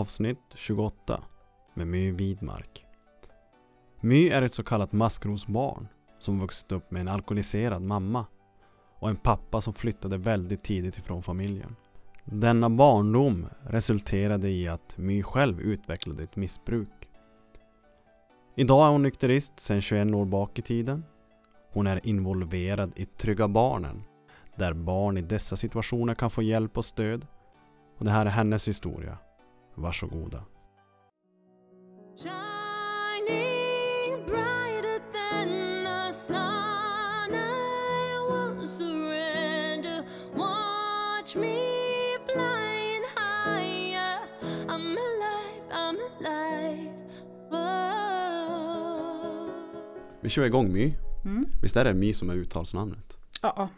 avsnitt 28 med My Widmark. My är ett så kallat maskrosbarn som vuxit upp med en alkoholiserad mamma och en pappa som flyttade väldigt tidigt ifrån familjen. Denna barndom resulterade i att My själv utvecklade ett missbruk. Idag är hon nykterist sedan 21 år bak i tiden. Hon är involverad i Trygga Barnen där barn i dessa situationer kan få hjälp och stöd. Och det här är hennes historia. Varsågoda. Shining brighter than the sun, I won't surrender. Watch me flying higher. I'm alive, I'm alive. Whoa. Vi kör igång My. Mm. Visst är det My som är uttalsnamnet? Ja,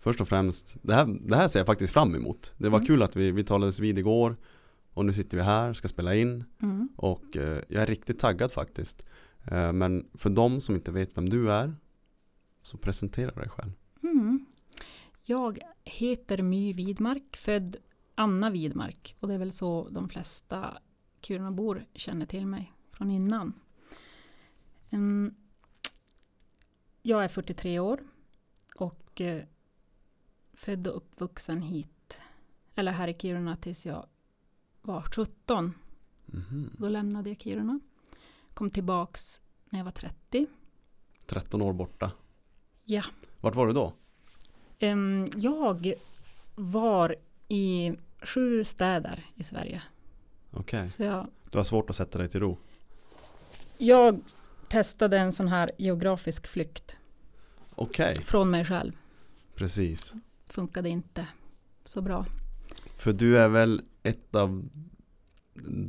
Först och främst, det här, det här ser jag faktiskt fram emot. Det var Mm. kul att vi, vi talades vid igår och nu sitter vi här, ska spela in mm. och eh, jag är riktigt taggad faktiskt. Eh, men för de som inte vet vem du är så presentera dig själv. Mm. Jag heter My Widmark, född Anna Widmark. Och det är väl så de flesta Kirunabor känner till mig från innan. Mm. Jag är 43 år och eh, född och uppvuxen hit, eller här i Kiruna tills jag var 17. Mhm. Då lämnade jag Kiruna. Kom tillbaks när jag var 30. 13 år borta. Ja. Vart var du då? Jag var i sju städer i Sverige. Okej, jag, du har svårt att sätta dig till ro. jag testade en sån här geografisk flykt Okej, från mig själv. precis. Funkade inte så bra. För du är väl ett av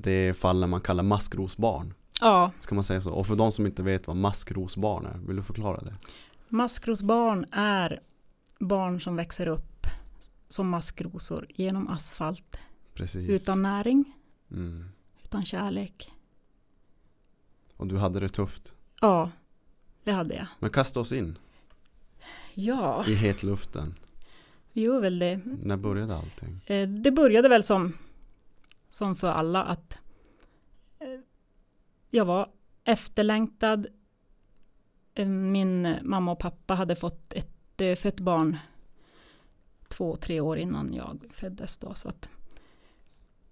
de fallen man kallar maskrosbarn. Ja, Ska man säga så? Och för de som inte vet vad maskrosbarn är, vill du förklara det? maskrosbarn är barn som växer upp som maskrosor genom asfalt. Precis. Utan näring, Mm. utan kärlek. Och du hade det tufft. Ja, det hade jag. Men kasta oss in Ja, i hetluften. Vi gör väl det. När började allting? Eh, Det började väl som, som för alla att eh, jag var efterlängtad. Eh, Min mamma och pappa hade fått ett fött barn två, tre år innan jag föddes då. Så att,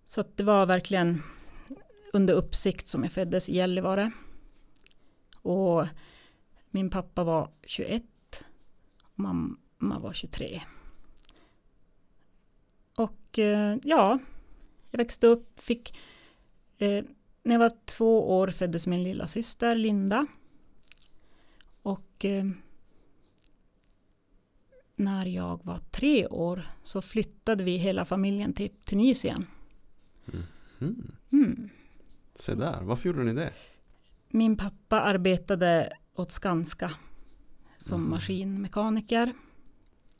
så att det var verkligen under uppsikt som jag föddes i Gällivare. Och min pappa var 21 och mamma var 23. Och eh, ja, jag växte upp, fick eh, när jag var två år föddes min lilla syster Linda. Och eh, när jag var tre år så flyttade vi hela familjen till Tunisien. Mm. Mm. Se där, varför gjorde ni det? Min pappa arbetade åt Skanska som Mhm. maskinmekaniker.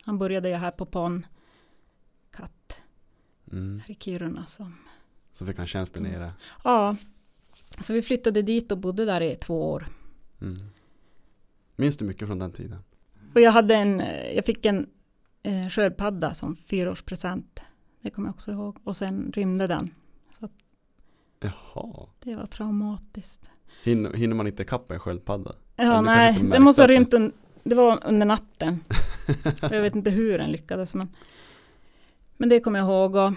Han började ju här på PON Mm. här i Kiruna. Som, Så fick han tjänsten Mm. nere. ja, så vi flyttade dit och bodde där i två år. Mm. Minns du mycket från den tiden? Och jag, hade en, jag fick en eh, sköldpadda som fyraårspresent. Det kommer jag också ihåg. Och sen rymde den. Jaha. Det var traumatiskt. Hinner, hinner man inte kappa en sköldpadda? Ja, nej, märkte måste ha rymt. Un, det var under natten. jag vet inte hur den lyckades. Men, men det kommer jag ihåg. Och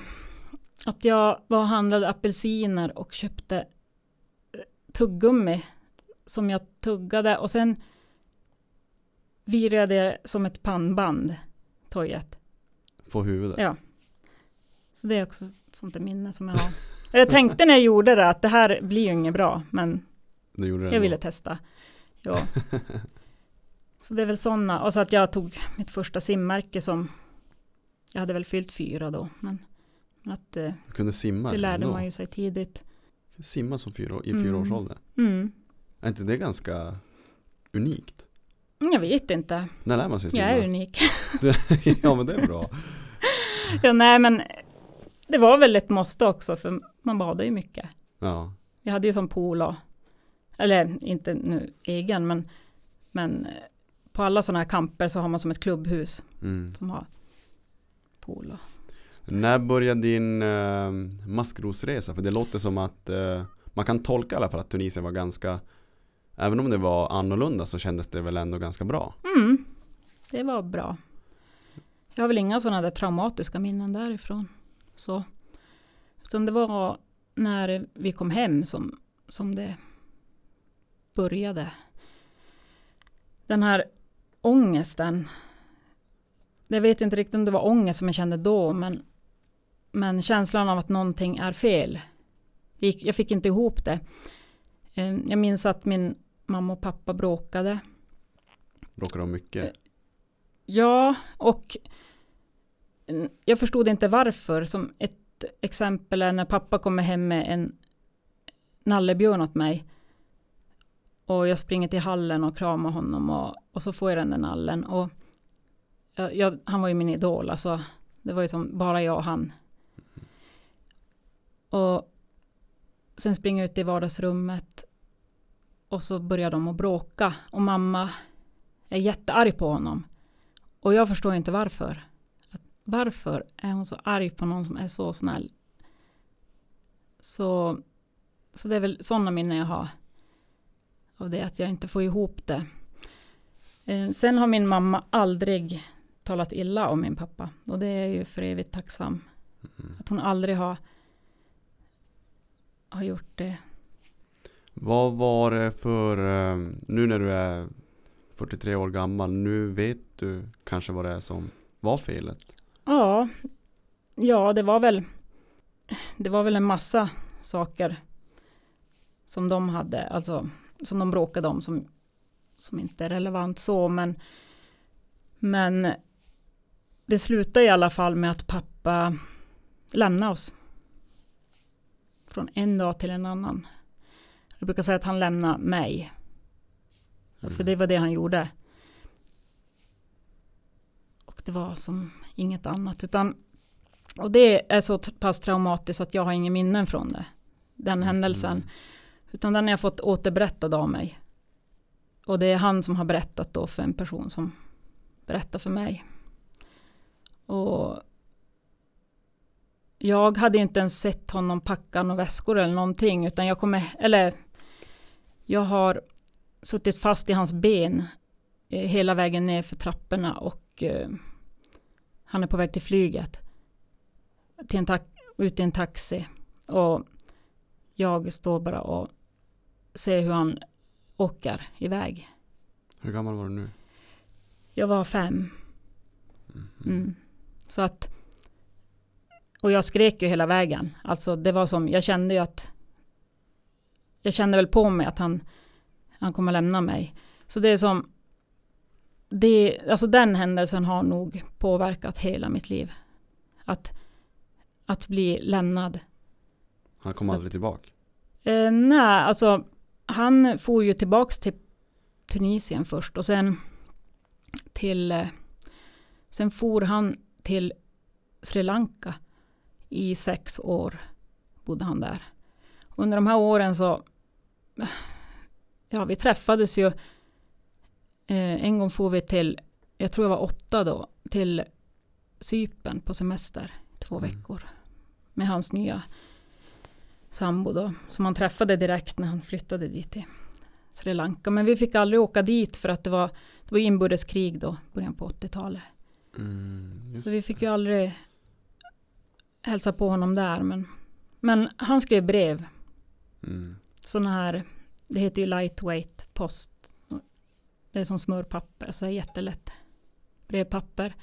att jag var och handlade apelsiner och köpte eh, tuggummi som jag tuggade. Och sen virade jag som ett pannband, tojet. På huvudet? Ja. Så det är också ett sånt där minne som jag har. Jag tänkte när jag gjorde det att det här blir ju inget bra, men Det det jag ville testa. Ja. Så det är väl sådana, och så att jag tog mitt första simmärke som, jag hade väl fyllt fyra då, men att eh, Du kunde simma det lärde ändå. man ju sig tidigt. Simma som fyra, i Mm. fyraårsåldern. Mm. Är inte det ganska unikt? Jag vet inte, När lär man sig simma? jag är unik. ja men det är bra. ja, nej men det var väl ett måste också, för man badade ju mycket. Ja. Jag hade ju som pool och, eller inte nu egen, men, men på alla sådana här kamper så har man som ett klubbhus Mm. som har pool. Och, När började din eh, maskrosresa? För det låter som att eh, man kan tolka i alla fall att Tunisien var ganska Även om det var annorlunda så kändes det väl ändå ganska bra. Mm, det var bra. Jag har väl inga sådana där traumatiska minnen därifrån. Så. Utan det var när vi kom hem som, som det började. Den här ångesten. Jag vet inte riktigt om det var ångest som jag kände då, men, men känslan av att någonting är fel. Jag fick inte ihop det. Eh, Jag minns att min mamma och pappa bråkade. Bråkade de mycket? Ja, och jag förstod inte varför. Som ett exempel är när pappa kommer hem med en nallebjörn åt mig. Och jag springer till hallen och kramar honom och, och så får jag den där nallen. Och jag, jag, han var ju min idol, alltså. Det var ju som bara jag och han. Och sen springer jag ut i vardagsrummet. Och så börjar de att bråka. Och mamma är jättearg på honom. Och jag förstår inte varför. Att varför är hon så arg på någon som är så snäll? Så, så det är väl sådana minnen jag har. Av det att jag inte får ihop det. Eh, sen har min mamma aldrig talat illa om min pappa. Och det är jag ju för evigt tacksam. Mm. Att hon aldrig har, har gjort det. Vad var det för, eh, nu när du är 43 år gammal, nu vet du kanske vad det är som var felet? Ja, ja det var väl det var väl en massa saker som de hade, alltså som de bråkade om som, som inte är relevant så, men men det slutade i alla fall med att pappa lämnade oss. Från en dag till en annan. Jag brukar säga att han lämnade mig. För det var det han gjorde. Och det var som inget annat. Utan, och det är så pass traumatiskt att jag har ingen minnen från det. Den händelsen. Mm. Utan den har jag fått återberättad av mig. Och det är han som har berättat då för en person som berättar för mig. Och jag hade inte ens sett honom packa några väskor eller någonting. Utan jag kommer, eller jag har suttit fast i hans ben eh, hela vägen ner för trapporna och eh, han är på väg till flyget. Till en ut i en taxi. Och jag står bara och ser hur han åker iväg. Hur gammal var du nu? Jag var fem. Mm. Så att och jag skrek ju hela vägen. Alltså det var som, jag kände ju att jag kände väl på mig att han, han kommer lämna mig. Så det är som det, alltså den händelsen har nog påverkat hela mitt liv. Att, att bli lämnad. Han kom Så- aldrig tillbaka? Eh, nej, alltså han for ju tillbaks till Tunisien först och sen till eh, sen for han till Sri Lanka i sex år bodde han där. Under de här åren så ja, vi träffades ju eh, en gång for vi till, jag tror jag var åtta då, till Cypern på semester två Mm. veckor med hans nya sambo då, som han träffade direkt när han flyttade dit till Sri Lanka. Men vi fick aldrig åka dit för att det var, det var inbördeskrig då, början på 80-talet. Mm, Så vi fick ju aldrig hälsa på honom där. Men, men han skrev brev, Mm. sådana här, det heter ju lightweight post. Det är som smörpapper, så är jättelätt brevpapper.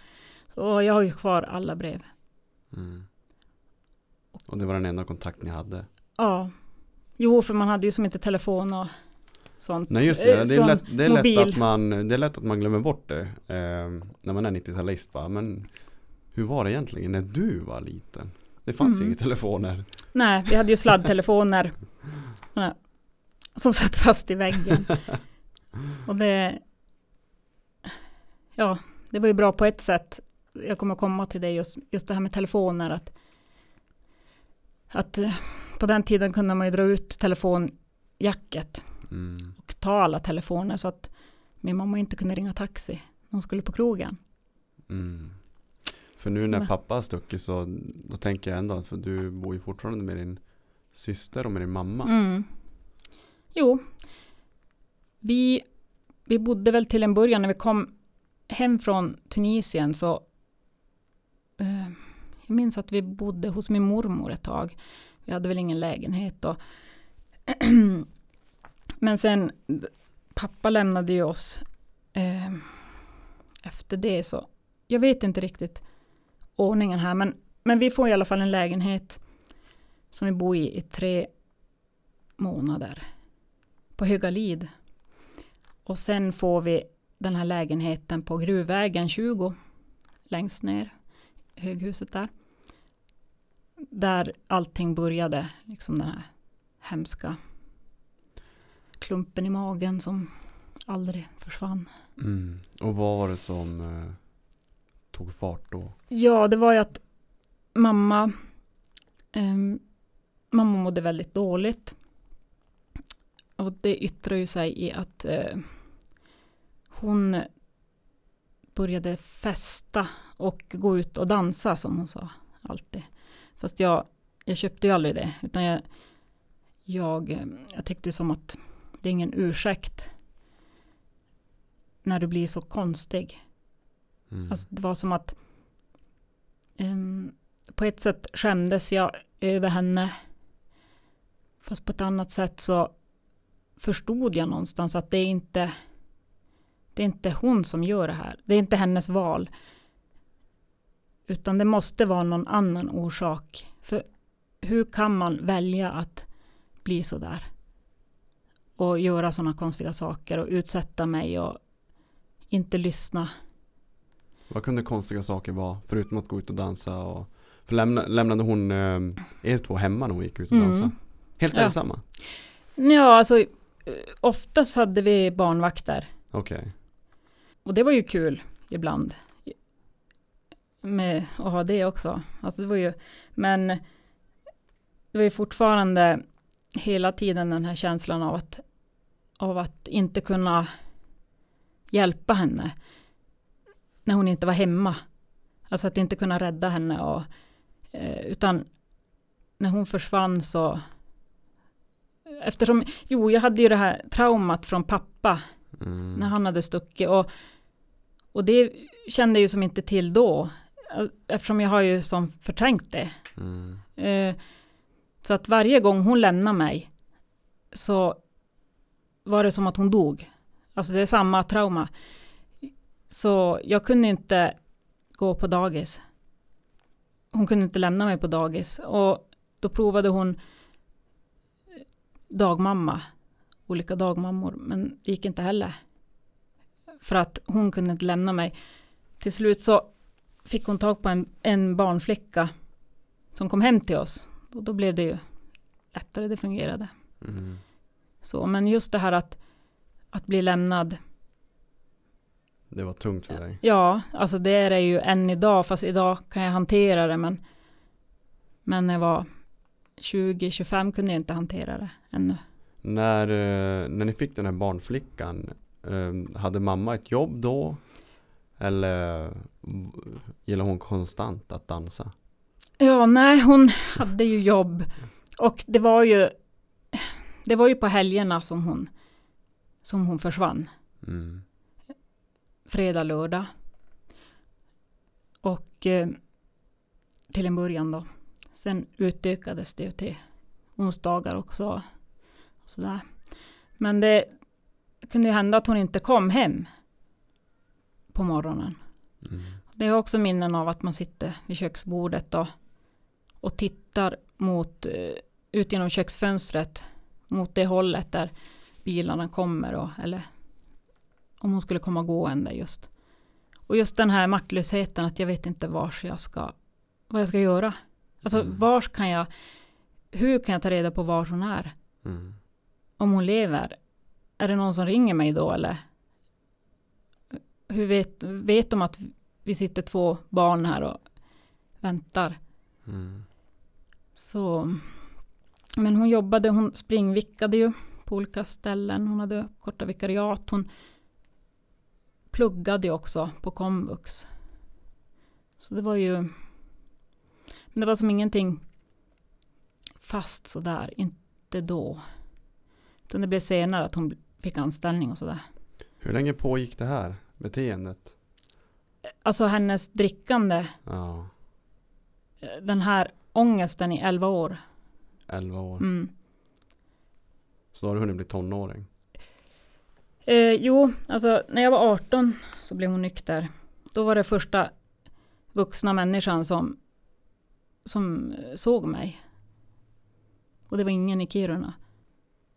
Så jag har ju kvar alla brev. Mm. Och det var den enda kontakt ni hade? Ja, jo för man hade ju som inte telefon och sånt. Nej just det, Eh, det är, lätt, det är lätt att man Det är lätt att man glömmer bort det eh, När man är 90-talist bara, men Hur var det egentligen när du var liten? Det fanns ju Mm. inga telefoner Nej, vi hade ju sladdtelefoner. som satt fast i väggen. Och det... Ja, det var ju bra på ett sätt. Jag kommer komma till det just, just det här med telefoner. Att, att eh, på den tiden kunde man ju dra ut telefonjacket mm. och ta alla telefoner så att min mamma inte kunde ringa taxi. Hon skulle på krogen. Mm. För nu när pappa har stuckit så då tänker jag ändå att för du bor ju fortfarande med din syster och med din mamma. Mm. Jo, vi, vi bodde väl till en början när vi kom hem från Tunisien så eh, jag minns att vi bodde hos min mormor ett tag. Vi hade väl ingen lägenhet då. Men sen pappa lämnade ju oss eh, efter det så jag vet inte riktigt ordningen här men, men vi får i alla fall en lägenhet som vi bor i i tre månader på Högalid. Och sen får vi den här lägenheten på Gruvvägen 20 längst ner, höghuset där. Där allting började, liksom den här hemska klumpen i magen som aldrig försvann. Mm. Och vad var det som eh, tog fart då? Ja, det var ju att mamma, ehm, mamma mådde väldigt dåligt. Och det yttrar ju sig i att eh, hon började festa och gå ut och dansa som hon sa alltid. Fast jag, jag köpte ju aldrig det, utan jag, jag, eh, jag tyckte som att det är ingen ursäkt när du blir så konstig. Mm. Alltså det var som att ehm, på ett sätt skämdes jag över henne. Fast på ett annat sätt så förstod jag någonstans att det är inte det är inte hon som gör det här. Det är inte hennes val. Utan det måste vara någon annan orsak. För hur kan man välja att bli så där? Och göra sådana konstiga saker och utsätta mig och inte lyssna. Vad kunde konstiga saker vara förutom att gå ut och dansa? Och, för lämna, lämnade hon eh, er två hemma när hon gick ut och Mm. dansade? Helt Ja. ensamma? Ja, alltså eh, oftast hade vi barnvakter. Okej. Och det var ju kul ibland. Med att ha det också. Alltså det var ju, men det var ju fortfarande hela tiden den här känslan av att, av att inte kunna hjälpa henne. När hon inte var hemma. Alltså att inte kunna rädda henne. Och, eh, utan när hon försvann så Eftersom, jo jag hade ju det här traumat från pappa Mm. när han hade stuckit. Och, och det kände jag ju som inte till då. Eftersom jag har ju som förträngt det. Mm. Eh, så att varje gång hon lämnade mig så var det som att hon dog. Alltså det är samma trauma. Så jag kunde inte gå på dagis. Hon kunde inte lämna mig på dagis. Och då provade hon dagmamma. Olika dagmammor. Men det gick inte heller. För att hon kunde inte lämna mig. Till slut så fick hon tag på en, en barnflicka som kom hem till oss. Och då blev det ju lättare, det fungerade. Mm. Så, men just det här att, att bli lämnad. Det var tungt för dig. Ja, alltså det är det ju än idag, fast idag kan jag hantera det. Men, men när jag var 20-25 kunde jag inte hantera det ännu. När, eh, när ni fick den här barnflickan, eh, hade mamma ett jobb då? Eller gillar hon konstant att dansa? Ja, nej, hon hade ju jobb. Och det var ju, det var ju på helgerna som hon, som hon försvann. Mm. fredag, lördag. Och eh, till en början då. Sen utökades det till onsdagar också. Sådär. Men det kunde ju hända att hon inte kom hem på morgonen. Mm. Det är också minnen av att man sitter vid köksbordet och, och tittar mot, eh, ut genom köksfönstret mot det hållet där bilarna kommer och, eller om hon skulle komma gående just. Och just den här maktlösheten att jag vet inte vars jag ska, vad jag ska göra. Alltså Mm. vars kan jag, hur kan jag ta reda på var hon är? Mm. Om hon lever? Är det någon som ringer mig då eller? Hur vet, vet de att vi sitter två barn här och väntar? Mm. Så, men hon jobbade, hon springvickade ju på olika ställen. Hon hade korta vikariat. Hon pluggade ju också på komvux. Så det var ju, men det var som ingenting fast sådär, inte då. Utan det blev senare att hon fick anställning och sådär. Hur länge pågick det här beteendet? Alltså hennes drickande, Ja, den här ångesten i 11 år. 11 år. Mm. Så då har du hunnit bli tonåring. Eh, jo, alltså när jag var 18 så blev hon nykter. Då var det första vuxna människan som, som såg mig. Och det var ingen i Kiruna.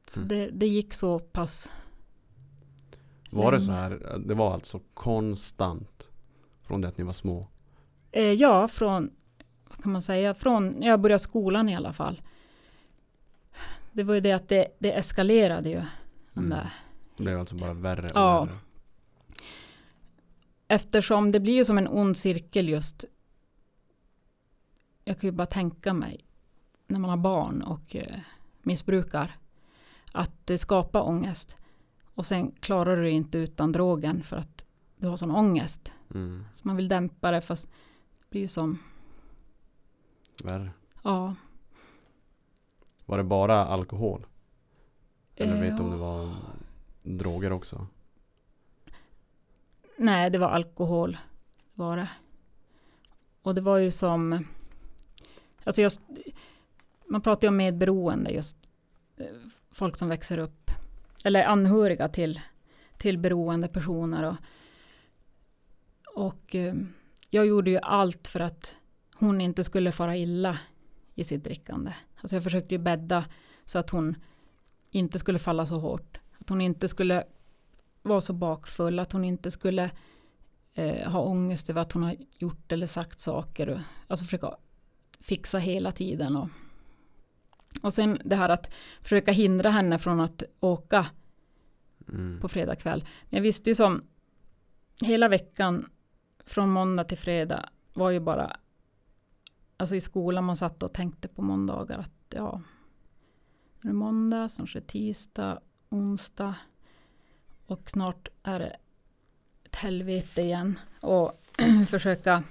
Så Mm. det, det gick så pass. Var det så här, det var alltså konstant från det att ni var små? Eh, ja, från, vad kan man säga, från jag började skolan i alla fall. Det var ju det att det, det eskalerade ju. Mm. där. Det blev alltså bara värre och Ja. värre. Eftersom det blir ju som en ond cirkel just. Jag kan ju bara tänka mig när man har barn och eh, missbrukar. Att det skapar ångest. Och sen klarar du det inte utan drogen för att du har sån ångest. Mm. Så man vill dämpa det fast det blir ju som, Värre. ja. Var det bara alkohol? Eller Eh, vet du om det var droger också? Nej, det var alkohol. Var det. Och det var ju som... Alltså just, man pratar ju om medberoende just. eh, Folk som växer upp. Eller anhöriga till, till beroende personer. Och, och eh, jag gjorde ju allt för att hon inte skulle fara illa i sitt drickande. Alltså jag försökte ju bädda så att hon inte skulle falla så hårt. Att hon inte skulle vara så bakfull, att hon inte skulle eh, ha ångest över att hon har gjort eller sagt saker. Och, alltså försöka fixa hela tiden. Och, och sen det här att försöka hindra henne från att åka Mm. på fredag kväll. Men jag visste ju som hela veckan från måndag till fredag var ju bara alltså i skolan man satt och tänkte på måndagar att ja nu är det måndag, snart är det tisdag, onsdag och snart är det ett helvete igen och försöka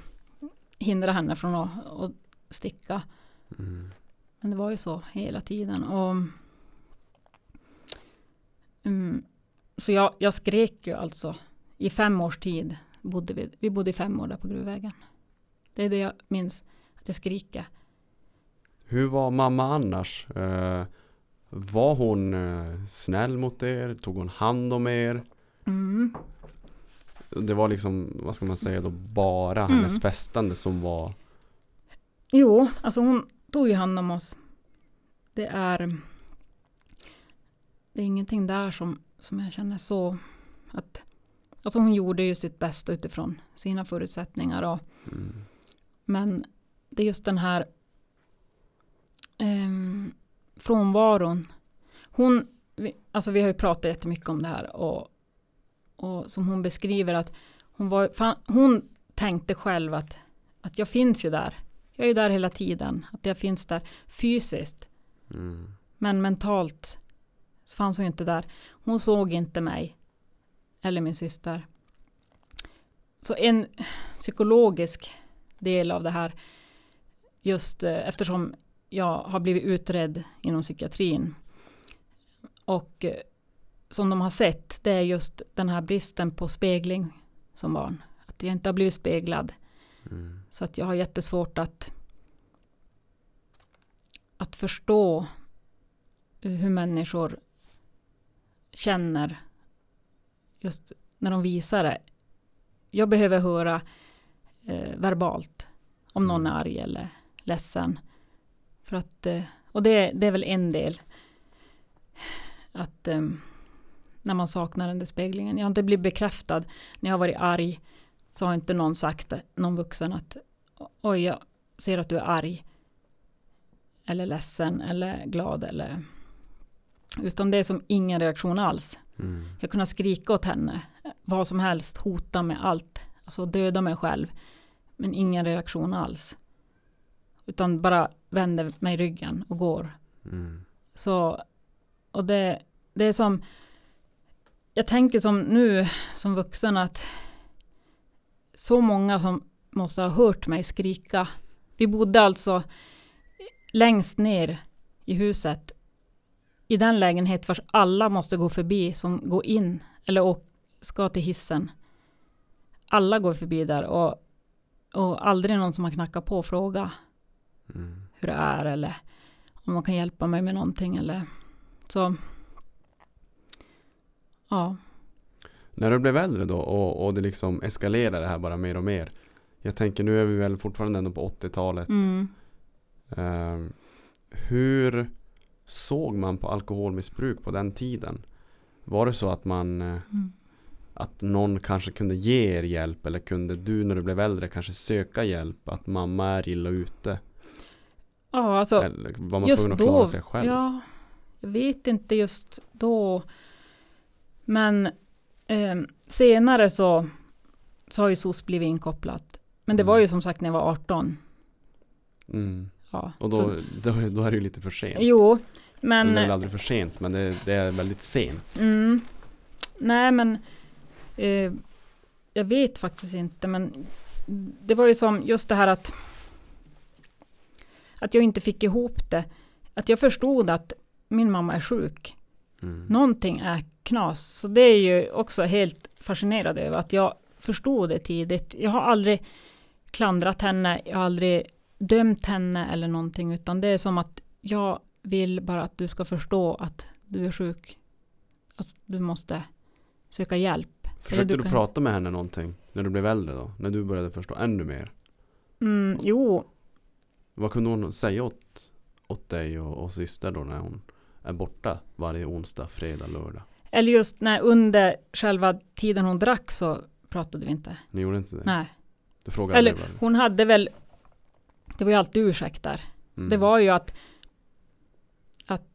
hindra henne från att, att sticka. Mm. Men det var ju så hela tiden. Och, mm, så jag, jag skrek ju alltså i fem års tid. Bodde vi, vi bodde i fem år där på Gruvvägen. Det är det jag minns, att jag skriker. Hur var mamma annars? Eh, var hon eh, snäll mot er? Tog hon hand om er? Mm. Det var liksom, vad ska man säga då, bara Mm. hennes festande som var Jo, alltså hon tog ju hand om oss. Det är, det är ingenting där som, som jag känner så att Alltså hon gjorde ju sitt bästa utifrån sina förutsättningar. Och, mm, Men det är just den här um, frånvaron. Hon, vi, alltså vi har ju pratat jättemycket om det här och, och som hon beskriver att hon, var, fan, hon tänkte själv att, att jag finns ju där. Jag är ju där hela tiden. Att jag finns där fysiskt. mm, Men mentalt så fanns hon inte där. Hon såg inte mig. Eller min syster. Så en psykologisk del av det här. Just eh, eftersom jag har blivit utredd inom psykiatrin. Och eh, som de har sett. Det är just den här bristen på spegling som barn. Att jag inte har blivit speglad. mm, Så att jag har jättesvårt att att förstå hur människor känner just när de visar det. Jag behöver höra eh, verbalt om någon är Mm. arg eller ledsen. För att, eh, och det, det är väl en del. Att eh, när man saknar den där speglingen. Jag har inte blivit bekräftad när jag har varit arg. Så har inte någon sagt, någon vuxen att oj, jag ser att du är arg. Eller ledsen eller glad eller utan det är som ingen reaktion alls. mm, Jag kunde skrika åt henne, vad som helst, hota med allt, alltså döda mig själv. Men ingen reaktion alls. Utan bara vänder mig ryggen och går. mm, Så, och det, det är som, jag tänker som nu som vuxen att så många som måste ha hört mig skrika. Vi bodde alltså längst ner i huset i den lägenhet vars alla måste gå förbi som går in eller ska till hissen. Alla går förbi där och, och aldrig någon som har knackat på och frågat Mm. hur det är eller om man kan hjälpa mig med någonting eller så. Ja, När du blev äldre då och, och det liksom eskalerade det här bara mer och mer. Jag tänker nu är vi väl fortfarande ändå på 80-talet. mm. Eh, hur såg man på alkoholmissbruk på den tiden? Var det så att man eh, Mm. att någon kanske kunde ge er hjälp eller kunde du när du blev äldre kanske söka hjälp? Att mamma är illa ute? Ja alltså eller var man just tvungen att då, klara sig själv? ja, jag vet inte just då. Men eh, senare så, så har ju SOS blivit inkopplat. Men det var Mm. ju som sagt när jag var 18. Mm. Ja, Och så- då, då, då är det ju lite för sent. Jo, Men, men... det är väl aldrig för sent men det, det är väldigt sent. Mm. Nej, men eh, jag vet faktiskt inte, men det var ju som just det här att att jag inte fick ihop det. Att jag förstod att min mamma är sjuk. Mm. Någonting är knas. Så det är ju också helt fascinerad över att jag förstod det tidigt. Jag har aldrig klandrat henne, jag har aldrig dömt henne eller någonting, utan det är som att jag vill bara att du ska förstå att du är sjuk. Att du måste söka hjälp. Försökte du du, kan- prata med henne någonting när du blev äldre då? När du började förstå ännu mer? Mm, jo, Vad kunde hon säga åt, åt dig och, och syster då när hon är borta varje onsdag, fredag, lördag? eller just när under själva tiden hon drack så pratade vi inte. Ni gjorde inte det? Nej, Du frågade Eller- aldrig hon hade väl, det var ju alltid ursäkter. Mm. Det var ju att, att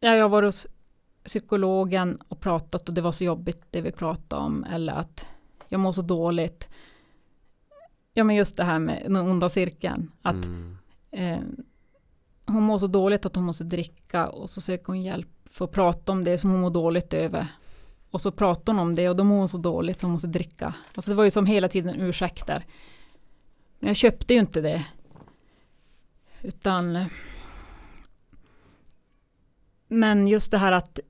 ja, jag var hos psykologen och pratat och det var så jobbigt det vi pratade om. Eller att jag mår så dåligt. Ja men just det här med den onda cirkeln. Att Mm eh, hon mår så dåligt att hon måste dricka och så söker hon hjälp för att prata om det som hon mår dåligt över. Och så pratar hon om det och då mår hon så dåligt så hon måste dricka. Alltså det var ju som hela tiden ursäkter. Men jag köpte ju inte det. Utan men just det här att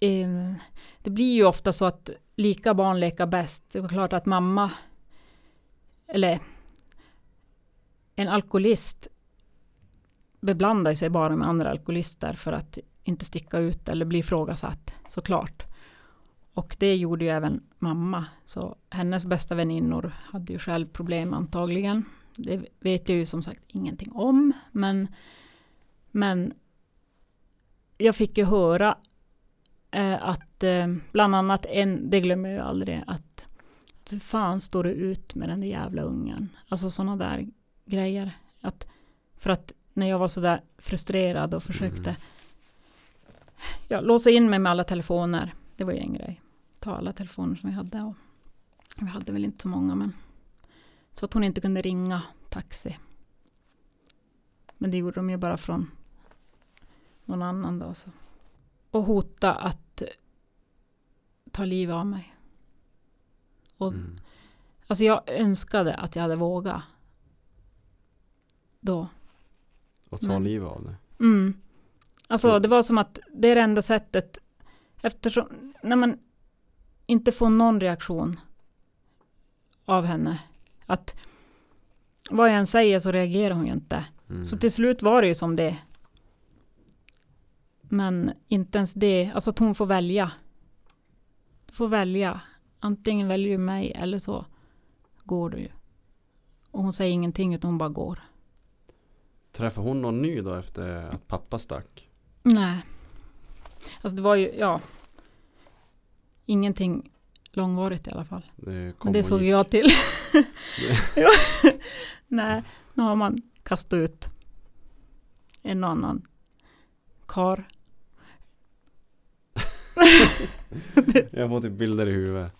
eh, det blir ju ofta så att lika barn leka bäst. Det var klart att mamma eller en alkoholist beblandar sig bara med andra alkoholister för att inte sticka ut eller bli ifrågasatt såklart. Och det gjorde ju även mamma. Så hennes bästa väninnor hade ju själv problem antagligen. Det vet jag ju som sagt ingenting om. Men, men jag fick ju höra eh, att eh, bland annat en, det glömmer jag aldrig, att hur fan står du ut med den där jävla ungen? Alltså sådana där grejer. Att, för att när jag var sådär frustrerad och försökte Mm. ja, låsa in mig med alla telefoner. Det var ju en grej. Ta alla telefoner som vi hade. Och vi hade väl inte så många men. Så att hon inte kunde ringa taxi. Men det gjorde de ju bara från någon annan då. Så. Och hota att ta livet av mig. Och Mm. Alltså jag önskade att jag hade vågat. Då. Och ta Men- livet av det? Mm. Alltså Mm. det var som att det är det enda sättet. Eftersom när man inte får någon reaktion av henne. Att vad jag än säger så reagerar hon ju inte. Mm. Så till slut var det ju som det. Men inte ens det, alltså att hon får välja. Får välja. Antingen väljer du mig eller så går du ju. Och hon säger ingenting utan hon bara går. Träffade hon någon ny då efter att pappa stack? Nej. Alltså det var ju, ja. Ingenting långvarigt i alla fall. Det Men det såg jag till. Nej, nu har man kastat ut en och annan kar. Jag får typ bilder i huvudet.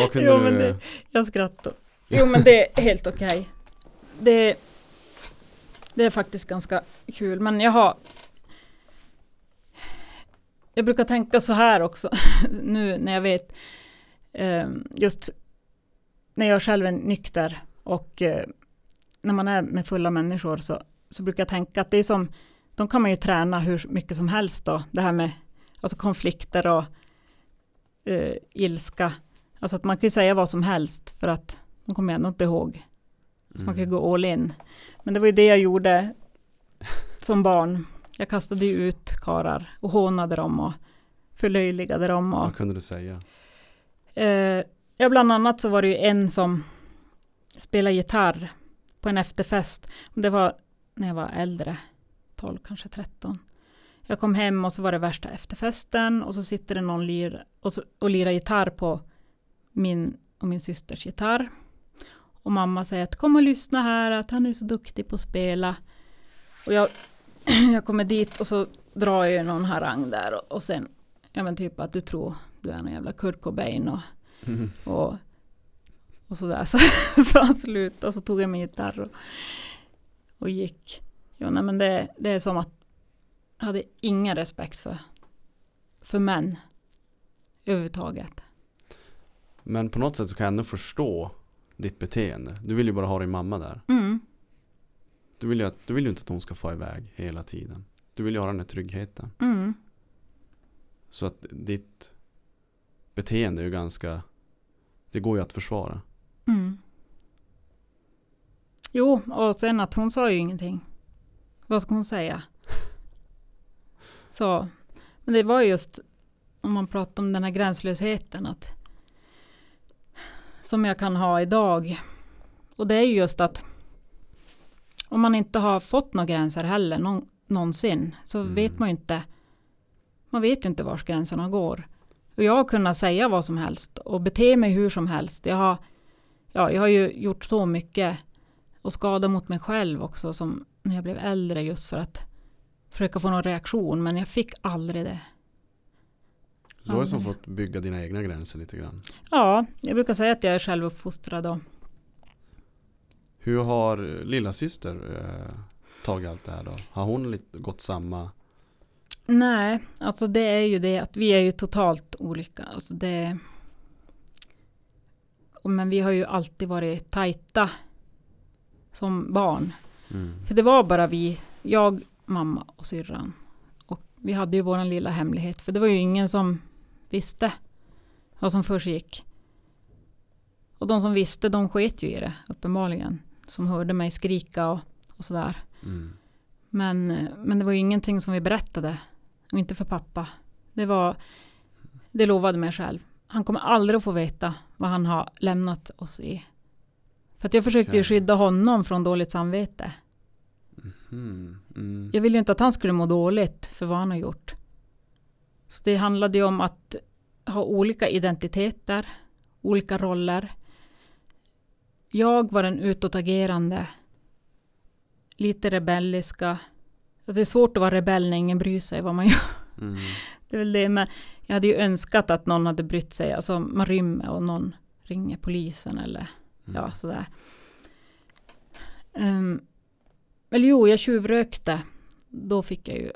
Vad- kunde Jo, du... men det- Jag skrattar. Jo men det är helt okej. Det, det är faktiskt ganska kul. Men jag har... Jag brukar tänka så här också. nu när jag vet. eh, Just när jag själv är nykter. Och eh, när man är med fulla människor så, så brukar jag tänka att det är som, de kan man ju träna hur mycket som helst då. Det här med alltså konflikter och eh, ilska. Alltså att man kan ju säga vad som helst för att de kommer ändå inte ihåg. Så man kan ju gå all in. Men det var ju det jag gjorde som barn. Jag kastade ut karar och hånade dem och förlöjligade dem. Och, Vad kunde du säga? Eh, ja, bland annat så var det ju en som spelade gitarr på en efterfest. Det var när jag var äldre, 12, kanske 13. Jag kom hem och så var det värsta efterfesten och så sitter det någon lir och, så, och lirar gitarr på min och min systers gitarr. Och mamma säger att kom och lyssna här, att han är så duktig på att spela. Och jag, jag kommer dit och så drar jag någon harang där och, och sen, ja men typ att du tror du är någon jävla Kurt Cobain och och, och sådär. Så, så han slutade och så tog jag min gitarr och, och gick. Jo, nej, men det, det är som att jag hade ingen respekt för, för män överhuvudtaget. Men på något sätt så kan jag ändå förstå ditt beteende. Du vill ju bara ha din mamma där. Mm, Du vill ju, att, du vill ju inte att hon ska få iväg hela tiden. Du vill ju ha den här tryggheten. mm, Så att ditt beteende är ju ganska Det går ju att försvara. mm. Jo, och sen att hon sa ju ingenting. Vad ska hon säga? Så, men det var just om man pratar om den här gränslösheten att som jag kan ha idag. Och det är ju just att om man inte har fått några gränser heller någon, någonsin så Mm. vet man ju inte man vet ju inte vars gränserna går. Och jag har kunnat säga vad som helst och bete mig hur som helst. Jag har, ja, jag har ju gjort så mycket och skada mot mig själv också som när jag blev äldre just för att försöka få någon reaktion men jag fick aldrig det. Du har ju som fått bygga dina egna gränser lite grann. Ja, jag brukar säga att jag är självuppfostrad och Hur har lilla syster eh, tagit allt det här då? Har hon gått samma? Nej, alltså det är ju det att vi är ju totalt olika. Alltså det, men vi har ju alltid varit tajta som barn. Mm. För det var bara vi, jag, mamma och syrran. Och vi hade ju våran lilla hemlighet. För det var ju ingen som visste vad som försiggick. Och de som visste, de sket ju i det, uppenbarligen. Som hörde mig skrika och, och sådär. Mm. Men, men det var ju ingenting som vi berättade. Och inte för pappa. Det var, det lovade mig själv. Han kommer aldrig att få veta vad han har lämnat oss i. För att jag försökte ju Okej. skydda honom från dåligt samvete. Mm. Mm. Jag ville ju inte att han skulle må dåligt för vad han har gjort. Så det handlade ju om att ha olika identiteter, olika roller. Jag var den utåtagerande, lite rebelliska. Alltså det är svårt att vara rebell när ingen bryr sig vad man gör. Mm. Det är väl det, men jag hade ju önskat att någon hade brytt sig. Alltså man rymmer och någon ringer polisen eller Mm. ja, sådär. Um, eller jo, jag tjuvrökte. Då fick jag ju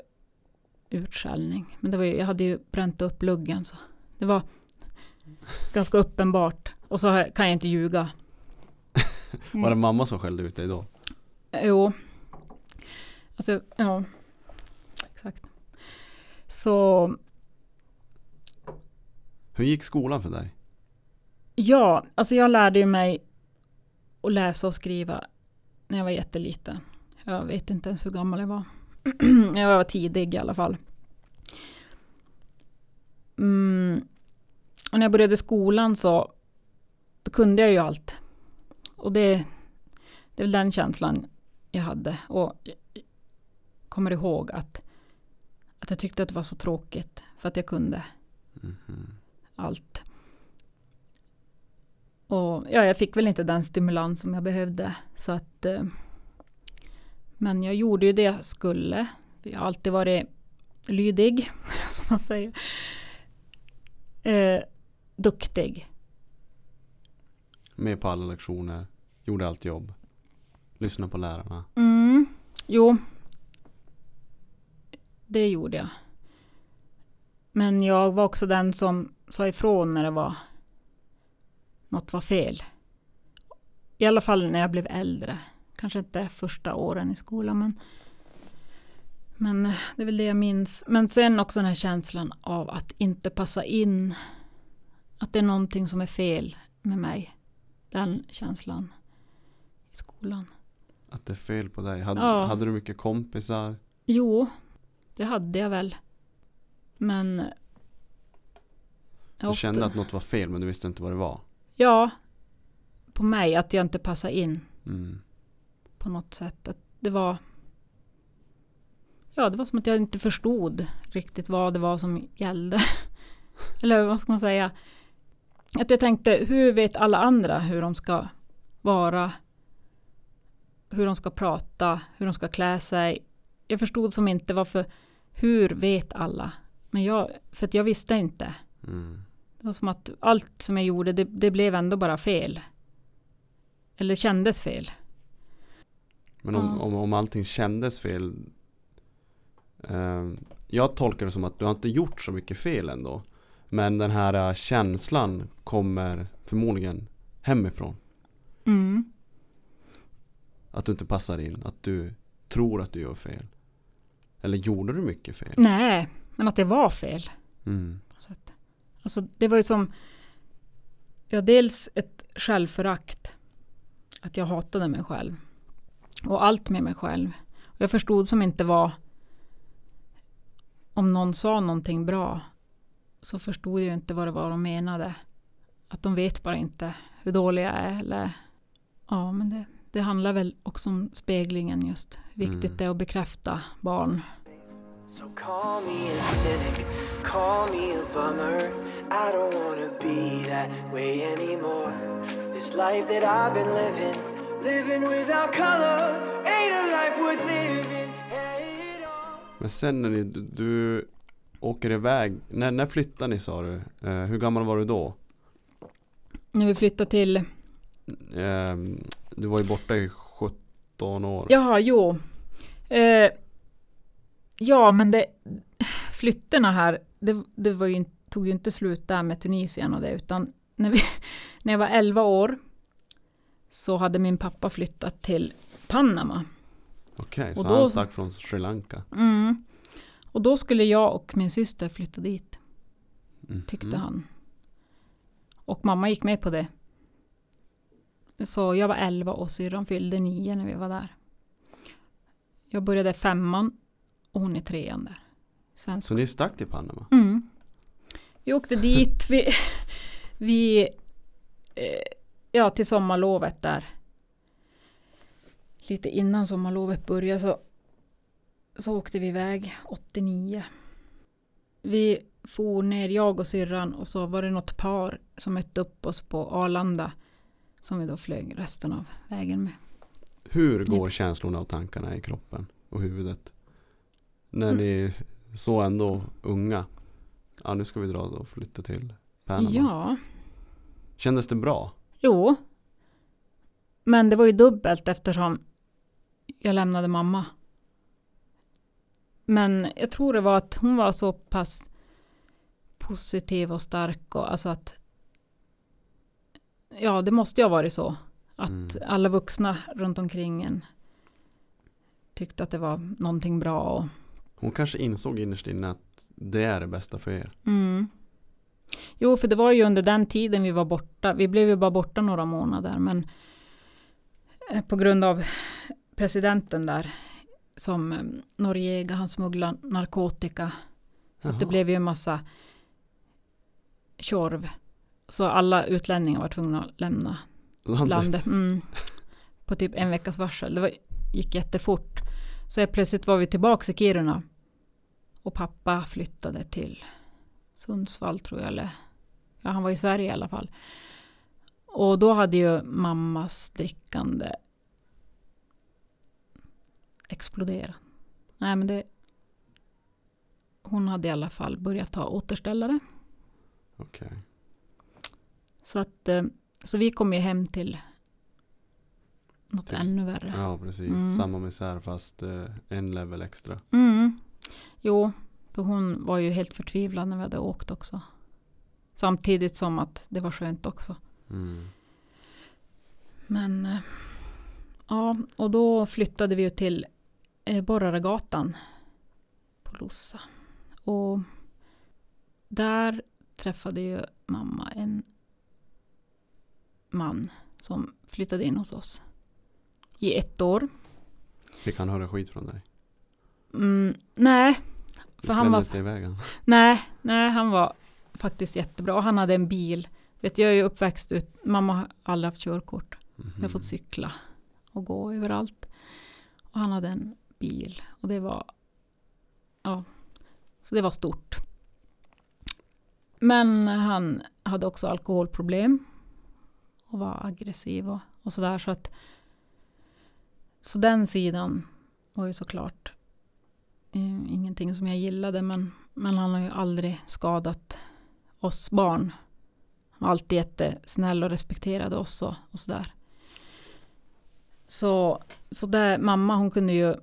utskällning. Men det var ju, jag hade ju bränt upp luggen så det var ganska uppenbart. Och så kan jag inte ljuga. Var det mamma som skällde ut dig då? Jo. Alltså, ja. Exakt. Så Hur gick skolan för dig? Ja, alltså jag lärde ju mig att läsa och skriva när jag var jätteliten. Jag vet inte ens hur gammal jag var. jag var tidig i alla fall. Mm. Och när jag började skolan så kunde jag ju allt. Och det, det är väl den känslan jag hade. Och jag kommer ihåg att, att jag tyckte att det var så tråkigt för att jag kunde Mhm. allt. Och ja, jag fick väl inte den stimulans som jag behövde. Så att, eh, men jag gjorde ju det jag skulle. Jag har alltid varit lydig, som man säger. Eh, duktig. Med på alla lektioner, gjorde allt jobb, lyssnade på lärarna. Mm, jo. Det gjorde jag. Men jag var också den som sa ifrån när det var något var fel. I alla fall när jag blev äldre. Kanske inte första åren i skolan men men det är väl det jag minns. Men sen också den här känslan av att inte passa in. Att det är någonting som är fel med mig. Den känslan i skolan. Att det är fel på dig. Hade, Ja. hade du mycket kompisar? Jo, det hade jag väl. Men... Du jag ofta- kände att något var fel men du visste inte vad det var? Ja, på mig att jag inte passade in Mm. På något sätt. Att det var... Ja, det var som att jag inte förstod riktigt vad det var som gällde. Eller vad ska man säga? Att jag tänkte, hur vet alla andra hur de ska vara? Hur de ska prata, hur de ska klä sig. Jag förstod som inte varför, hur vet alla? Men jag, för att jag visste inte. Mm. Det var som att allt som jag gjorde, det, det blev ändå bara fel. Eller kändes fel. Men om, Ja. om, om allting kändes fel eh, Jag tolkar det som att du har inte gjort så mycket fel ändå Men den här eh, känslan kommer förmodligen hemifrån Mm. Att du inte passar in, att du tror att du gör fel Eller gjorde du mycket fel? Nej, men att det var fel. Mm. Alltså det var ju som, ja dels ett självförakt. Att jag hatade mig själv. Och allt med mig själv. Och jag förstod som inte var, om någon sa någonting bra, så förstod jag inte vad det var de menade. Att de vet bara inte hur dålig jag är. Eller, ja, men det, det handlar väl också om speglingen just. Hur viktigt Mm. det är att bekräfta barn. So call me a cynic, call me a bummer. I don't wanna be that way anymore. This life that I've been living, living without color, ain't a life worth living at all. Men sen när ni, du, du åker iväg när, när flyttade ni sa du? Eh, hur gammal var du då? När vi flyttade till Eh, du var ju borta i 17 år Jaha, jo. Eh, ja, men det, flytterna här, det, det var ju, tog ju inte slut där med Tunisien och det, utan när, vi, när jag var 11 år så hade min pappa flyttat till Panama. Okej, så Och då- han stack från Sri Lanka Mm. Och då skulle jag och min syster flytta dit, Mm. tyckte Mm. han. Och mamma gick med på det. Så jag var 11 och syrran fyllde 9 när vi var där. Jag började femman och hon är trean där. Svensk. Så ni stack till Panama? mm. Vi åkte dit, vi, vi eh, ja till sommarlovet där. Lite innan sommarlovet började så, så åkte vi iväg 89. Vi for ner, jag och syrran och så var det något par som mötte upp oss på Arlanda som vi då flög resten av vägen med. Hur går känslorna och tankarna i kroppen och huvudet? När Mm. ni så ändå unga Ja nu ska vi dra och flytta till Panama Ja, Kändes det bra? Jo. Men det var ju dubbelt eftersom jag lämnade mamma. Men jag tror det var att hon var så pass positiv och stark och alltså att ja, det måste ju ha varit så. Att Mm. alla vuxna runt omkring en tyckte att det var någonting bra. Och, Hon kanske insåg innerst inne att det är det bästa för er mm. Jo, för det var ju under den tiden vi var borta. Vi blev ju bara borta några månader, men eh, på grund av presidenten där som eh, Noriega, han smugglade narkotika. Så det blev ju en massa tjorv. Så alla utlänningar var tvungna att lämna Landet. landet. Mm. På typ en veckas varsel. Det var, gick jättefort. Så plötsligt var vi tillbaka i Kiruna. Och pappa flyttade till Sundsvall tror jag. Eller, ja, han var i Sverige i alla fall. Och då hade ju mammas drickande exploderat. Nej men det hon hade i alla fall börjat ta återställare. Okej Så att eh, så vi kom ju hem till något Till- ännu värre. Ja precis, Mm. samma misär fast eh, en level extra Mm. Jo, för hon var ju helt förtvivlad när vi hade åkt också. Samtidigt som att det var skönt också. mm. Men eh, ja, och då flyttade vi ju till eh, Borraregatan på Lossa. Och där träffade ju mamma en man som flyttade in hos oss i ett år. Fick han höra skit från dig? Mm, nej, För han var- inte iväg nej, nej, han var faktiskt jättebra. Han hade en bil. Vet, jag är ju uppväxt ut, mamma har aldrig haft körkort. Jag har Mhm. fått cykla och gå överallt. Och han hade en bil och det var, ja, så det var stort. Men han hade också alkoholproblem och var aggressiv och, och sådär så att så den sidan var ju såklart eh, ingenting som jag gillade men, men han har ju aldrig skadat oss barn. Han var alltid jättesnäll och respekterade oss och, och sådär. Så, så där, mamma hon kunde ju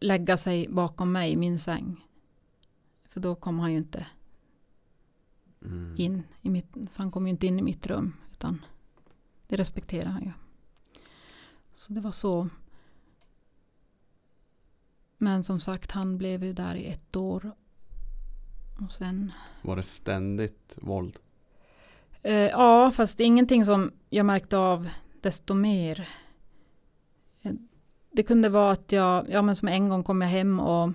lägga sig bakom mig i min säng. För då kom han ju inte Mm. in i mitt, han kom ju inte in i mitt rum. Utan det respekterar han ju. Så det var så. Men som sagt, han blev ju där i ett år. Och sen Var det ständigt våld? Eh, ja, fast ingenting som jag märkte av desto mer. Eh, Det kunde vara att jag, ja men som en gång kom jag hem och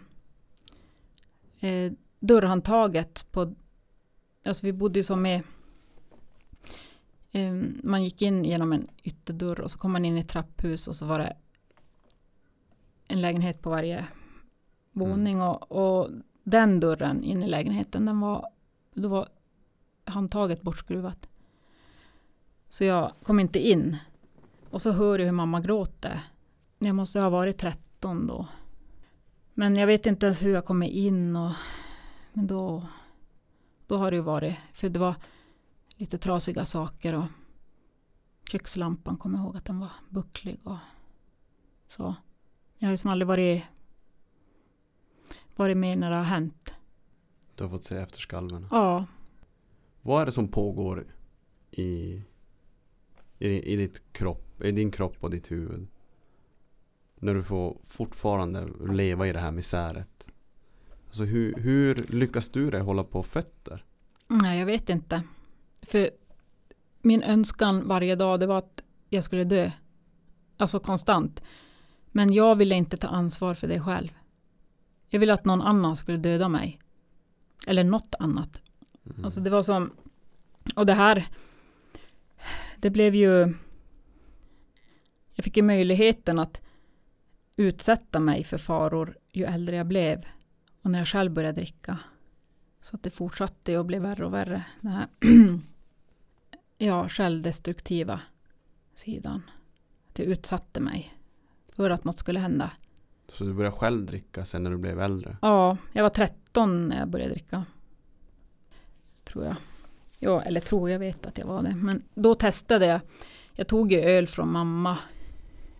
eh, dörrhandtaget på, alltså vi bodde ju som med, eh, man gick in genom en ytterdörr och så kom man in i ett trapphus och så var det en lägenhet på varje våning och, och den dörren in i lägenheten den var, då var handtaget bortskruvat. Så jag kom inte in. Och så hör jag hur mamma gråter. Jag måste ha varit 13 då. Men jag vet inte ens hur jag kommer in. Och, men då, då har det ju varit, för det var lite trasiga saker. Och kökslampan kommer jag ihåg att den var bucklig. Och så. Jag har ju som aldrig varit, varit med när det har hänt. Du har fått se efterskalven. Ja, Vad är det som pågår i, i, i, ditt kropp, i din kropp och ditt huvud? När du får fortfarande leva i det här misäret. Alltså hur, hur lyckas du det hålla på fötter? Nej, jag vet inte. För min önskan varje dag det var att jag skulle dö. Alltså konstant. Men jag ville inte ta ansvar för det själv. Jag ville att någon annan skulle döda mig. Eller något annat. Mm. Alltså det var som, och det här, det blev ju, jag fick ju möjligheten att utsätta mig för faror ju äldre jag blev. Och när jag själv började dricka. Så att det fortsatte att bli värre och värre. Den här ja, självdestruktiva sidan. Det utsatte mig för att något skulle hända. Så du började själv dricka sen när du blev äldre? Ja, jag var 13 när jag började dricka. Tror jag. Ja, eller tror jag vet att jag var det. Men då testade jag. Jag tog ju öl från mamma.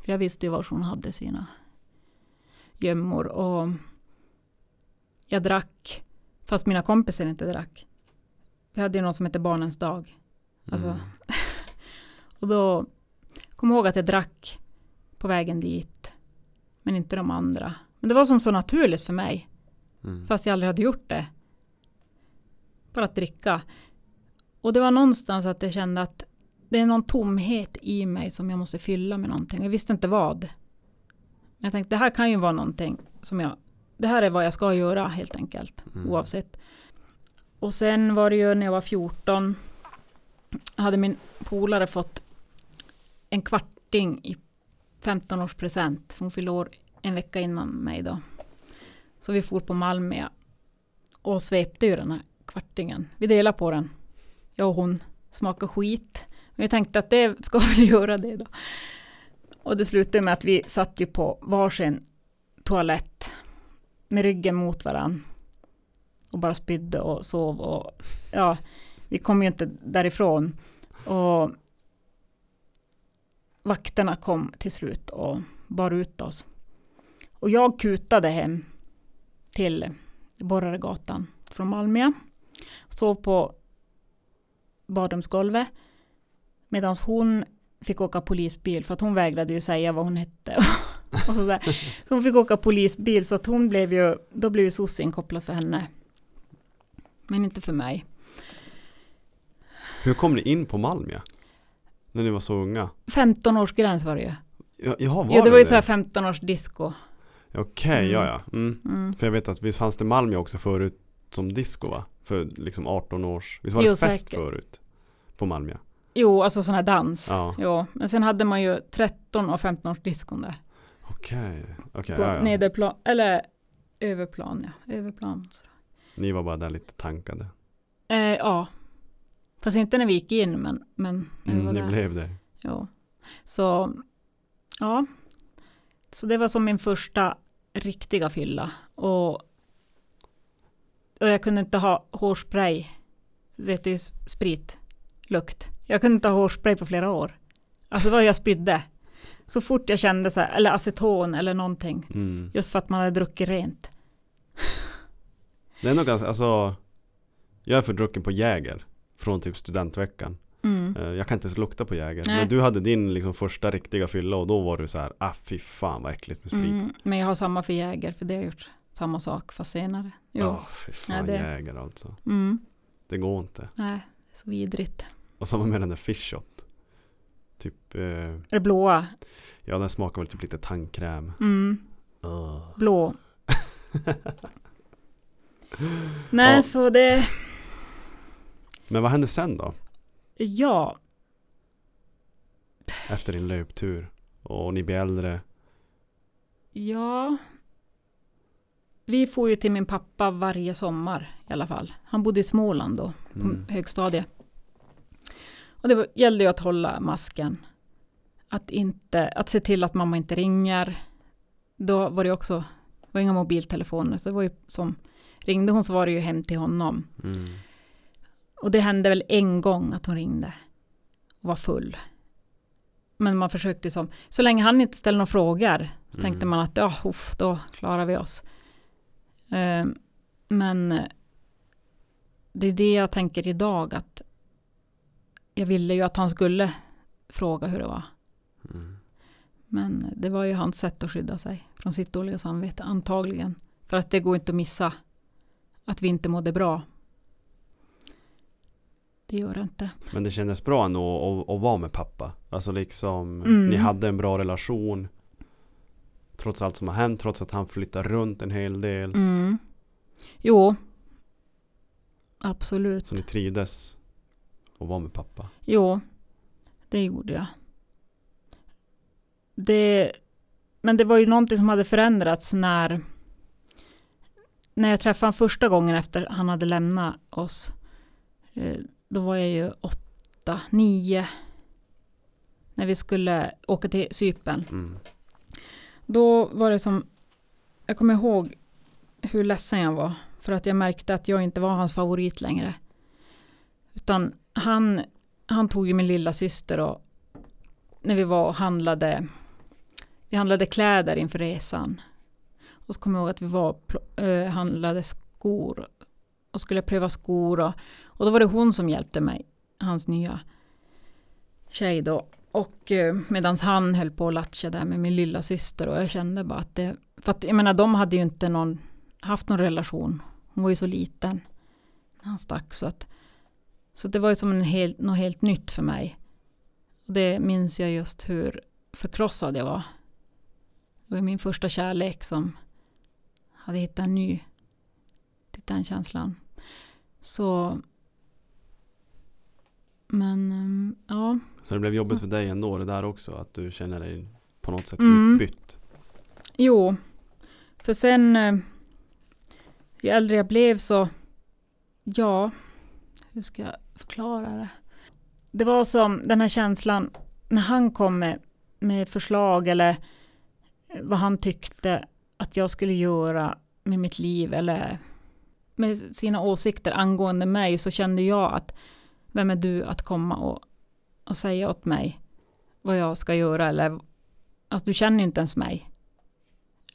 För jag visste ju var hon hade sina gömmor. Och jag drack. Fast mina kompisar inte drack. Vi hade ju något som hette Barnens dag. Alltså, Mm. Och då kom jag ihåg att jag drack på vägen dit. Men inte de andra. Men det var som så naturligt för mig. Mm. Fast jag aldrig hade gjort det. Bara att dricka. Och det var någonstans att jag kände att det är någon tomhet i mig som jag måste fylla med någonting. Jag visste inte vad. Men jag tänkte det här kan ju vara någonting som jag, det här är vad jag ska göra helt enkelt. Mm. Oavsett. Och sen var det ju när jag var 14. Hade min polare fått en kvarting i 15-årspresent. Hon fyllde år en vecka innan mig då. Så vi for på Malmö och svepte ju den här kvartingen. Vi delade på den. Jag och hon smakade skit. Men vi tänkte att det ska vi göra det då. Och det slutade med att vi satt ju på varsin toalett med ryggen mot varandra. Och bara spydde och sov och ja, vi kom ju inte därifrån. Och vakterna kom till slut och bar ut oss. Och jag kutade hem till Borraregatan från Malmö. Sov på badrumsgolvet. Medan hon fick åka polisbil för att hon vägrade ju säga vad hon hette. och sådär. Så hon fick åka polisbil så att hon blev ju, då blev ju soc inkopplad för henne. Men inte för mig. Hur kom ni in på Malmö? När ni var så unga? 15 års gräns var det ju. Ja, jaha, var Ja, det var ju så här 15 års disco. Okej, Mm. ja ja. Mm. Mm. För jag vet att visst fanns det Malmö också förut som disco va? För liksom 18 års, visst var det Jo, fest säkert. förut? På Malmö? Jo, alltså sån här dans. Ja. Jo, men sen hade man ju 13 och 15 års diskon där. Okej, okej. på ja, ja. nederplan, eller överplan, ja. Överplan. Ni var bara där lite tankade. Eh, ja. Fast inte när vi gick in, men, men Mm, det där. blev det. Ja. Så, ja. Så det var som min första riktiga fylla. Och, och jag kunde inte ha hårspray. Det är ju sprit, lukt. Jag kunde inte ha hårspray på flera år. Alltså vad jag spydde. Så fort jag kände så här, eller aceton eller någonting. Mm. Just för att man hade druckit rent. Det är nog ganska, alltså Jag är för drucken på Jäger Från typ studentveckan Mm. Eh, Jag kan inte ens lukta på Jäger Nej. Men du hade din liksom första riktiga fylla och då var du så här Ah fy fan vad äckligt med sprit Mm, men jag har samma för Jäger, för det har jag gjort samma sak fast senare. Jo. Ja fy fan Ja, det- Jäger alltså Mm. Det går inte Nej, det är så vidrigt. Och samma med den där fish shot Typ eh, Det blåa. Ja den smakar väl typ lite tandkräm Mm. Ugh. Blå. Nej, Ja. så det... Men vad hände sen då? Ja, Efter din löptur Och ni blir äldre ja. Vi får ju till min pappa varje sommar i alla fall. Han bodde i Småland då, på mm. högstadiet. Och det var, gällde ju att hålla masken. Att, inte, att se till att mamma inte ringer. Då var det också, det var inga mobiltelefoner, så det var ju som, ringde hon så var det ju hem till honom. Mm. Och det hände väl en gång att hon ringde och var full. Men man försökte som, så länge han inte ställde några frågor så Mm. tänkte man att ja, uff, då klarar vi oss. Eh, men det är det jag tänker idag att jag ville ju att han skulle fråga hur det var. Mm. Men det var ju hans sätt att skydda sig från sitt dåliga samvete, antagligen. För att det går inte att missa att vi inte mådde bra. Det gör det inte. Men det kändes bra ändå att, att vara med pappa. Alltså liksom, Mm. ni hade en bra relation. Trots allt som har hänt, trots att han flyttar runt en hel del. Mm. Jo, absolut. Så ni trivdes att vara med pappa. Jo, det gjorde jag. Det, men det var ju någonting som hade förändrats när, när jag träffade honom första gången efter han hade lämnat oss. Då var jag ju åtta, nio, när vi skulle åka till Cypern. Mm. Då var det som, jag kommer ihåg hur ledsen jag var. För att jag märkte att jag inte var hans favorit längre. Utan han, han tog ju min lilla syster och när vi var och handlade, vi handlade kläder inför resan. Och så kommer jag ihåg att vi var eh, handlade skor och skulle pröva skor och, och då var det hon som hjälpte mig, hans nya tjej då. Och eh, medan han höll på att latcha där med min lilla syster och jag kände bara att det, för att jag menar de hade ju inte någon, haft någon relation. Hon var ju så liten när han stack så att, så det var ju som en helt, något helt nytt för mig. Och det minns jag just hur förkrossad jag var. Det var min första kärlek som hade hittat en ny, den känslan. Så men ehm, ja, Så det blev jobbigt för dig ändå det där också. Att du känner dig på något sätt Mm. utbytt. Jo, för sen eh, ju äldre jag blev så, ja, hur ska jag förklara det? Det var som den här känslan när han kom med, med förslag eller eh, vad han tyckte att jag skulle göra med mitt liv eller med sina åsikter angående mig så kände jag att vem är du att komma och, och säga åt mig vad jag ska göra eller att du känner inte ens mig.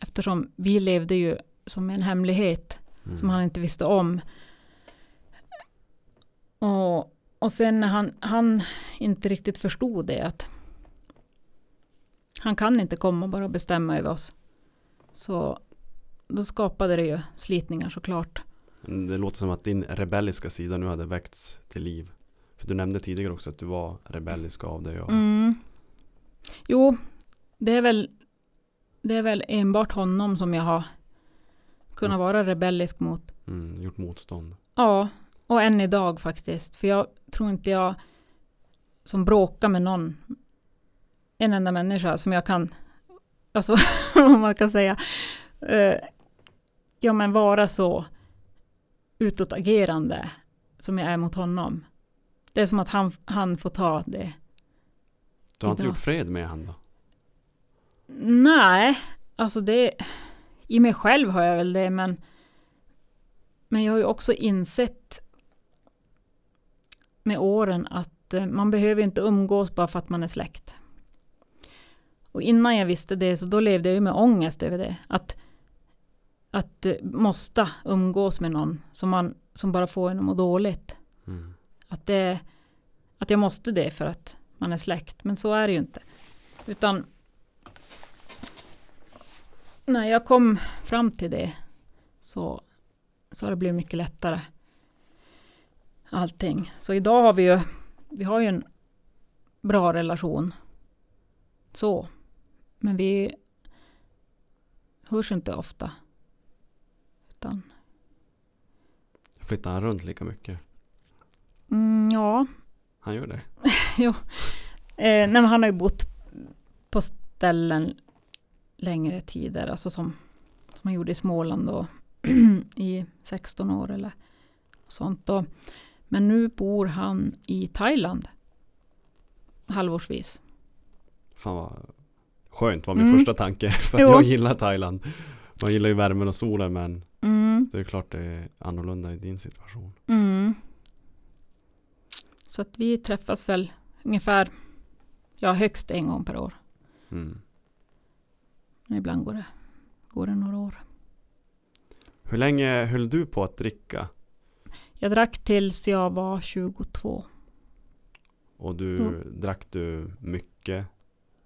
Eftersom vi levde ju som en hemlighet Mm. som han inte visste om. Och, och sen när han, han inte riktigt förstod det att han kan inte komma och bara bestämma över oss. Så då skapade det ju slitningar såklart. Det låter som att din rebelliska sida nu hade väckts till liv. För du nämnde tidigare också att du var rebellisk av dig. Och... Mm. Jo, det är väl det är väl enbart honom som jag har kunnat Mm. vara rebellisk mot. Mm, gjort motstånd. Ja, och än idag faktiskt. För jag tror inte jag som bråkar med någon, en enda människa som jag kan, alltså om man kan säga, eh, ja men vara så utåtagerande som jag är mot honom. Det är som att han, han får ta det. Du har inte gjort fred med han då? Nej, alltså det, i mig själv har jag väl det, men, men jag har ju också insett med åren att eh, man behöver inte umgås bara för att man är släkt. Och innan jag visste det så då levde jag ju med ångest över det. Att, att eh, måste umgås med någon som, man, som bara får en att må dåligt. Mm. Att, det, att jag måste det för att man är släkt. Men så är det ju inte. Utan när jag kom fram till det så, så har det blivit mycket lättare. Allting. Så idag har vi ju, vi har ju en bra relation. Så. Men vi hörs inte ofta. Utan, Flyttar han runt lika mycket? mm, ja, Han gör det? Eh, nej, men han har ju bott på ställen längre tider, alltså som, som han gjorde i Småland då, i 16 år eller sånt. Då. Men nu bor han i Thailand halvårsvis. Fan vad skönt var min Mm. första tanke. För att Jo. jag gillar Thailand. Man gillar ju värmen och solen men Mm, det är klart det är annorlunda i din situation. mm. Så att vi träffas väl ungefär, ja högst en gång per år. Mm. Men ibland går det, går det några år. Hur länge höll du på att dricka? Jag drack tills jag var 22. Och du Mm. drack du mycket?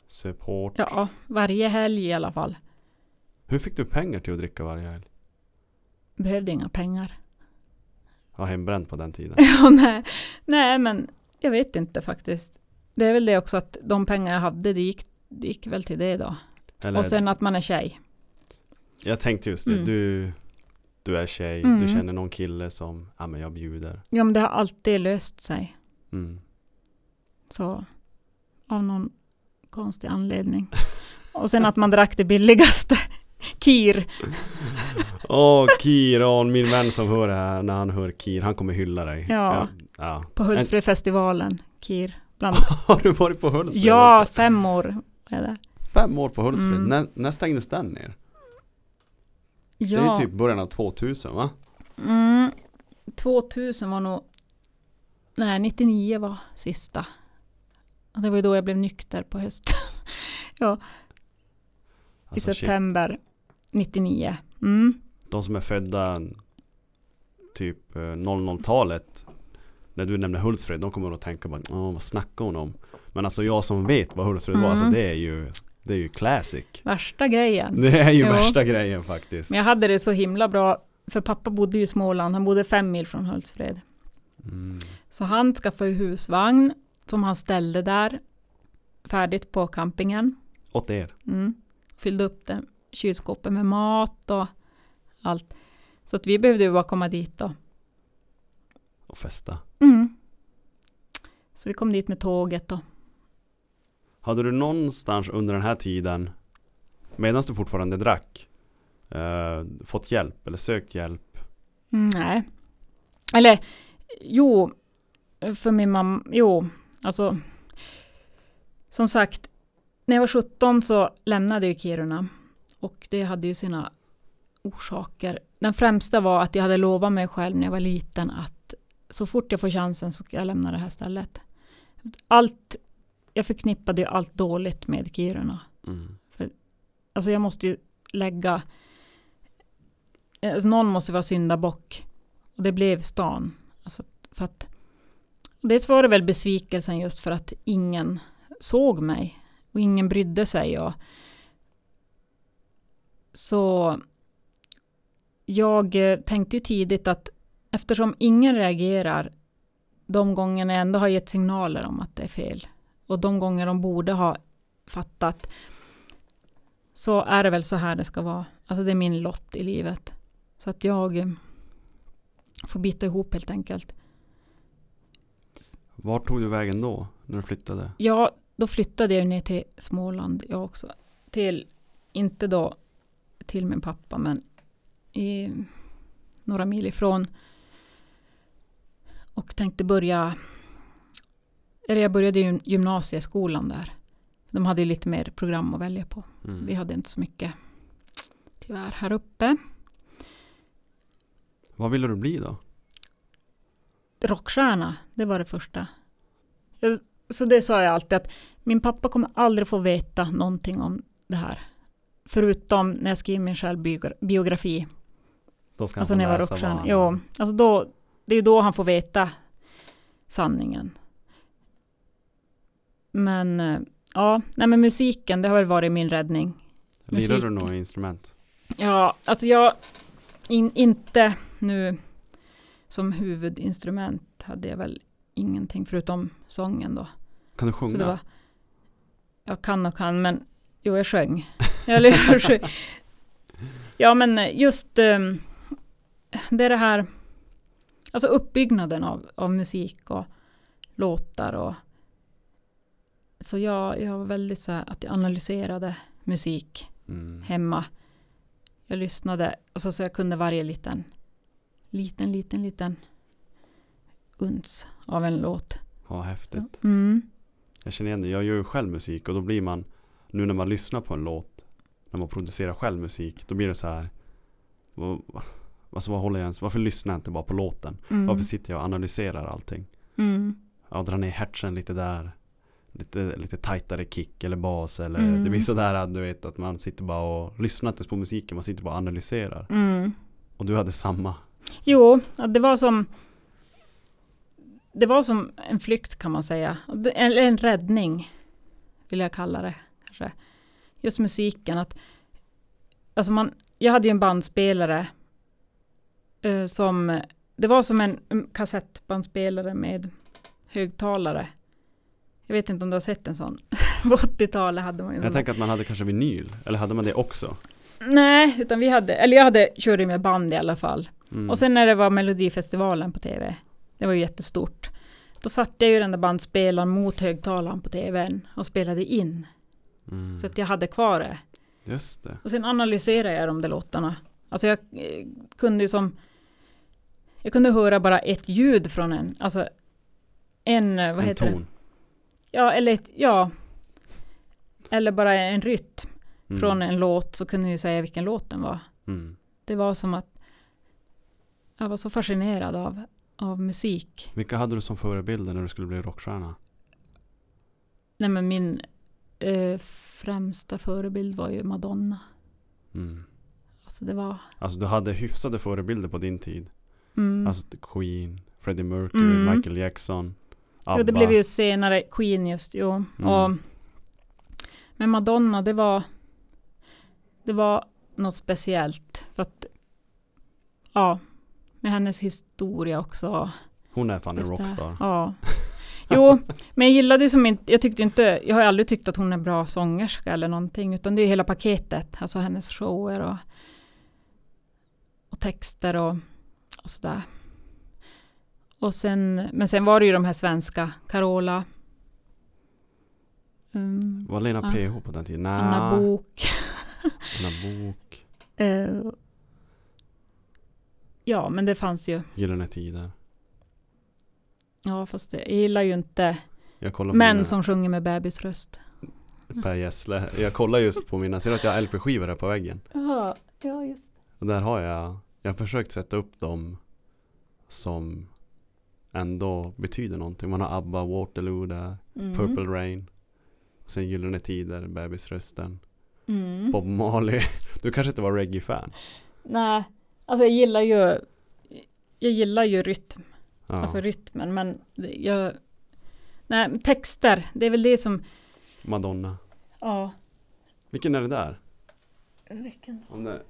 Söp hårt? Ja, varje helg i alla fall. Hur fick du pengar till att dricka varje helg? Behövde inga pengar. Ja, hembränt på den tiden. Ja, nej. nej, men jag vet inte faktiskt. Det är väl det också att de pengar jag hade, det gick, det gick väl till det då. Eller, Och sen att man är tjej. jag tänkte just det, Mm. du, du är tjej, Mm. du känner någon kille som, ja men jag bjuder. Ja, men det har alltid löst sig. Mm. Så av någon konstig anledning. Och sen att man drack det billigaste. Kir. Åh, Kir, åh, min vän som hör det här, när han hör Kir, han kommer hylla dig. Ja. ja. På Hultsfredfestivalen. Kir. Bland, Har du varit på Hultsfred ja, också? fem år är det. Fem år på Hultsfred, Mm. när, när stängdes den ner? Det är Ja. ju typ början av 2000 va? Mm, 2000 var nog... Nej, 99 var sista. Och det var ju då jag blev nykter på hösten. I Alltså, shit. september 99. Mm. De som är födda typ eh, 00-talet När du nämner Hultsfred, de kommer att tänka bara Åh, vad snackar hon om? Men alltså jag som vet vad Hultsfred var, Mm. alltså det är ju Det är ju classic Värsta grejen. Det är ju Jo. värsta grejen faktiskt Men jag hade det så himla bra. För pappa bodde ju i Småland. Han bodde fem mil från Hultsfred. mm. Så han skaffade husvagn som han ställde där. Färdigt på campingen. Åt er Mm. Fyllde upp den kylskåpet med mat och allt. Så att vi behövde ju bara komma dit då. och festa Mm. Så vi kom dit med tåget då. Hade du någonstans under den här tiden Medan du fortfarande drack eh, Fått hjälp eller sökt hjälp Mm, nej. Eller jo, för min mamma, jo, alltså. Som sagt, när jag var 17 så lämnade jag Kiruna. Och det hade ju sina orsaker. Den främsta var att jag hade lovat mig själv när jag var liten att så fort jag får chansen så ska jag lämna det här stället. Allt, jag förknippade ju allt dåligt med Kiruna. mm. Alltså jag måste ju lägga, alltså någon måste vara syndabock. Och det blev stan. Alltså för att Dels var det väl besvikelsen just för att ingen såg mig och ingen brydde sig. Och så jag eh, tänkte ju tidigt att eftersom ingen reagerar de gångerna jag ändå har gett signaler om att det är fel och de gånger de borde ha fattat så är det väl så här det ska vara. Alltså det är min lott i livet. Så att jag eh, får bita ihop helt enkelt. Vart tog du vägen då, när du flyttade? Ja, då flyttade jag ner till Småland jag också. Till, inte då till min pappa, men i några mil ifrån. Och tänkte börja, eller jag började gymnasieskolan där. De hade ju lite mer program att välja på. Mm. Vi hade inte så mycket tyvärr här uppe. Vad ville du bli då? rockstjärna, det var det första. Jag- Så det sa jag alltid att min pappa kommer aldrig få veta någonting om det här. Förutom när jag skriver min självbiografi. Då ska han Alltså få när jag var rockstjärna. han- Jo, alltså då, det är då han får veta sanningen. Men eh, ja, nej men musiken, det har väl varit min räddning. Lirar du några instrument? Ja, alltså jag, in, inte nu som huvudinstrument hade jag väl ingenting förutom sången då. Kan du Så sjunga? det var, jag kan och kan, men jo, jag sjöng. Jag sjöng. Ja, men just ehm, det är det här, alltså uppbyggnaden av, av musik och låtar och så jag, jag var väldigt så här att jag analyserade musik Mm. hemma. Jag lyssnade, alltså, så jag kunde varje liten, liten, liten, liten uns av en låt. Ja, häftigt. Mm. Jag känner igen det. Jag gör ju själv musik och då blir man, nu när man lyssnar på en låt, när man producerar själv musik, då blir det så här, alltså vad håller jag ens, varför lyssnar jag inte bara på låten? Mm. Varför sitter jag och analyserar allting? Mm. Ja, dra ner hertzen lite där, lite, lite tajtare kick eller bas eller Mm. det blir sådär att du vet att man sitter bara och lyssnar inte på musiken, man sitter bara och analyserar. Mm. Och du hade samma. Jo, det var som det var som en flykt kan man säga. Eller en räddning vill jag kalla det. Kanske. Just musiken. Att, alltså man, jag hade ju en bandspelare eh, som det var som en kassettbandspelare med högtalare. Jag vet inte om du har sett en sån. På 80-talet hade man ju Jag tänker att man hade kanske vinyl, eller hade man det också? Nej, utan vi hade, eller jag hade, körde med band i alla fall. Mm. Och sen när det var Melodifestivalen på tv, det var ju jättestort. Då satte jag ju den där bandspelaren mot högtalaren på tvn och spelade in. mm. Så att jag hade kvar det. Just det. Och sen analyserade jag de där låtarna. Alltså jag eh, kunde ju som... Jag kunde höra bara ett ljud från en, alltså en, eh, vad en heter det? ton. Ja, eller ett, ja. Eller bara en rytm Mm. från en låt så kunde jag ju säga vilken låt den var. Mm. Det var som att jag var så fascinerad av, av musik. Vilka hade du som förebilder när du skulle bli rockstjärna? Nej men min eh, främsta förebild var ju Madonna. Mm. Alltså det var... Alltså du hade hyfsade förebilder på din tid. Mm. Alltså Queen, Freddie Mercury, Mm. Michael Jackson, ABBA. jo, det blev ju senare Queen just, jo. Mm. Och, men Madonna, det var... Det var något speciellt. För att... Ja, med hennes historia också. Hon är fan en rockstar. Ja. Jo, men jag gillade som inte, jag tyckte inte, jag har aldrig tyckt att hon är bra sångerska eller någonting, utan det är hela paketet, alltså hennes shower och, och texter och, och sådär. Och sen, men sen var det ju de här svenska, Carola, um, Var Lena Ja. PH på den tiden? Nej. Anna Bok Anna Bok. eh, Ja, men det fanns ju, Gyllene Tider. ja fast det, jag gillar ju inte män mina, som sjunger med bebisröst. Per Gessle. Jag kollar just på mina, ser du att jag har LP-skivor här på väggen? Ja, ja just Och där har jag, jag har försökt sätta upp dem som ändå betyder någonting. Man har ABBA, Waterloo där, Mm. Purple Rain. Och sen Gyllene Tider, Bebisrösten. Mm. Bob Marley. Du kanske inte var reggae-fan? Nej, alltså jag gillar ju Jag gillar ju rytm. Ja. alltså rytmen. Men jag, nej, texter, det är väl det som, Madonna. ja. Vilken är det där? Vilken? Om det...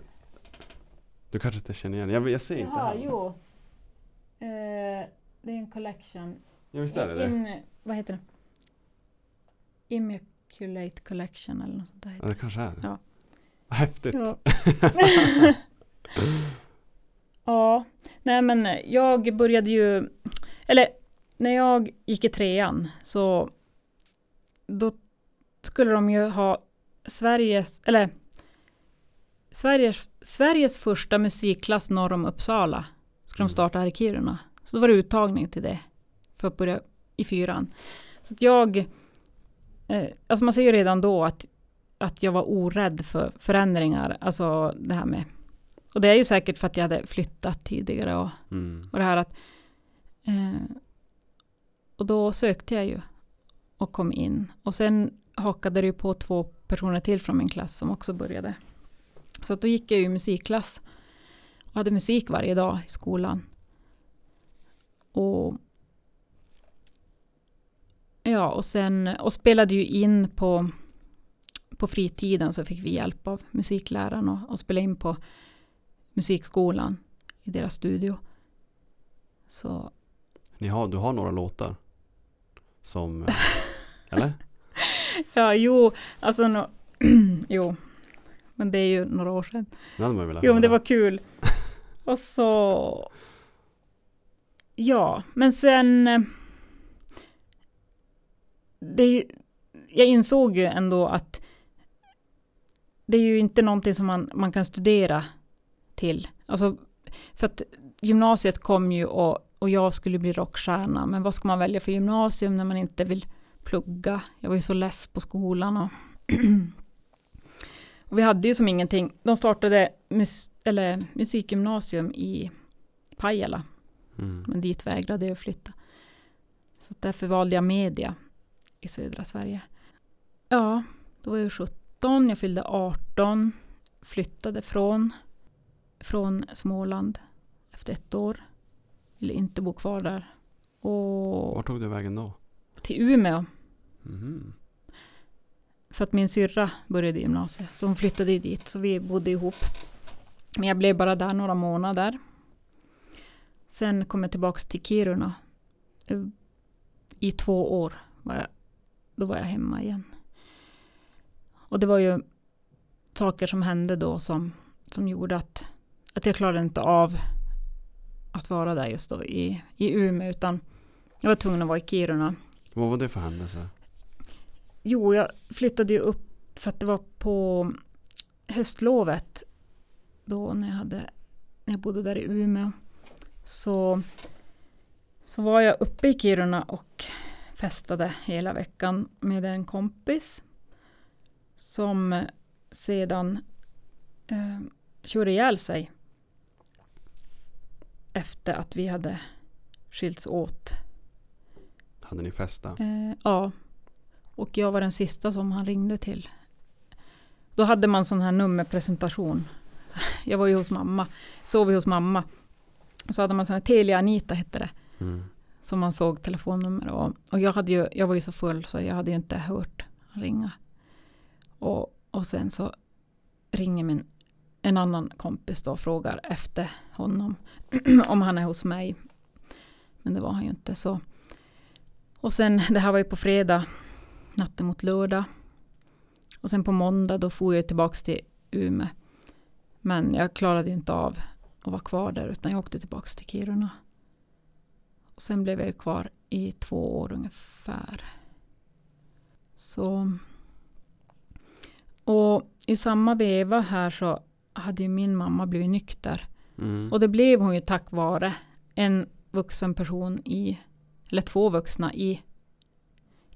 Du kanske inte känner igen Jag, jag ser inte Jaha, här. jo. Eh, det är en collection. Ja, visst är det det? In, vad heter det? Immaculate Collection eller något sånt där. Ja, det kanske är det. Ja. Häftigt. Ja. ja, nej men jag började ju, eller när jag gick i trean så då skulle de ju ha Sveriges, eller Sveriges, Sveriges första musikklass norr om Uppsala skulle Mm. de starta här i Kiruna. Så då var det uttagning till det för att börja i fyran. Så att jag, eh, alltså man ser ju redan då att att jag var orädd för förändringar. Alltså det här med, och det är ju säkert för att jag hade flyttat tidigare och, Mm. och det här att, eh, och då sökte jag ju och kom in. Och sen hakade det ju på två personer till från min klass som också började. Så att då gick jag ju i musikklass och hade musik varje dag i skolan. Och Ja, och sen och spelade ju in på på fritiden så fick vi hjälp av musikläraren och, och spela in på musikskolan i deras studio. Så Ni har, du har några låtar? Som... eh, eller? ja, jo, alltså no, jo, men det är ju några år sedan. Det hade man velat Jo, men det var kul. Och så ja, men sen eh, det är ju, jag insåg ju ändå att det är ju inte någonting som man, man kan studera till. Alltså, för att gymnasiet kom ju och, och jag skulle bli rockstjärna, men vad ska man välja för gymnasium när man inte vill plugga? Jag var ju så less på skolan och, och vi hade ju som ingenting. De startade mus, eller musikgymnasium i Pajala, Mm. men dit vägrade jag flytta. Så därför valde jag media i södra Sverige. Ja, då var jag 17, jag fyllde 18, flyttade från, från Småland efter ett år. Ville inte bo kvar där. Och Var tog du vägen då? till Umeå, Mhm för att min syrra började gymnasiet. Så hon flyttade dit, så vi bodde ihop. Men jag blev bara där några månader. Sen kom jag tillbaka till Kiruna. Eh, I två år var jag, då var jag hemma igen. Och det var ju saker som hände då som, som gjorde att, att jag klarade inte av att vara där just då i, i Umeå, utan jag var tvungen att vara i Kiruna. Vad var det för händelse? Jo, jag flyttade ju upp för att det var på höstlovet. Då när jag, hade, när jag bodde där i Umeå. Så, så var jag uppe i Kiruna och festade hela veckan med en kompis. Som sedan eh, körde ihjäl sig. Efter att vi hade skilts åt. Hade ni festa? Eh, ja. Och jag var den sista som han ringde till. Då hade man sån här nummerpresentation. Jag var ju hos mamma, sov ju hos mamma. Så hade man sån här Telia Anita hette det. Mm. Som man såg telefonnummer och, och jag, hade ju, jag var ju så full så jag hade ju inte hört ringa. Och, och sen så ringer min, en annan kompis då och frågar efter honom. om han är hos mig. Men det var han ju inte så. Och sen, det här var ju på fredag, natten mot lördag. Och sen på måndag då får jag tillbaka till Umeå. Men jag klarade inte av att vara kvar där utan jag åkte tillbaka till Kiruna. Och sen blev jag kvar i två år ungefär. Så. Och i samma veva här så hade ju min mamma blivit nykter. Mm. Och det blev hon ju tack vare en vuxen person i, eller två vuxna i,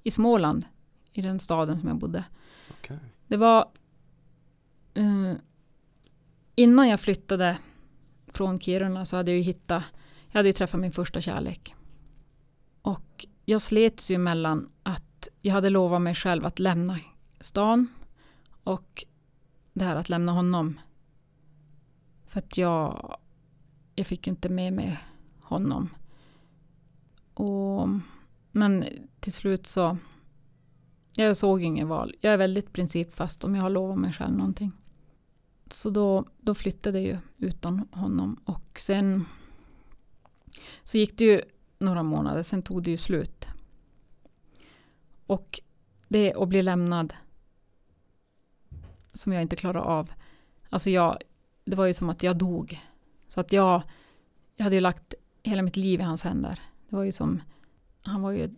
i Småland, i den staden som jag bodde. Okej. Det var eh, innan jag flyttade från Kiruna så hade jag ju hittat, jag hade ju träffat min första kärlek. Och jag slets ju mellan att jag hade lovat mig själv att lämna stan och det här att lämna honom. För att jag, jag fick ju inte med mig honom. Och, men till slut så, jag såg ingen val. Jag är väldigt principfast om jag har lovat mig själv någonting. Så då, då flyttade jag ju utan honom och sen så gick det ju några månader, sen tog det ju slut. Och det att bli lämnad som jag inte klarade av. Alltså jag, det var ju som att jag dog. Så att jag, jag hade ju lagt hela mitt liv i hans händer. Det var ju som, han var ju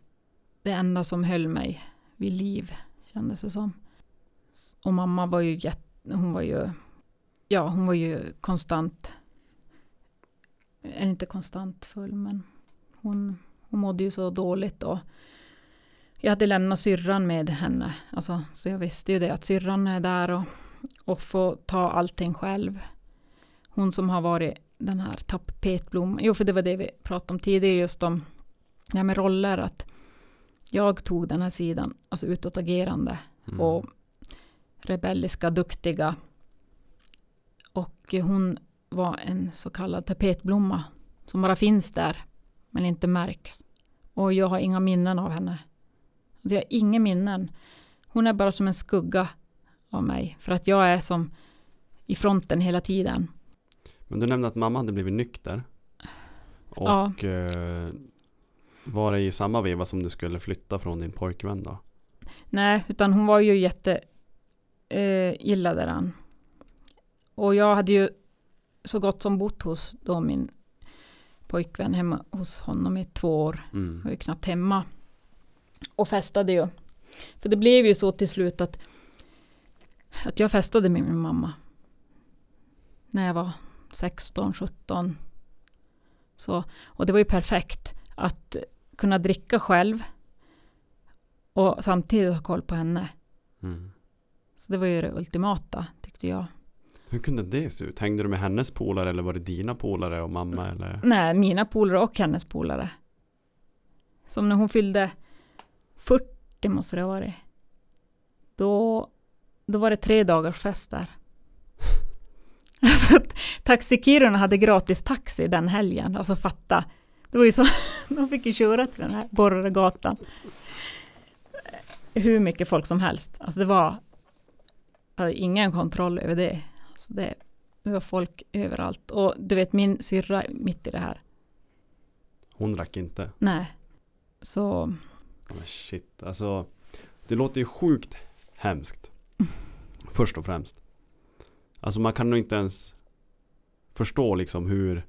det enda som höll mig vid liv, kändes det som. Och mamma var ju jätte, hon var ju, ja hon var ju konstant, eller inte konstant full men hon, hon mådde ju så dåligt då. jag hade lämnat syrran med henne, alltså, så jag visste ju det att syrran är där och, och får ta allting själv. Hon som har varit den här tapetblomman, jo för det var det vi pratade om tidigare, just om det här med roller, att jag tog den här sidan, alltså utåtagerande Mm. och rebelliska, duktiga. Och hon var en så kallad tapetblomma som bara finns där men inte märks. Och jag har inga minnen av henne. Alltså jag har inga minnen. Hon är bara som en skugga av mig för att jag är som i fronten hela tiden. Men du nämnde att mamma hade blivit nykter. Och eh, var det i samma veva som du skulle flytta från din pojkvän då? Nej, utan hon var ju jätte eh, illa däran. Och jag hade ju så gott som bott hos då min pojkvän hemma hos honom i två år. Jag Mm. var ju knappt hemma. Och festade ju. För det blev ju så till slut att, att jag festade med min mamma. När jag var 16, 17. Så, och det var ju perfekt att kunna dricka själv. Och samtidigt ha koll på henne. Mm. Så det var ju det ultimata tyckte jag. Hur kunde det se ut? Hängde du med hennes polare eller var det dina polare och mamma eller? Nej, mina polare och hennes polare. Som när hon fyllde 40 måste det ha varit. Då, då var det tre dagars fest där. Alltså, Taxi Kiruna hade gratis taxi den helgen. Alltså fatta. Det var ju så, de fick ju köra till den här borrade gatan. Hur mycket folk som helst. Alltså det var jag hade ingen kontroll över det. Alltså det, det var folk överallt. Och du vet min syrra mitt i det här. Hon drack inte. Nej. Så Men shit, alltså det låter ju sjukt hemskt. Först och främst. Alltså man kan nog inte ens förstå liksom hur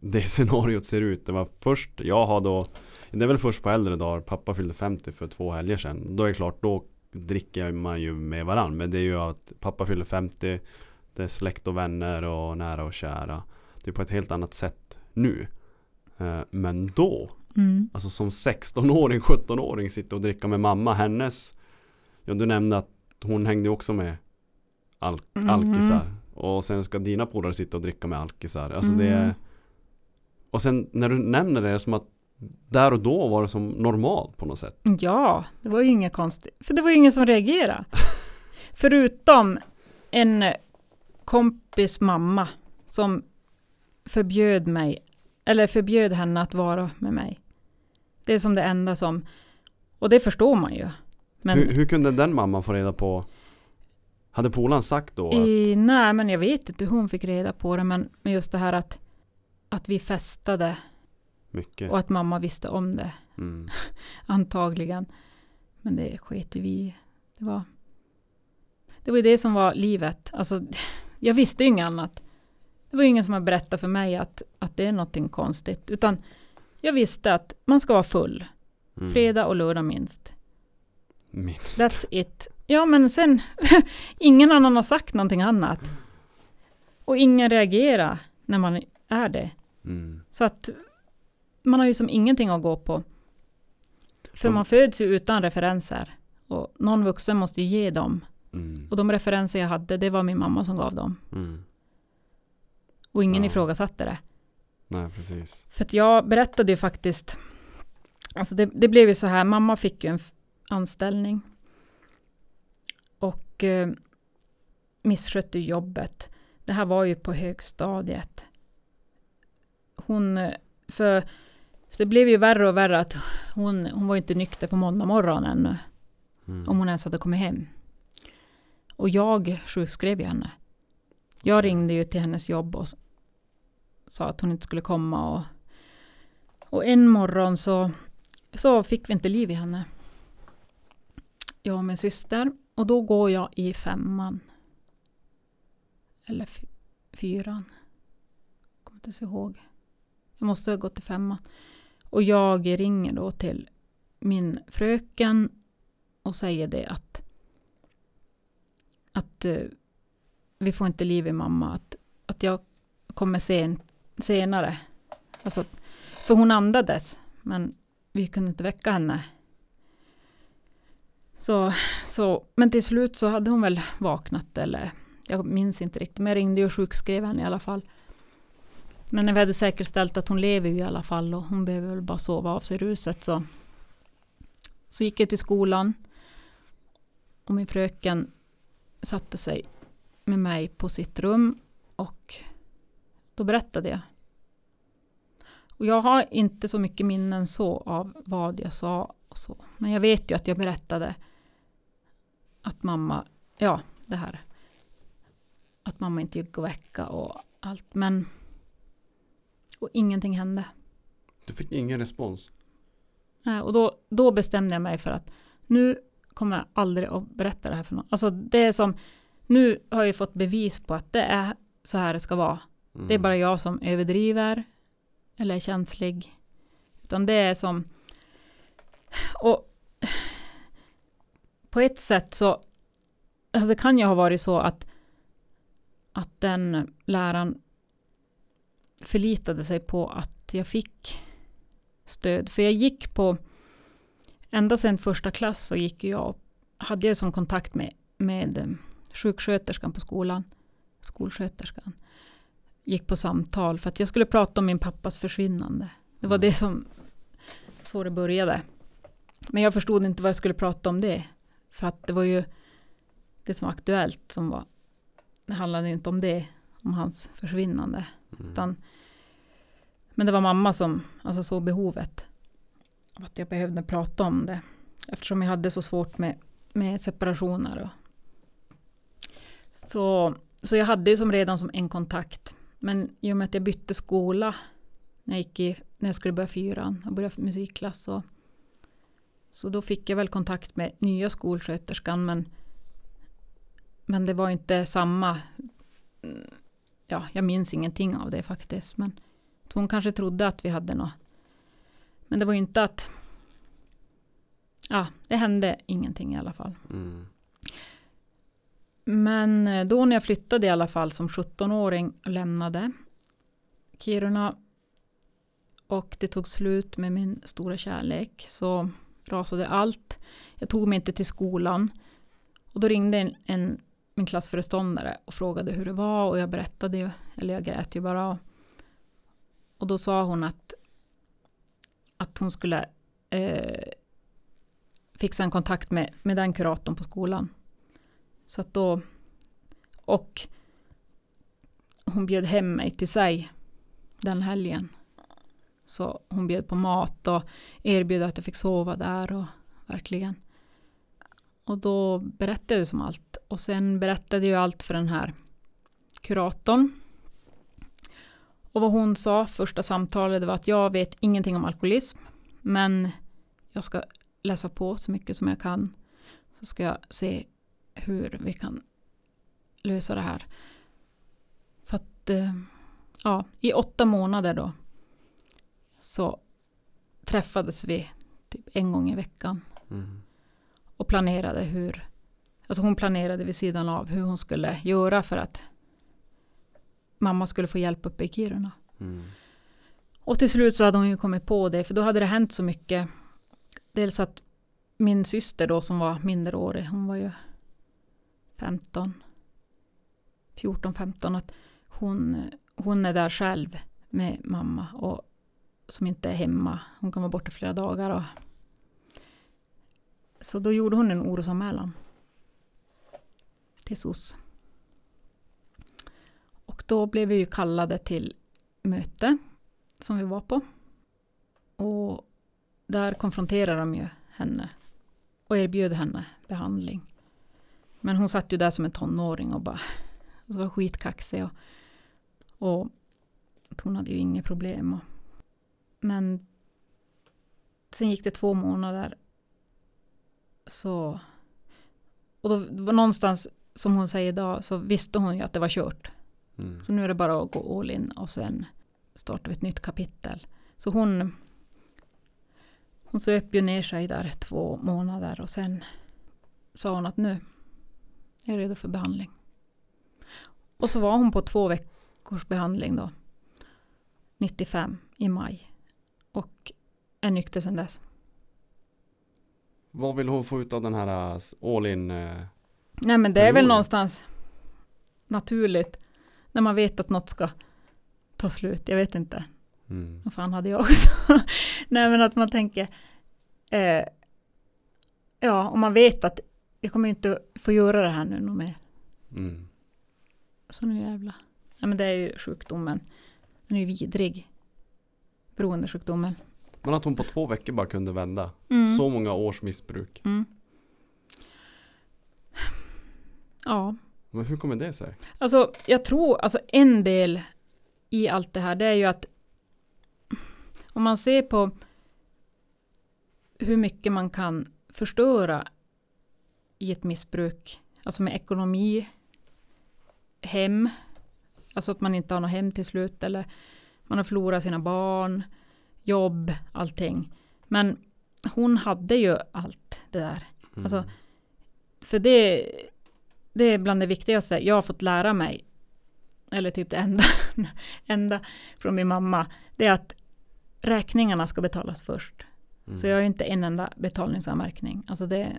det scenariot ser ut. Det var först, jag har då, det är väl först på äldre dagar, pappa fyllde 50 för två helger sedan. Då är det klart, då dricker man ju med varann. Men det är ju att pappa fyller 50, det är släkt och vänner och nära och kära. Det är på ett helt annat sätt nu. Eh, Men då mm. Alltså som 16-åring, 17-åring sitta och dricka med mamma. Hennes Ja du nämnde att hon hängde också med al- Mhm. alkisar. Och sen ska dina polare sitta och dricka med alkisar. Alltså det är Mm. Och sen när du nämner det är det som att Där och då var det som normalt på något sätt. Ja, det var ju inget konstigt. För det var ju ingen som reagerade. Förutom en kompis mamma som förbjöd mig, eller förbjöd henne att vara med mig. Det är som det enda som, och det förstår man ju. Men Hur, hur kunde den mamman få reda på Hade polaren sagt då att i, nej, men jag vet inte hur hon fick reda på det, men, men just det här att, att vi festade mycket? och att mamma visste om det. Mm. Antagligen. Men det sket vi. Det var, det var ju det som var livet. Alltså, jag visste ju inget annat. Det var ju ingen som har berättat för mig att, att det är någonting konstigt. Utan jag visste att man ska vara full. Mm. Fredag och lördag minst. Minst. That's it. Ja men sen, ingen annan har sagt någonting annat. Och ingen reagerar när man är det. Mm. Så att man har ju som ingenting att gå på. För Mm. man föds ju utan referenser. Och någon vuxen måste ju ge dem. Mm. Och de referenser jag hade, det var min mamma som gav dem. Mm. Och ingen Ja. ifrågasatte det. Nej precis. För att jag berättade ju faktiskt, alltså det, det blev ju så här, mamma fick ju en anställning. Och eh, misskötte jobbet. Det här var ju på högstadiet. Hon, för det blev ju värre och värre att hon, hon var inte nykter på måndag morgon ännu. Mm. Om hon ens hade kommit hem. Och jag sjukskrev ju henne. Jag ringde ju till hennes jobb och sa att hon inte skulle komma. Och, och en morgon så, så fick vi inte liv i henne. Jag och min syster. Och då går jag i femman. Eller fyran. Kommer inte så ihåg. Jag måste ha gått i femman. Och jag ringer då till min fröken och säger det att att eh, vi får inte liv i mamma, att, att jag kommer sen, senare. Alltså, för hon andades, men vi kunde inte väcka henne. Så, så, men till slut så hade hon väl vaknat, eller jag minns inte riktigt, men jag ringde och sjukskrev henne i alla fall. Men när vi hade säkerställt att hon lever ju i alla fall och hon behöver väl bara sova av sig ruset så, så gick jag till skolan och min fröken satte sig med mig på sitt rum och då berättade jag. Och jag har inte så mycket minnen så av vad jag sa och så. Men jag vet ju att jag berättade att mamma, ja det här. Att mamma inte gick att väcka och allt. Men och ingenting hände. Du fick ingen respons. Nej, och då, då bestämde jag mig för att nu kommer jag aldrig att berätta det här för någon. Alltså det är som, nu har jag fått bevis på att det är så här det ska vara. Mm. Det är bara jag som överdriver eller är känslig. Utan det är som, och på ett sätt så, alltså kan ju ha varit så att, att den läraren förlitade sig på att jag fick stöd. För jag gick på, ända sedan första klass så gick jag, hade jag som kontakt med, med eh, sjuksköterskan på skolan, skolsköterskan. Gick på samtal för att jag skulle prata om min pappas försvinnande. Det var Mm. det som, så det började. Men jag förstod inte vad jag skulle prata om det. För att det var ju det som var aktuellt som var, det handlade inte om det, om hans försvinnande. Mm. Utan, men det var mamma som alltså, såg behovet av att jag behövde prata om det. Eftersom jag hade så svårt med, med separationer. Och, så, så jag hade ju som redan som en kontakt. Men i och med att jag bytte skola när jag, gick i, när jag skulle börja fyran och börja musikklass. Så, så då fick jag väl kontakt med nya skolsköterskan. Men, men det var inte samma mm, ja, jag minns ingenting av det faktiskt. Men hon kanske trodde att vi hade något. Men det var ju inte att, ja, det hände ingenting i alla fall. Mm. Men eh, då när jag flyttade i alla fall som 17-åring och lämnade Kiruna och det tog slut med min stora kärlek så rasade allt. Jag tog mig inte till skolan och då ringde en, en min klassföreståndare och frågade hur det var och jag berättade ju, eller jag grät ju bara. Och då sa hon att, att hon skulle eh, fixa en kontakt med, med den kuratorn på skolan. Så att då, och hon bjöd hem mig till sig den helgen. Så hon bjöd på mat och erbjöd att jag fick sova där och verkligen. Och då berättade jag som allt. Och sen berättade jag allt för den här kuratorn. Och vad hon sa första samtalet var att jag vet ingenting om alkoholism. Men jag ska läsa på så mycket som jag kan. Så ska jag se hur vi kan lösa det här. För att eh, ja, i åtta månader då så träffades vi typ en gång i veckan Mm och planerade hur, alltså hon planerade vid sidan av hur hon skulle göra för att mamma skulle få hjälp uppe i Kiruna. Mm. Och till slut så hade hon ju kommit på det, för då hade det hänt så mycket. Dels att min syster då som var minderårig, hon var ju 15, 14, 15, att hon, hon är där själv med mamma och som inte är hemma. Hon kan vara borta flera dagar. Och, så då gjorde hon en orosanmälan till SOS. Och då blev vi ju kallade till möte som vi var på. Och där konfronterade de ju henne och erbjöd henne behandling. Men hon satt ju där som en tonåring och bara och så var skitkaxig. Och, och hon hade ju inga problem. Och, men sen gick det två månader. Så och då någonstans som hon säger idag så visste hon ju att det var kört. Mm. Så nu är det bara att gå all in och sen startar vi ett nytt kapitel. Så hon hon söp ju ner sig där två månader och sen sa hon att nu är jag redo för behandling. Och så var hon på två veckors behandling då. 95 i maj. Och är nykter sedan dess. Vad vill hon få ut av den här uh, all in? Uh, Nej men det är väl någonstans naturligt. När man vet att något ska ta slut. Jag vet inte. mm. Vad fan hade jag också? Nej men att man tänker. Eh, ja, om man vet att jag kommer inte få göra det här nu något mer. Mm. Så nu jävla. Ja men det är ju sjukdomen. Den är ju vidrig. Beroendesjukdomen. Men att hon på två veckor bara kunde vända. Mm. Så många års missbruk. Mm. Ja, Men hur kommer det sig? alltså jag tror, alltså en del i allt det här det är ju att om man ser på hur mycket man kan förstöra i ett missbruk, alltså med ekonomi, hem, alltså att man inte har något hem till slut eller man har förlorat sina barn, jobb, allting. Men hon hade ju allt det där. Mm. Alltså, För det, det är bland det viktigaste jag har fått lära mig, eller typ det enda, enda från min mamma, det är att räkningarna ska betalas först. mm. Så jag har ju inte en enda betalningsanmärkning. Alltså det,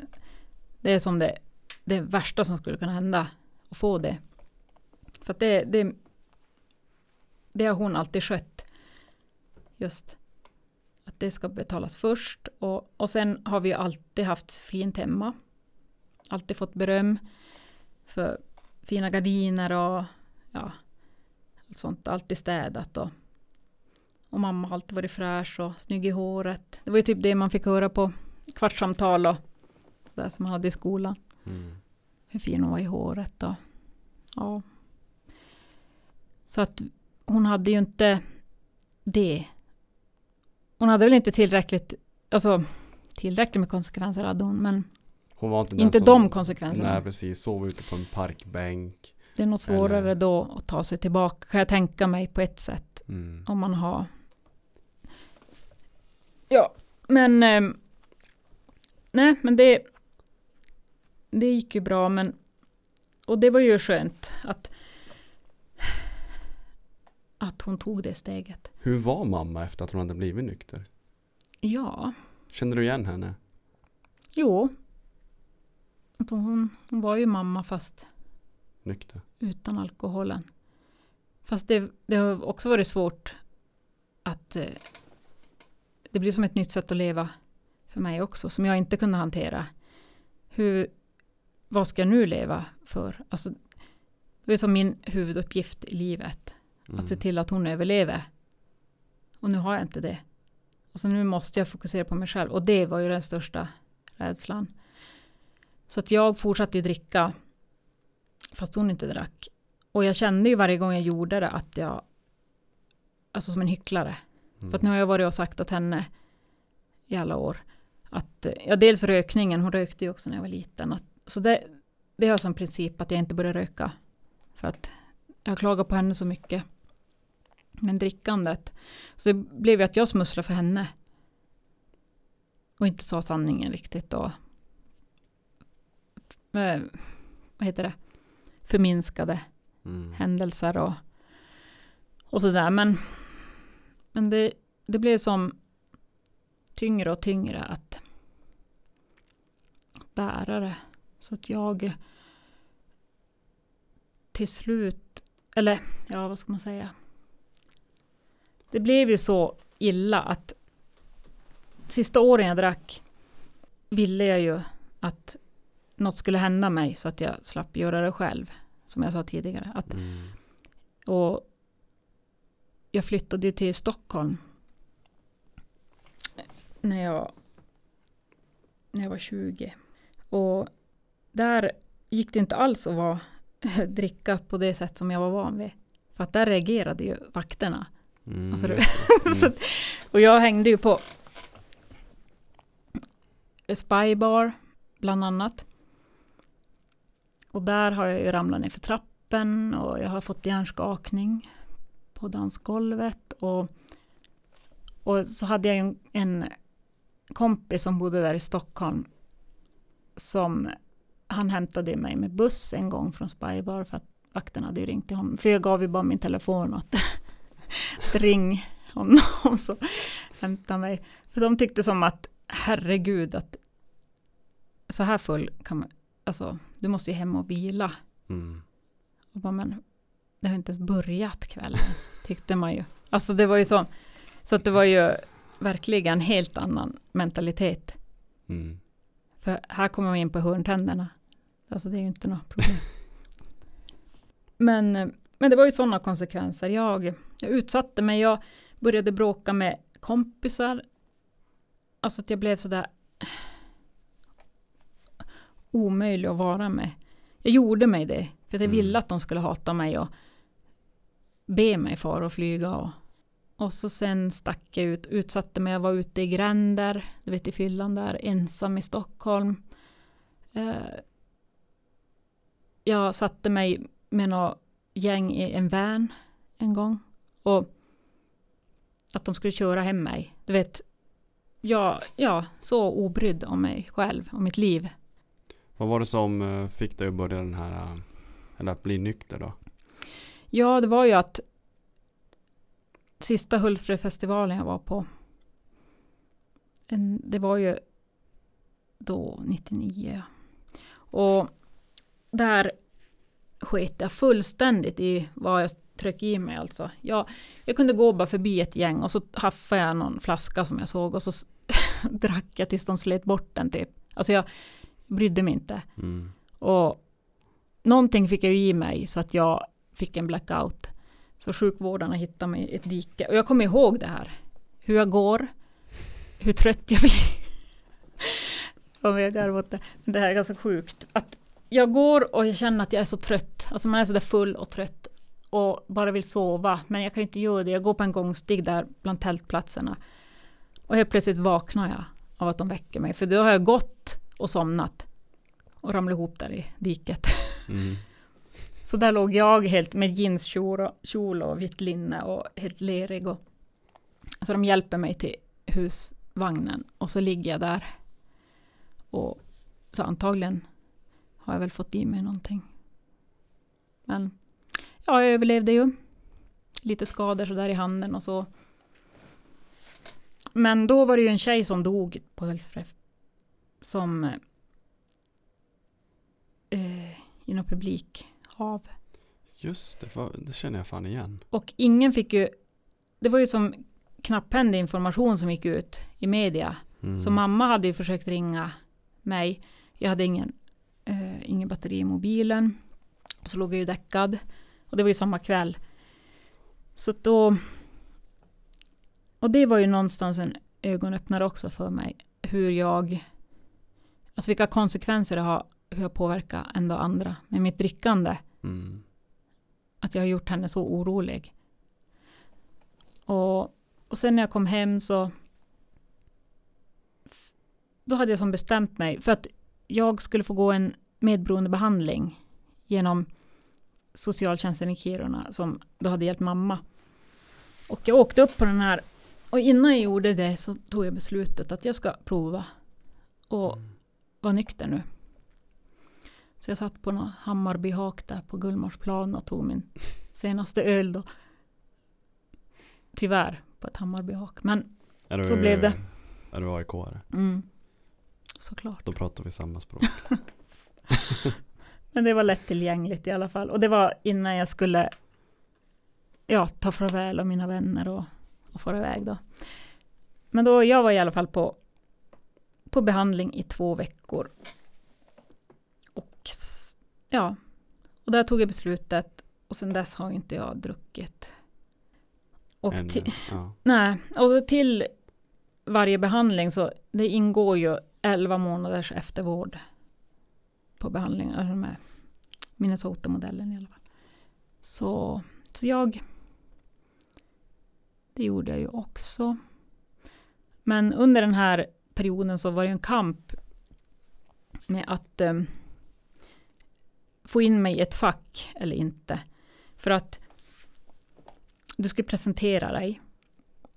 det är som det, det värsta som skulle kunna hända, att få det. För att det, det, det har hon alltid skött. Just det ska betalas först. Och, och sen har vi alltid haft fint hemma. Alltid fått beröm för fina gardiner och ja, allt sånt. Alltid städat och, och mamma har alltid varit fräsch och snygg i håret. Det var ju typ det man fick höra på kvartssamtal och sådär som man hade i skolan. Mm. Hur fin hon var i håret och ja. Så att hon hade ju inte det. Hon hade väl inte tillräckligt, alltså tillräckligt med konsekvenser hade hon, men Hon var inte inte som, de konsekvenserna. Nej precis, sov ute på en parkbänk. Det är nog svårare Eller- då att ta sig tillbaka, kan jag tänka mig på ett sätt. Mm. Om man har... Ja, men... ehm, nej, men det... Det gick ju bra, men... Och det var ju skönt att... Att hon tog det steget. Hur var mamma efter att hon hade blivit nykter? Ja, Kände du igen henne? jo. Att hon, hon var ju mamma fast Nykter? utan alkoholen. Fast det, det har också varit svårt att eh, det blir som ett nytt sätt att leva för mig också som jag inte kunde hantera. Hur, vad ska jag nu leva för? Alltså, det är som min huvuduppgift i livet. Mm. Att se till att hon överlever. Och nu har jag inte det. Alltså nu måste jag fokusera på mig själv. Och det var ju den största rädslan. Så att jag fortsatte ju dricka. Fast hon inte drack. Och jag kände ju varje gång jag gjorde det att jag. Alltså som en hycklare. Mm. För att nu har jag varit och sagt åt henne. I alla år. Att ja dels rökningen. Hon rökte ju också när jag var liten. Att, så det, det har jag som princip att jag inte börjar röka. För att jag har klagat på henne så mycket. Men drickandet. Så det blev ju att jag smusslade för henne. Och inte sa sanningen riktigt. Och, eh, vad heter det? Förminskade Mm. händelser och, och sådär. Men, men det, det blev som tyngre och tyngre att bära det. Så att jag till slut, eller ja vad ska man säga. Det blev ju så illa att sista åren jag drack ville jag ju att något skulle hända mig så att jag slapp göra det själv. Som jag sa tidigare. Att Mm. och jag flyttade ju till Stockholm. när jag, när jag var 20. Och där gick det inte alls att vara, dricka på det sätt som jag var van vid. För att där reagerade ju vakterna. Mm, Alltså. Så Mm. att- Och jag hängde ju på Spybar bland annat. Och där har jag ju ramlat ner för trappen och jag har fått hjärnskakning på dansgolvet. Och, och så hade jag ju en, en kompis som bodde där i Stockholm som han hämtade mig med buss en gång från Spybar för att vakten hade ju ringt till honom. För jag gav ju bara min telefon att, att ring honom så hämta mig. För de tyckte som att herregud att så här full kan man, alltså du måste ju hem och vila. Mm. Och bara, men det har inte ens börjat kvällen, tyckte man ju. Alltså det var ju så, så att det var ju verkligen en helt annan mentalitet. Mm. För här kommer man in på hörntänderna. Alltså det är ju inte något problem. men, men det var ju sådana konsekvenser. Jag, jag utsatte mig, jag började bråka med kompisar. Alltså att jag blev sådär omöjlig att vara med. Jag gjorde mig det, för att jag Mm. ville att de skulle hata mig och be mig fara och flyga. Och, och så sen stack jag ut, utsatte mig, jag var ute i gränder, du vet i fyllan där, ensam i Stockholm. Eh, jag satte mig med något gäng i en van en gång. Och att de skulle köra hem mig. Du vet, jag, ja, så obrydd om mig själv, om mitt liv. Vad var det som eh, fick dig att börja den här, eh, eller att bli nykter då? Ja, det var ju att sista Hultsfredsfestivalen jag var på, en, det var ju då 99. Och där sket jag fullständigt i vad jag tryckte i mig alltså. Jag, jag kunde gå bara förbi ett gäng och så haffade jag någon flaska som jag såg och så drack jag tills de slet bort den typ. Alltså jag brydde mig inte. Mm. Och någonting fick jag ju i mig så att jag fick en blackout. Så sjukvårdarna hittade mig i ett dike. Och jag kommer ihåg det här. Hur jag går. Hur trött jag blir. Om jag garvar åt det. Men det här är ganska sjukt. Att jag går och jag känner att jag är så trött. Alltså man är så där full och trött. Och bara vill sova. Men jag kan inte göra det. Jag går på en gångstig där bland tältplatserna. Och helt plötsligt vaknar jag av att de väcker mig. För då har jag gått och somnat. Och ramlat ihop där i diket. Mm. Så där låg jag helt med jeanskjol och, vitt linne och helt lerig. Och, så de hjälper mig till husvagnen och så ligger jag där. Och så antagligen har jag väl fått i mig någonting. Men ja, jag överlevde ju. Lite skador så där i handen och så. Men då var det ju en tjej som dog på Hultsfred. Som eh, i något publikhav. Just det, det känner jag fan igen. Och ingen fick ju, det var ju som knapphändig information som gick ut i media. Mm. Så mamma hade ju försökt ringa mig. Jag hade ingen, eh, ingen batteri i mobilen. Så låg jag ju däckad. Och det var ju samma kväll. Så då... Och det var ju någonstans en ögonöppnare också för mig. Hur jag... Alltså vilka konsekvenser det har, hur jag påverkar ändå andra med mitt drickande. Mm. att jag har gjort henne så orolig. Och, och sen när jag kom hem så då hade jag som bestämt mig för att jag skulle få gå en medberoendebehandling genom socialtjänsten i Kiruna som då hade hjälpt mamma. Och jag åkte upp på den här och innan jag gjorde det så tog jag beslutet att jag ska prova och Mm. vara nykter nu. Så jag satt på någon Hammarbyhak där på Gullmarsplan och tog min senaste öl då. Tyvärr på ett Hammarbyhak. Men du, Så blev det. Är du AIK-are? mm, såklart. Då pratar vi samma språk. Men det var lättillgängligt i alla fall. Och det var innan jag skulle ja, ta farväl av mina vänner och, och fara iväg då. Men då, jag var i alla fall på, på behandling i två veckor. Och ja, och där tog jag beslutet. Och sen dess har inte jag druckit. Och En, ti- ja. Nej, och så till varje behandling så det ingår ju 11 månaders eftervård på behandlingen, alltså med Minnesota-modellen i alla fall. Så, så jag, det gjorde jag ju också. Men under den här perioden så var det en kamp med att eh, få in mig i ett fack eller inte. För att du skulle presentera dig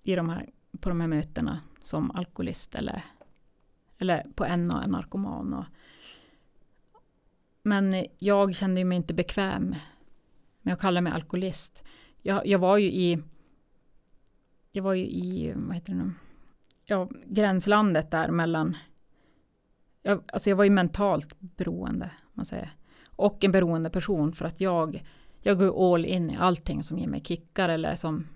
i de här, på de här mötena som alkoholist eller, eller på en och en narkoman. Och, men jag kände mig inte bekväm med att kalla mig alkoholist. Jag, jag var ju i jag var ju i, vad heter det nu, ja, gränslandet där mellan, jag, alltså jag var ju mentalt beroende, man säger, och en beroende person för att jag, jag går all in i allting som ger mig kickar eller som,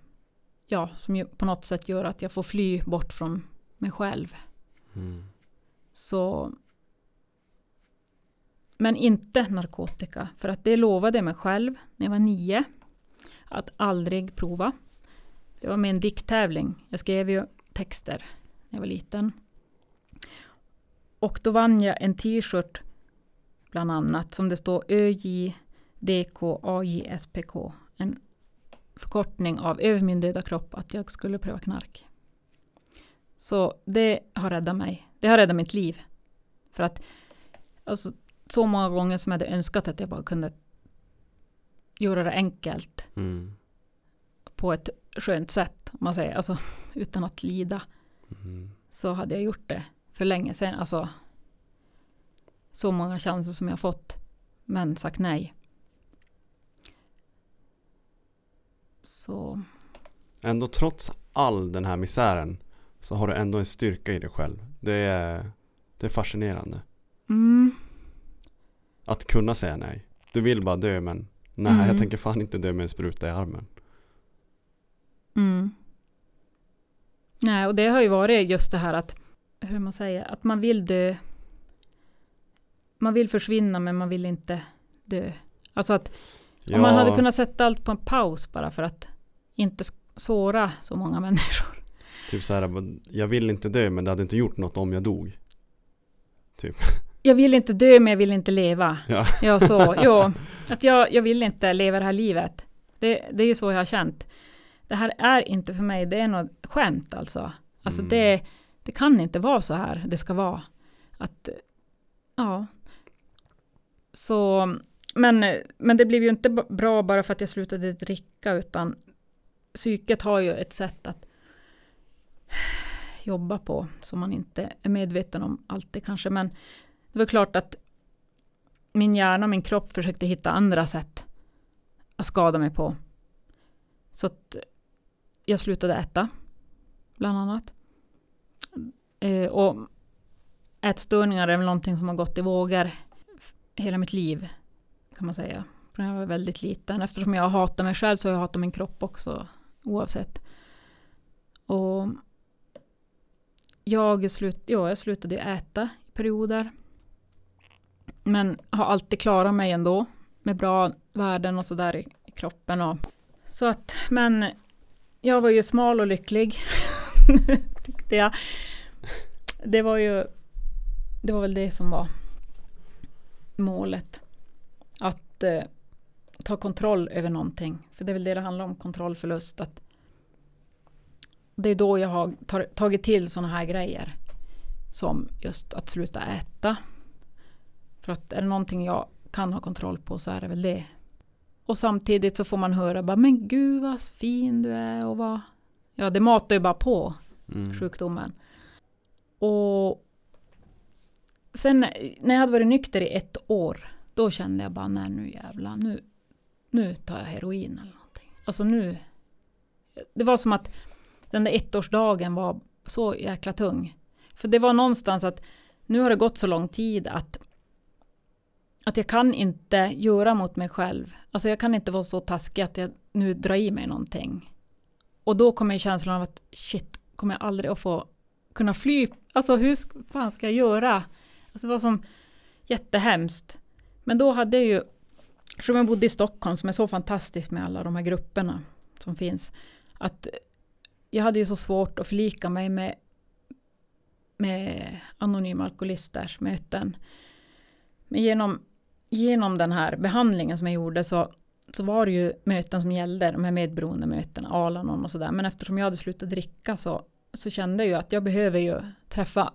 ja, som på något sätt gör att jag får fly bort från mig själv. Mm. Så men inte narkotika, för att det lovade jag mig själv när jag var nio att aldrig prova. Det var med en dikttävling. Jag skrev ju texter när jag var liten. Och då vann jag en t-shirt bland annat som det står ÖJDKAJSPK. En förkortning av över min döda kropp att jag skulle pröva knark. Så det har räddat mig. Det har räddat mitt liv. För att alltså, så många gånger som jag hade önskat att jag bara kunde göra det enkelt Mm. på ett skönt sätt, om man säger, alltså utan att lida, Mm. så hade jag gjort det för länge sedan. Alltså, så många chanser som jag fått, men sagt nej. Så, Ändå trots all den här misären så har du ändå en styrka i dig själv. Det är, det är fascinerande. mm, Att kunna säga nej. Du vill bara dö men nej Mm. jag tänker fan inte dö med en spruta i armen. mm. Nej, och det har ju varit just det här att, hur man säger, att man vill dö. Man vill försvinna men man vill inte dö. Alltså att Om man hade kunnat sätta allt på en paus bara för att inte såra så många människor. Typ så här, jag vill inte dö men det hade inte gjort något om jag dog. Jag vill inte dö men jag vill inte leva. Ja. Ja, så. Jo, att jag, jag vill inte leva det här livet. Det, det är ju så jag har känt. Det här är inte för mig, det är något skämt alltså. Alltså Mm. det, det kan inte vara så här det ska vara. Att, ja. Så, men, men det blev ju inte bra bara för att jag slutade dricka utan psyket har ju ett sätt att jobba på som man inte är medveten om alltid kanske. Men det var klart att min hjärna och min kropp försökte hitta andra sätt att skada mig på. Så att jag slutade äta, bland annat. Eh, och ätstörningar är väl någonting som har gått i vågor hela mitt liv, kan man säga. Från jag var väldigt liten. Eftersom jag hatar mig själv så har jag hatat min kropp också, oavsett. Och jag, slut, ja, jag slutade ju äta i perioder. Men har alltid klarat mig ändå med bra värden och sådär i, i kroppen. Och, så att, men jag var ju smal och lycklig. tyckte jag. Det var ju, det var väl det som var målet. Att eh, ta kontroll över någonting. För det är väl det det handlar om, kontrollförlust. Att det är då jag har tar, tagit till sådana här grejer. Som just att sluta äta. För att är det någonting jag kan ha kontroll på så är det väl det. Och samtidigt så får man höra bara men gud vad fin du är och vad. Ja det matar ju bara på Mm. sjukdomen. Och sen när jag hade varit nykter i ett år. Då kände jag bara nej nu jävlar nu, nu tar jag heroin eller någonting. Alltså nu. Det var som att den där ettårsdagen var så jäkla tung. För det var någonstans att nu har det gått så lång tid att att jag kan inte göra mot mig själv. Alltså jag kan inte vara så taskig att jag nu drar i mig någonting. Och då kommer känslan av att shit, kommer jag aldrig att få kunna fly? Alltså hur fan ska jag göra? Alltså det var som jättehemskt. Men då hade jag ju, eftersom jag bodde i Stockholm som är så fantastiskt med alla de här grupperna som finns, att jag hade ju så svårt att förlika mig med med anonyma alkoholisters möten. Men genom, genom den här behandlingen som jag gjorde så, så var det ju möten som gällde, de här medberoende mötena, Alanon och sådär. Men eftersom jag hade slutat dricka så, så kände jag ju att jag behöver ju träffa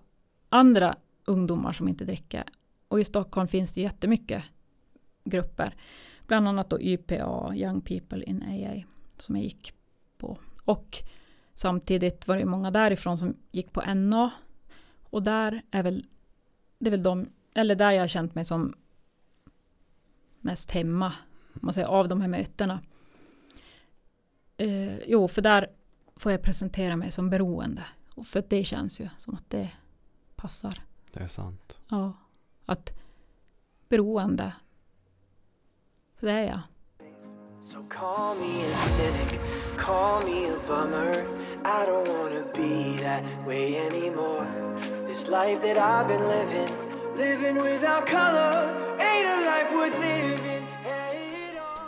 andra ungdomar som inte dricker. Och i Stockholm finns det jättemycket grupper. Bland annat då YPA, Young People in AA, som jag gick på. Och samtidigt var det många därifrån som gick på NA. Och där är väl, det är väl de, eller där jag har känt mig som mest hemma, man säger, av de här mötena. Eh, jo, för där får jag presentera mig som beroende. Och för det känns ju som att det passar. Det är sant. Ja, att beroende. För det är jag. So call me a cynic, call me a bummer. I don't wanna be that way anymore. This life that I've been living,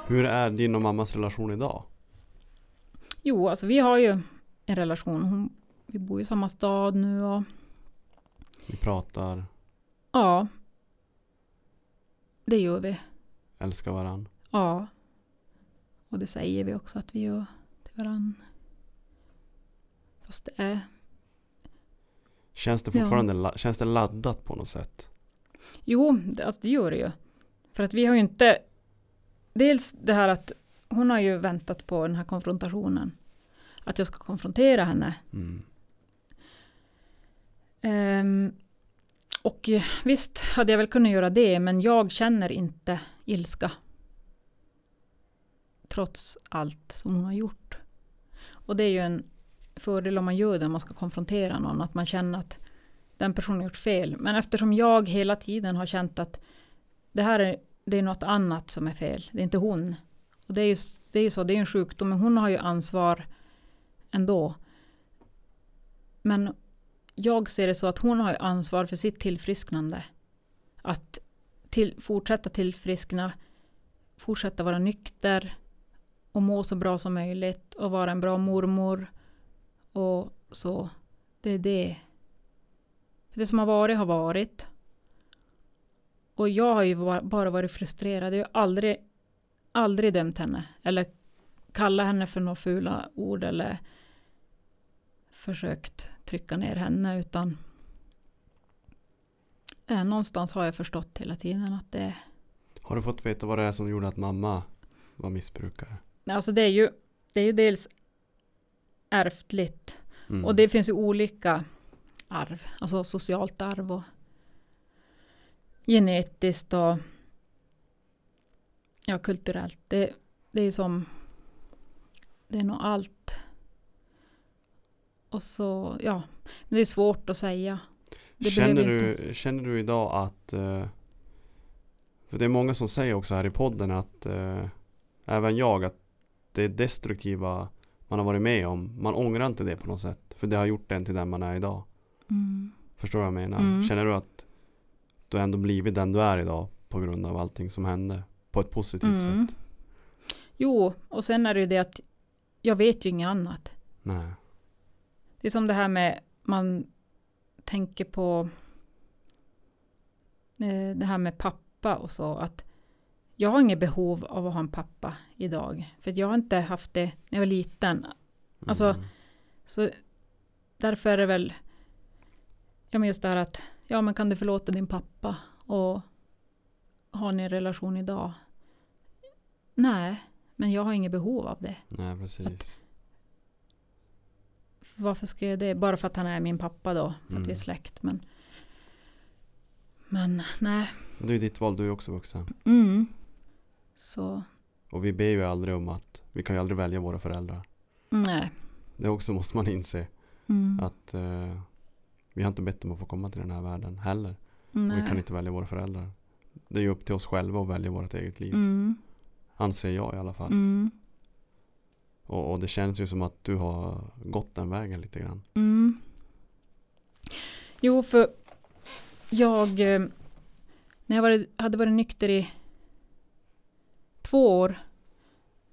Hur är din och mammas relation idag? Jo, alltså vi har ju en relation. Hon, vi bor i samma stad nu och Ni pratar, ja. Det gör vi. älskar varann. Ja. Och det säger vi också att vi gör till varann. Fast det är, Känns det Ja. fortfarande la- känns det laddat på något sätt? Jo, det, alltså det gör det ju. För att vi har ju inte, dels det här att hon har ju väntat på den här konfrontationen. Att jag ska konfrontera henne. Mm. Ehm, och visst hade jag väl kunnat göra det, men jag känner inte ilska. Trots allt som hon har gjort. Och det är ju en fördel om man gör det, om man ska konfrontera någon, att man känner att den personen har gjort fel. Men eftersom jag hela tiden har känt att det här är, det är något annat som är fel, det är inte hon. Och det är ju, det är ju så, det är ju en sjukdom, men hon har ju ansvar ändå. Men jag ser det så att hon har ju ansvar för sitt tillfrisknande. Att till, fortsätta tillfriskna, fortsätta vara nykter och må så bra som möjligt och vara en bra mormor. Och så, det är det. Det som har varit har varit. Och jag har ju bara varit frustrerad. Jag har aldrig, aldrig dömt henne. Eller kallat henne för några fula ord eller försökt trycka ner henne utan eh, någonstans har jag förstått hela tiden att det Har du fått veta vad det är som gjorde att mamma var missbrukare? alltså det är ju det är ju dels ärftligt Mm. och det finns ju olika arv, alltså socialt arv och genetiskt och ja, kulturellt. Det, det är som det är nog allt. Och så, ja, men det är svårt att säga. Det känner, behöver inte du, känner du idag att eh, För det är många som säger också här i podden att eh, Även jag att Det destruktiva Man har varit med om Man ångrar inte det på något sätt För det har gjort en till den man är idag Mm. Förstår du vad jag menar? Mm. Känner du att Du ändå blivit den du är idag På grund av allting som hände På ett positivt Mm. sätt Jo, och sen är det ju det att jag vet ju inget annat. Nej Det är som det här med man tänker på eh, det här med pappa och så att jag har inget behov av att ha en pappa idag. För jag har inte haft det när jag var liten. Alltså, Mm. Så därför är det väl ja, men just det här att ja, men kan du förlåta din pappa och har ni en relation idag? Nej, men jag har inget behov av det. Nej precis Varför ska jag det? Bara för att han är min pappa då, för att Mm. vi är släkt. Men, men nej. Det är ju ditt val, du är också vuxen Mm. Så Och vi ber ju aldrig om att Vi kan ju aldrig välja våra föräldrar nej. Det också måste man inse Mm. Att eh, Vi har inte bett om att få komma till den här världen heller Och vi kan inte välja våra föräldrar Det är ju upp till oss själva att välja vårt eget liv Mm. Anser jag i alla fall Mm. och, och det känns ju som att du har gått den vägen lite grann Mm. Jo, för jag eh, när jag var, hade varit nykter i två år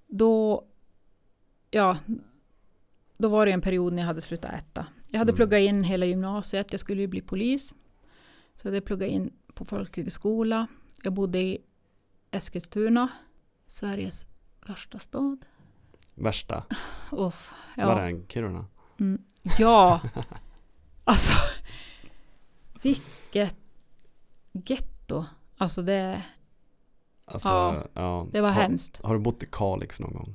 då ja, då var det en period när jag hade slutat äta. Jag hade Mm. pluggat in hela gymnasiet, jag skulle ju bli polis. Så jag hade pluggat in på folkhögskola. Jag bodde i Eskilstuna, Sveriges värsta stad. Värsta? Var ja. är den? Kiruna? Mm, ja, alltså vilket getto. Alltså det, Alltså, Ja, ja. det var har, hemskt. Har du bott i Kalix någon gång?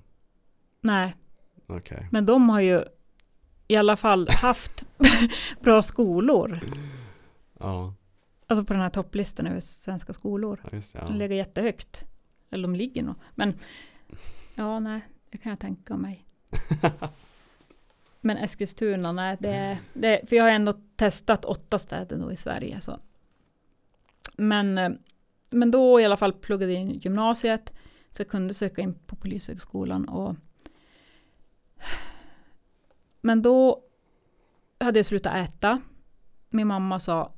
Nej, Okej. men de har ju i alla fall haft bra skolor. Ja, Alltså på den här topplistan över svenska skolor. ja, just det. De Ja. ligger jättehögt. Eller de ligger nog. Men ja, nej, det kan jag tänka mig. Men Eskilstuna, nej, det, det, för jag har ändå testat åtta städer då i Sverige. Så. Men, eh, men då i alla fall pluggade jag in gymnasiet, så jag kunde söka in på Polishögskolan. Och, men då hade jag slutat äta. Min mamma sa,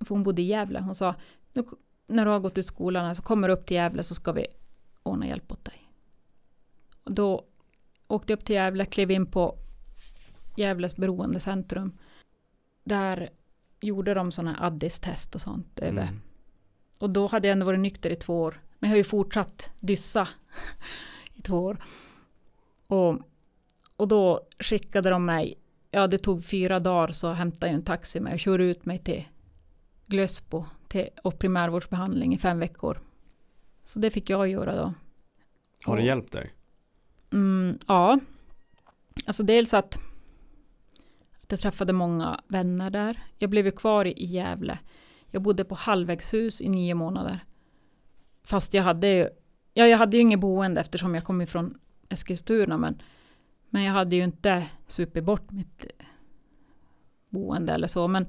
för hon bodde i Gävle, hon sa, nu, när du har gått ut skolan så kommer du upp till Gävle så ska vi ordna hjälp åt dig. Och då åkte jag upp till Gävle, klev in på Gävles beroendecentrum. Där gjorde de sådana addis-test och sånt. Över. Mm. Och då hade jag ändå varit nykter i två år. Men jag har ju fortsatt dyssa i två år. Och, och då skickade de mig, ja det tog fyra dagar så hämtade jag en taxi med och körde ut mig till Glösbo till, och primärvårdsbehandling i fem veckor. Så det fick jag göra då. Har det hjälpt dig? Mm, ja. Alltså dels att, att jag träffade många vänner där. Jag blev ju kvar i, i Gävle. Jag bodde på halvvägshus i nio månader. Fast jag hade ju, ja, jag hade ju inget boende eftersom jag kom ifrån Eskilstuna. Men, men jag hade ju inte supit bort mitt eh, boende eller så. Men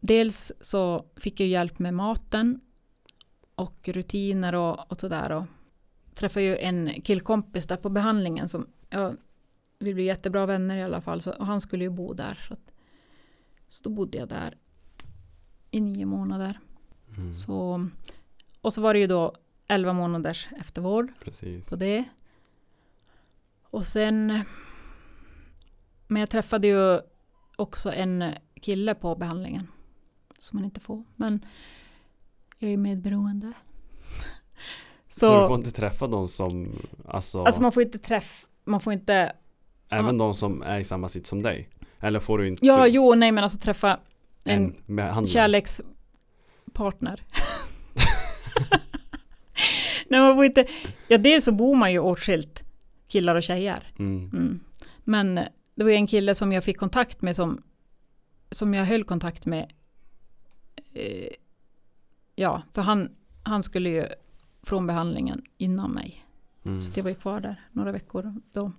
dels så fick jag hjälp med maten och rutiner och, och sådär. Och träffade ju en killkompis där på behandlingen som ja, vi blev jättebra vänner i alla fall. Så, och han skulle ju bo där. Så, att, så då bodde jag där i nio månader. Mm. Så, och så var det ju då elva månaders eftervård Precis. på det. Och sen, men jag träffade ju också en kille på behandlingen. Som man inte får. Men jag är medberoende. Så, du får inte träffa de som, alltså, Alltså man får inte träffa, man får inte, även de som är i samma sitt som dig? Eller får du inte ja jo nej men alltså träffa en, en kärlekspartner. nej man får inte, ja dels så bor man ju åtskilt, killar och tjejer. Mm. Mm. Men det var en kille som jag fick kontakt med som, som jag höll kontakt med. Eh, ja, för han, han skulle ju från behandlingen innan mig. Mm. Så jag var ju kvar där några veckor då.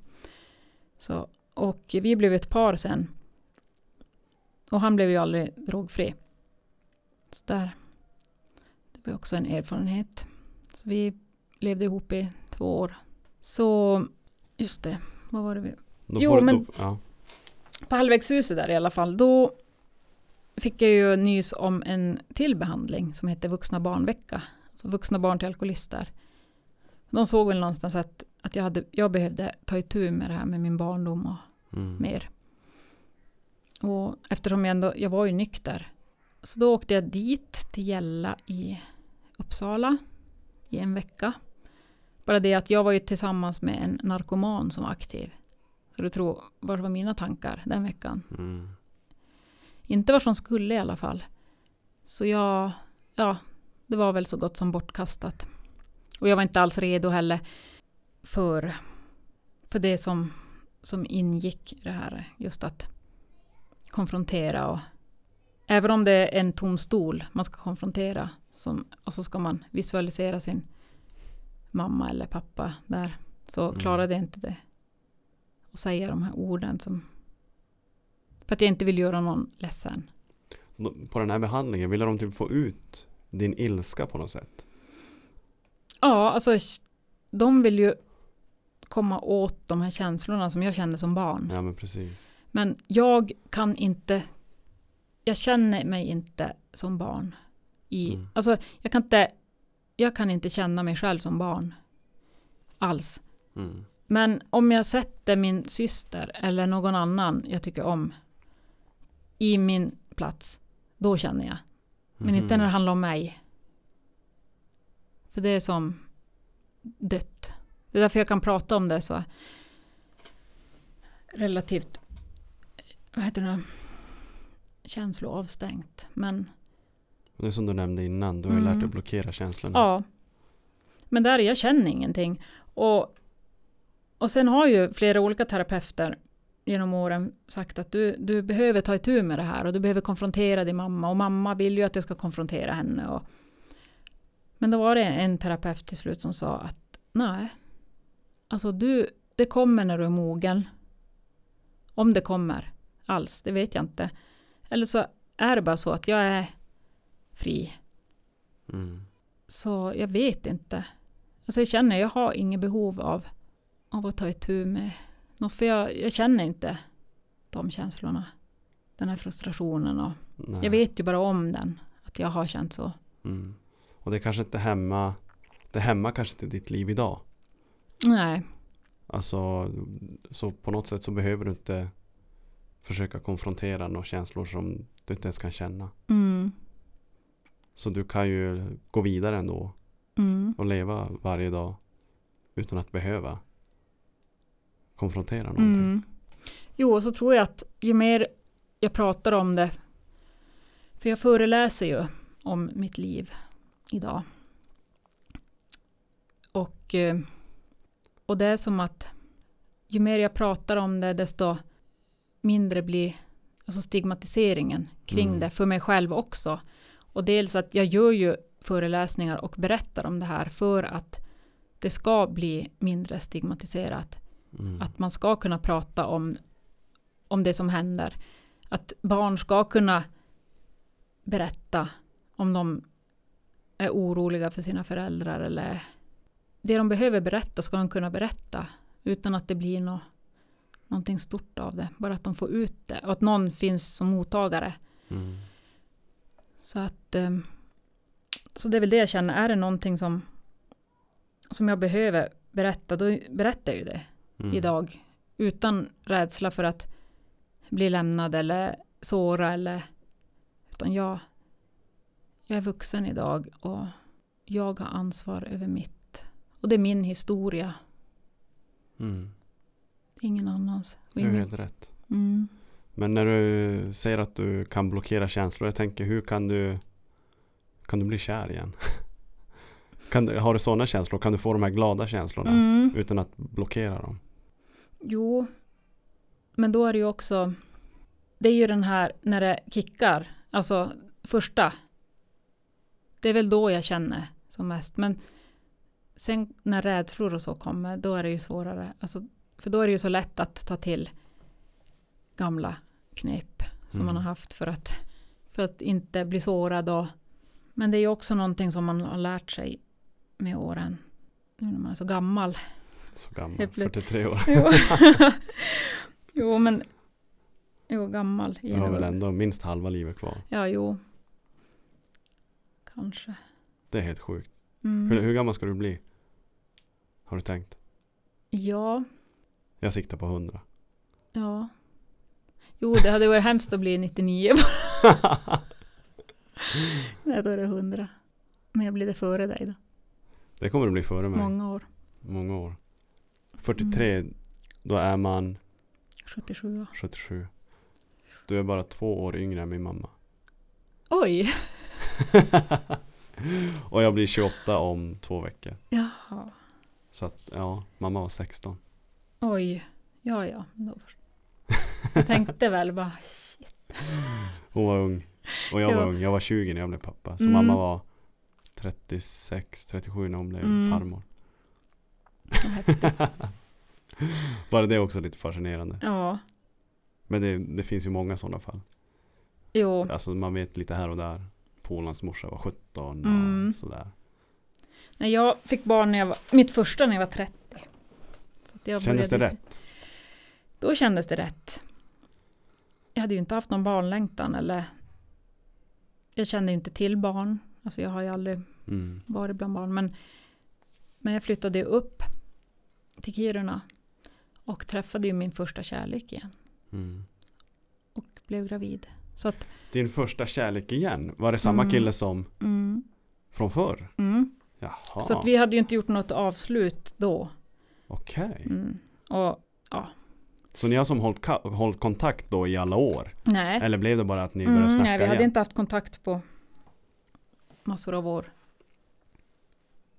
Så, och vi blev ett par sen. Och han blev ju aldrig drogfri. Så där. Det var också en erfarenhet. Så vi levde ihop i två år. Så, just det, vad var det vi... Då Jo, men- då, ja. På halvvägshuset där i alla fall, då fick jag ju nys om en till behandling som heter vuxna barnvecka. Alltså vuxna barn till alkoholister. De såg väl någonstans att, att jag, hade, jag behövde ta itu med det här med min barndom och Mm. mer. Och eftersom jag ändå, jag var ju nykter. Så då åkte jag dit till Gälla i Uppsala i en vecka. Bara det att jag var ju tillsammans med en narkoman som var aktiv. Så du tror, vad var mina tankar den veckan? Mm. Inte vart som skulle i alla fall. Så jag, ja, det var väl så gott som bortkastat. Och jag var inte alls redo heller för, för det som, som ingick i det här. Just att konfrontera och även om det är en tom stol man ska konfrontera som, och så ska man visualisera sin mamma eller pappa där. Så Mm. klarade jag inte det. Och säga de här orden som för att jag inte vill göra någon ledsen. På den här behandlingen, ville de typ få ut din ilska på något sätt? Ja, alltså de vill ju komma åt de här känslorna som jag kände som barn. Ja men precis. Men jag kan inte, jag känner mig inte som barn. I, Mm. Alltså jag kan, inte, jag kan inte känna mig själv som barn. Alls. Mm. Men om jag sätter min syster eller någon annan jag tycker om i min plats, då känner jag. Men Mhm. inte när det handlar om mig. För det är som dött. Det är därför jag kan prata om det så relativt, vad heter det, känsloavstängt. Men Det är som du nämnde innan, du har ju Mm. lärt dig att blockera känslorna. ja, men där jag känner ingenting. Och, och sen har ju flera olika terapeuter genom åren sagt att du, du behöver ta itu med det här och du behöver konfrontera din mamma och mamma vill ju att jag ska konfrontera henne. Och, men då var det en terapeut till slut som sa att nej, alltså du, det kommer när du är mogen. Om det kommer alls, det vet jag inte. Eller så är det bara så att jag är fri. Mm. Så jag vet inte. Alltså jag känner, jag har inget behov av, av att ta itu med något, för jag, jag känner inte de känslorna. Den här frustrationen och Nej. jag vet ju bara om den, att jag har känt så. Mm. Och det kanske inte hämmar, det hämmar kanske inte ditt liv idag. Nej, Alltså, så på något sätt så behöver du inte försöka konfrontera några känslor som du inte ens kan känna. mm, Så du kan ju gå vidare ändå mm, och leva varje dag utan att behöva konfrontera någonting. mm. Jo, och så tror jag att ju mer jag pratar om det, för jag föreläser ju om mitt liv idag. Och, eh, och det är som att ju mer jag pratar om det, desto mindre blir alltså stigmatiseringen kring Mm. det för mig själv också. Och dels att jag gör ju föreläsningar och berättar om det här för att det ska bli mindre stigmatiserat. Mm. Att man ska kunna prata om, om det som händer. Att barn ska kunna berätta om de är oroliga för sina föräldrar eller det de behöver berätta ska de kunna berätta utan att det blir nå, någonting stort av det. Bara att de får ut det och att någon finns som mottagare. Mm. Så att eh, så det är väl det jag känner, är det någonting som som jag behöver berätta, då berättar jag ju det Mm. idag. Utan rädsla för att bli lämnad eller såra eller utan jag, jag är vuxen idag och jag har ansvar över mitt. Och det är min historia, Mm. ingen annans. Och är ingen- helt rätt. mm. Men när du säger att du kan blockera känslor, jag tänker hur kan du kan du bli kär igen? kan har du sådana känslor? Kan du få de här glada känslorna Mm. utan att blockera dem? Jo, men då är det ju också, det är ju den här när det kickar, alltså första, det är väl då jag känner som mest, men sen när rädslor och så kommer, då är det ju svårare, alltså, för då är det ju så lätt att ta till gamla knep som Mm. man har haft för att, för att inte bli sårad och, men det är också någonting som man har lärt sig med åren, nu när man är så gammal. Så gammal, Helt plötsligt. 43 år. Jo, jo men Jo, gammal. Du har väl ändå minst halva livet kvar. Ja, jo. Kanske. Det är helt sjukt. Mm. Hur, hur gammal ska du bli? Har du tänkt? Ja, Jag siktar på 100. ja. Jo, det hade varit hemskt att bli 99. Nej, då är det 100. Men jag blir det före dig då. det kommer du bli före mig. Många år. Många år. 43, Mm. då är man 77 år. 77. Du är bara två år yngre än min mamma. Oj! Och jag blir 28 om två veckor. Jaha. Så att ja, mamma var 16. Oj. Ja, ja. Då först. Jag tänkte väl bara, Hon var ung. Och jag Ja. var ung. Jag var 20 när jag blev pappa. Så Mm. mamma var 36, 37 när hon blev Mm. farmor. Bara det är också lite fascinerande. Ja. Men det, det finns ju många sådana fall. Jo. Alltså man vet lite här och där. Polarns morsa var 17 och Mm. sådär. När jag fick barn när jag var, mitt första när jag var 30. Så jag Kändes det rätt? Då kändes det rätt. Jag hade ju inte haft någon barnlängtan eller jag kände ju inte till barn. Alltså jag har ju aldrig Mm. varit bland barn. Men, men jag flyttade upp till Kiruna och träffade ju min första kärlek igen Mm. och blev gravid. Så att, Din första kärlek igen, var det samma Mm. kille som mm, från förr? mm. Så att vi hade ju inte gjort något avslut då. okej. Mm. Och Så ni har som hållit, hållit kontakt då i alla år? nej, Eller blev det bara att ni började mm, snacka nej vi hade igen? inte haft kontakt på massor av år.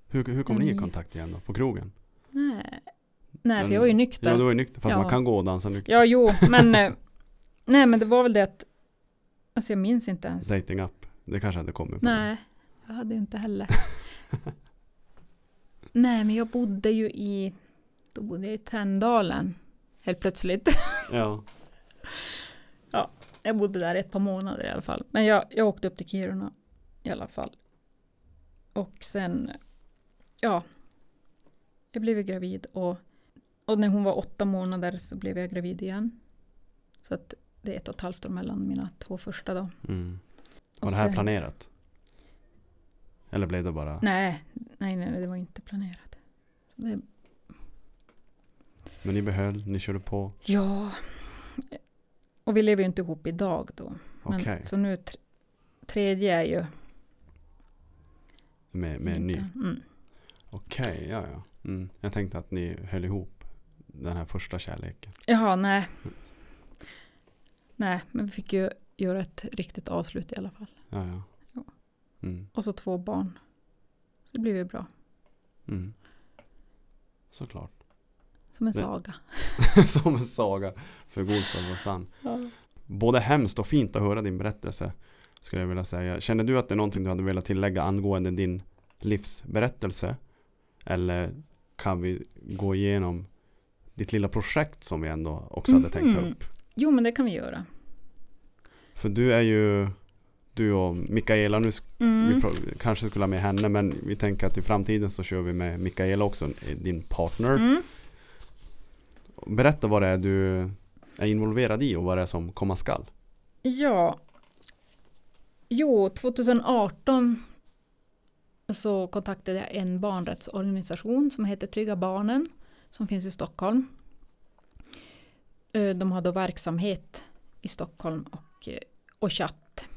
Hur, hur kom ni i Mm. kontakt igen då? På krogen? Nej, nej för Men- jag var ju nykter. Ja, du var ju nykter. Fast Ja. man kan gå och dansa nykter. Ja, jo, men eh, nej, men det var väl det att alltså jag minns inte ens. Dating app. Det kanske hade kommit på. Nej, jag hade inte heller. nej, men jag bodde ju i då bodde jag i Tänndalen helt plötsligt. Ja. Jag bodde där ett par månader i alla fall. Men jag, jag åkte upp till Kiruna i alla fall. Och sen, ja, jag blev gravid och, och när hon var åtta månader så blev jag gravid igen. Så att det är ett och ett halvt år mellan mina två första då. Mm. Var Och det här sen- planerat? Eller blev det bara? Nej, nej, nej, det var inte planerat. Så det, Men ni behöll, ni körde på. ja, och vi lever ju inte ihop idag då. Men, Okej. Så nu, tr- tredje är ju... Med, med en ny. Mm. Okej, ja ja. Mm. Jag tänkte att ni höll ihop den här första kärleken. Jaha, nej. Nej, men vi fick ju göra ett riktigt avslut i alla fall. Ja ja. Ja. Mm. Och så två barn. Så det blev ju bra. Mm. Såklart. Som en saga. Som en saga för god för att vara sann. Både hemskt och fint att höra din berättelse. Skulle jag vilja säga. Känner du att det är någonting du hade velat tillägga angående din livsberättelse? Eller kan vi gå igenom ditt lilla projekt som vi ändå också hade tänkt ta Mhm. upp? Jo, men det kan vi göra. För du är ju du och Mikaela, nu vi Mm. pro- kanske skulle ha med henne men vi tänker att i framtiden så kör vi med Mikaela också, din partner. Mm. Berätta vad det är du är involverad i och vad det är som komma skall. Ja. Jo, 2018 så kontaktade jag en barnrättsorganisation som heter Trygga Barnen som finns i Stockholm. Eh, de har då verksamhet i Stockholm och, eh, och chatt.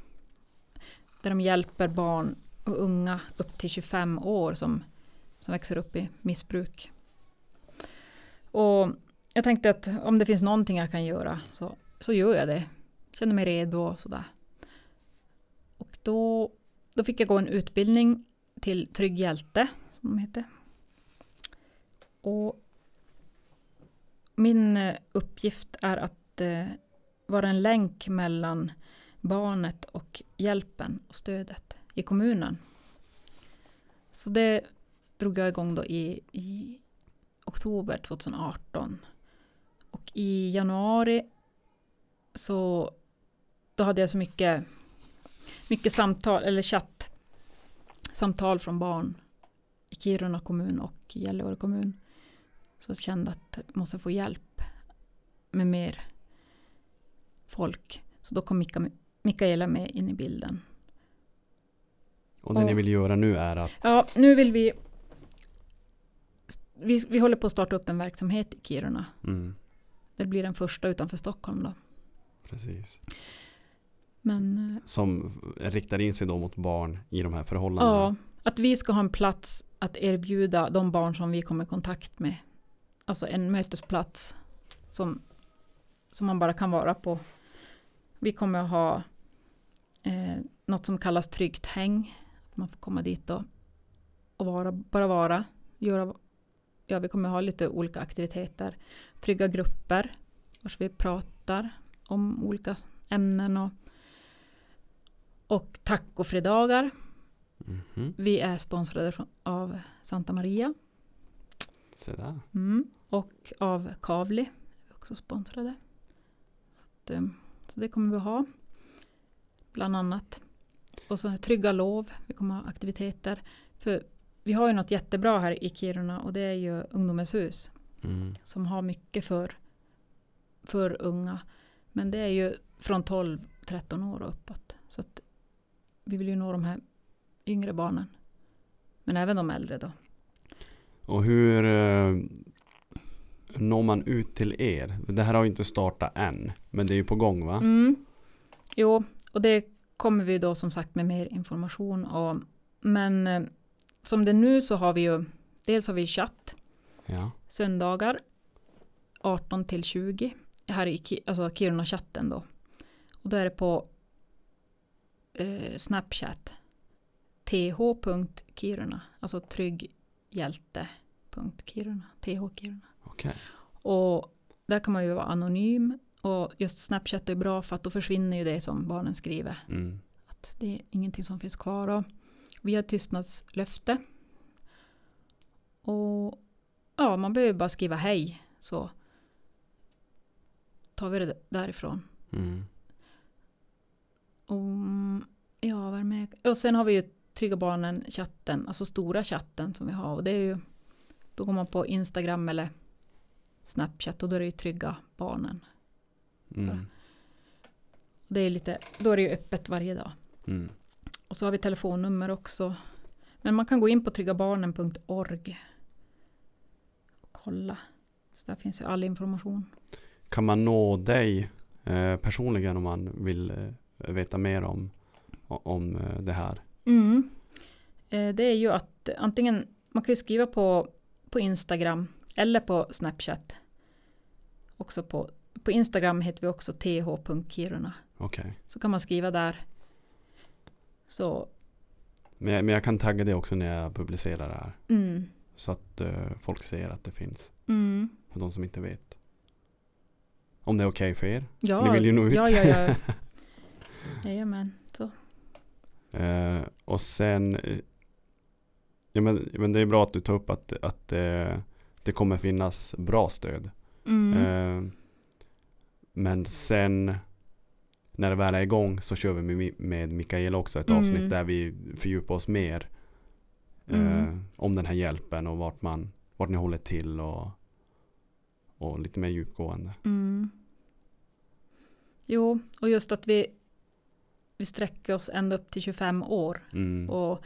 Där de hjälper barn och unga upp till 25 år som, som växer upp i missbruk. Och jag tänkte att om det finns någonting jag kan göra så, så gör jag det Känner mig redo och sådär. Och då, då fick jag gå en utbildning till Trygg Hjälte, som de heter. Och min eh, uppgift är att eh, vara en länk mellan barnet och hjälpen och stödet i kommunen. Så det drog jag igång då i, i oktober 2018. Och i januari så då hade jag så mycket, mycket samtal, eller chatt, samtal från barn i Kiruna kommun och Gällivare kommun. Så jag kände att jag måste få hjälp med mer folk. Så då kom Mika, Mikaela med in i bilden. Och det ni Och- vill göra nu är att Ja, nu vill vi vi, vi håller på att starta upp en verksamhet i Kiruna. mm, Det blir den första utanför Stockholm då. precis. Men Som riktar in sig då mot barn i de här förhållandena. Ja, att vi ska ha en plats att erbjuda de barn som vi kommer i kontakt med. Alltså en mötesplats som, som man bara kan vara på. Vi kommer att ha eh, något som kallas tryggt häng. Man får komma dit och, och vara, bara vara. Göra, ja, vi kommer ha lite olika aktiviteter. Trygga grupper. Vars vi pratar om olika ämnen. Och, och tacofredagar. Mhm, Vi är sponsrade av Santa Maria Se där. mm. och av Kavli. Vi är också sponsrade. Så, att, eh, så det kommer vi ha. Bland annat. Och så trygga lov. Vi kommer ha aktiviteter. För vi har ju något jättebra här i Kiruna och det är ju Ungdomens hus. Mm. Som har mycket för, för unga. Men det är ju från 12-13 år och uppåt. Så att vi vill ju nå de här yngre barnen. Men även de äldre då. Och hur eh, når man ut till er? Det här har ju inte startat än, men det är ju på gång va? Mm. Jo, och det kommer vi då som sagt med mer information om. Men eh, som det är nu så har vi ju, dels har vi chatt Ja. söndagar 18 till 20 här i Ki- alltså Kiruna-chatten då. Och då är det på eh, Snapchat th.kiruna, alltså trygghjälte.kiruna, th Kiruna. Okej. Och där kan man ju vara anonym och just Snapchat är bra för att då försvinner ju det som barnen skriver. Mm. Att det är ingenting som finns kvar. Och vi har tystnadslöfte. Och ja, man behöver bara skriva hej så tar vi det därifrån. Mm. Och ja, vad mer? Och sen har vi ju Trygga Barnen chatten, alltså stora chatten som vi har. Och det är ju, då går man på Instagram eller Snapchat och då är det ju Trygga Barnen. Mm. Det är lite, då är det ju öppet varje dag. Mm. Och så har vi telefonnummer också. Men man kan gå in på tryggabarnen.org och kolla. Så där finns ju all information. Kan man nå dig eh, personligen om man vill eh, veta mer om, om eh, det här? Mm. Eh, Det är ju att antingen, man kan ju skriva på, på Instagram eller på Snapchat. Också på, på Instagram heter vi också th.kiruna. Okej. Så kan man skriva där. Så, Men, jag- men jag kan tagga det också när jag publicerar det här. mm, Så att eh, folk ser att det finns. mm. För de som inte vet. Om det är okej för er. Ja, Ni vill ju nå ut. Ja, ja, ja. Jajamän. Så. Eh, och sen eh, ja, men, men det är bra att du tar upp att, att eh, det kommer finnas bra stöd. Mm. Men sen när det väl är igång så kör vi med, med Mikaela också ett Mm. avsnitt där vi fördjupar oss mer eh, Mm. om den här hjälpen och vart, man, vart ni håller till och, och lite mer djupgående. Mm. Jo, och just att vi, vi sträcker oss ända upp till 25 år. Mm. Och,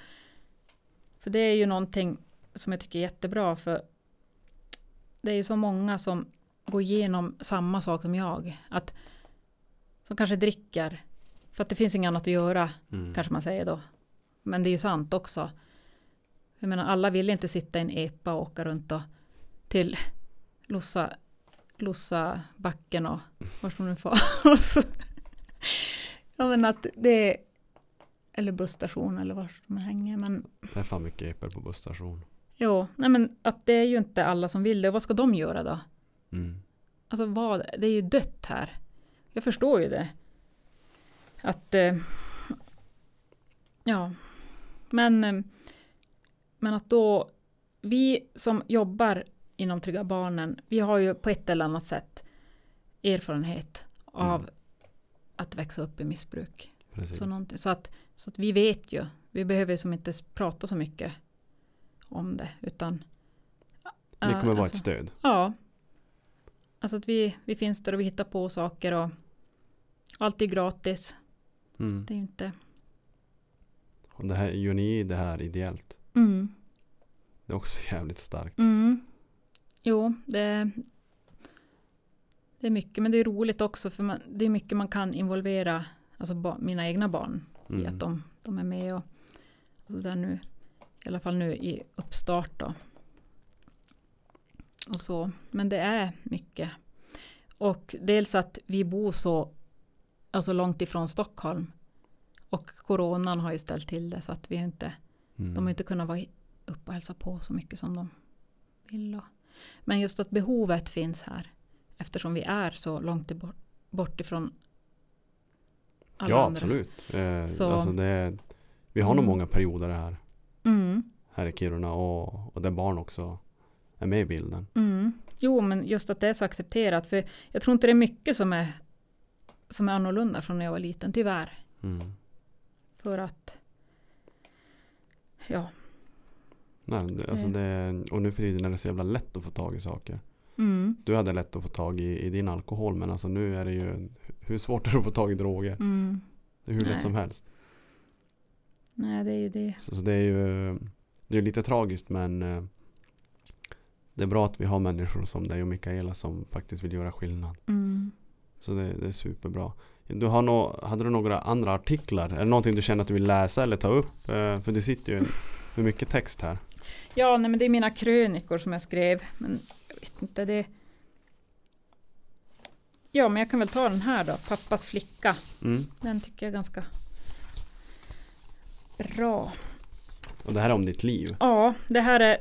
för det är ju någonting som jag tycker är jättebra för det är ju så många som går igenom samma sak som jag. Att, som kanske dricker för att det finns inget annat att göra Mm. kanske man säger då. Men det är ju sant också. Jag menar alla vill inte sitta i en epa och åka runt och till Lossa, Lossa backen och vart de nu får. Och så- ja men att det är, eller busstation eller var man hänger. Men Det är fan mycket epor på busstation. jo, nej men att det är ju inte alla som vill det. Vad ska de göra då? Mm. Alltså vad, det är ju dött här. Jag förstår ju det. Att, eh, ja, men, eh, men att då, vi som jobbar inom Trygga Barnen, vi har ju på ett eller annat sätt erfarenhet av Mm. att växa upp i missbruk. Precis. Så, så, att, så att vi vet ju, vi behöver som inte prata så mycket om det, utan Det kommer vara alltså- ett stöd. Ja. Alltså att vi, vi finns där och vi hittar på saker och allt är gratis. Mm. Det är inte... Och det här, gör ni det här ideellt? Mm. Det är också jävligt starkt. Mm. Jo, det, det är mycket, men det är roligt också för man, det är mycket man kan involvera alltså ba, mina egna barn i Mm. att de, de är med och, och så där nu, i alla fall nu i uppstart då. Och så, men det är mycket. Och dels att vi bor så alltså långt ifrån Stockholm. Och coronan har ju ställt till det så att vi inte Mm. de har inte kunnat vara upp och hälsa på så mycket som de vill. Men just att behovet finns här. Eftersom vi är så långt bort, bort ifrån alla Ja, andra. absolut. Eh, Så- alltså det vi har nog Mm. många perioder här, Mm, här i Kiruna och, och där barn också är med i bilden. mm. Jo, men just att det är så accepterat. För jag tror inte det är mycket som är, som är annorlunda från när jag var liten, tyvärr. Mm. För att, ja. Nej, det, alltså Eh. det, och nu för tiden är det så jävla lätt att få tag i saker. Mm, Du hade lätt att få tag i, i din alkohol men alltså nu är det ju hur svårt är det att få tag i droger? mm. Det är hur Nej. lätt som helst. Nej, det är ju det. Så, så det är ju det är lite tragiskt men eh, det är bra att vi har människor som dig och Mikaela som faktiskt vill göra skillnad. Mm. Så det, det är superbra. Du har nå, hade du några andra artiklar? Är det någonting du känner att du vill läsa eller ta upp? Eh, för du sitter ju med mycket text här. Ja, nej, men det är mina krönikor som jag skrev. Men jag vet inte, det... Ja, men jag kan väl ta den här då. Pappas flicka. Mm. Den tycker jag är ganska bra. Och det här är om ditt liv. Ja, det här är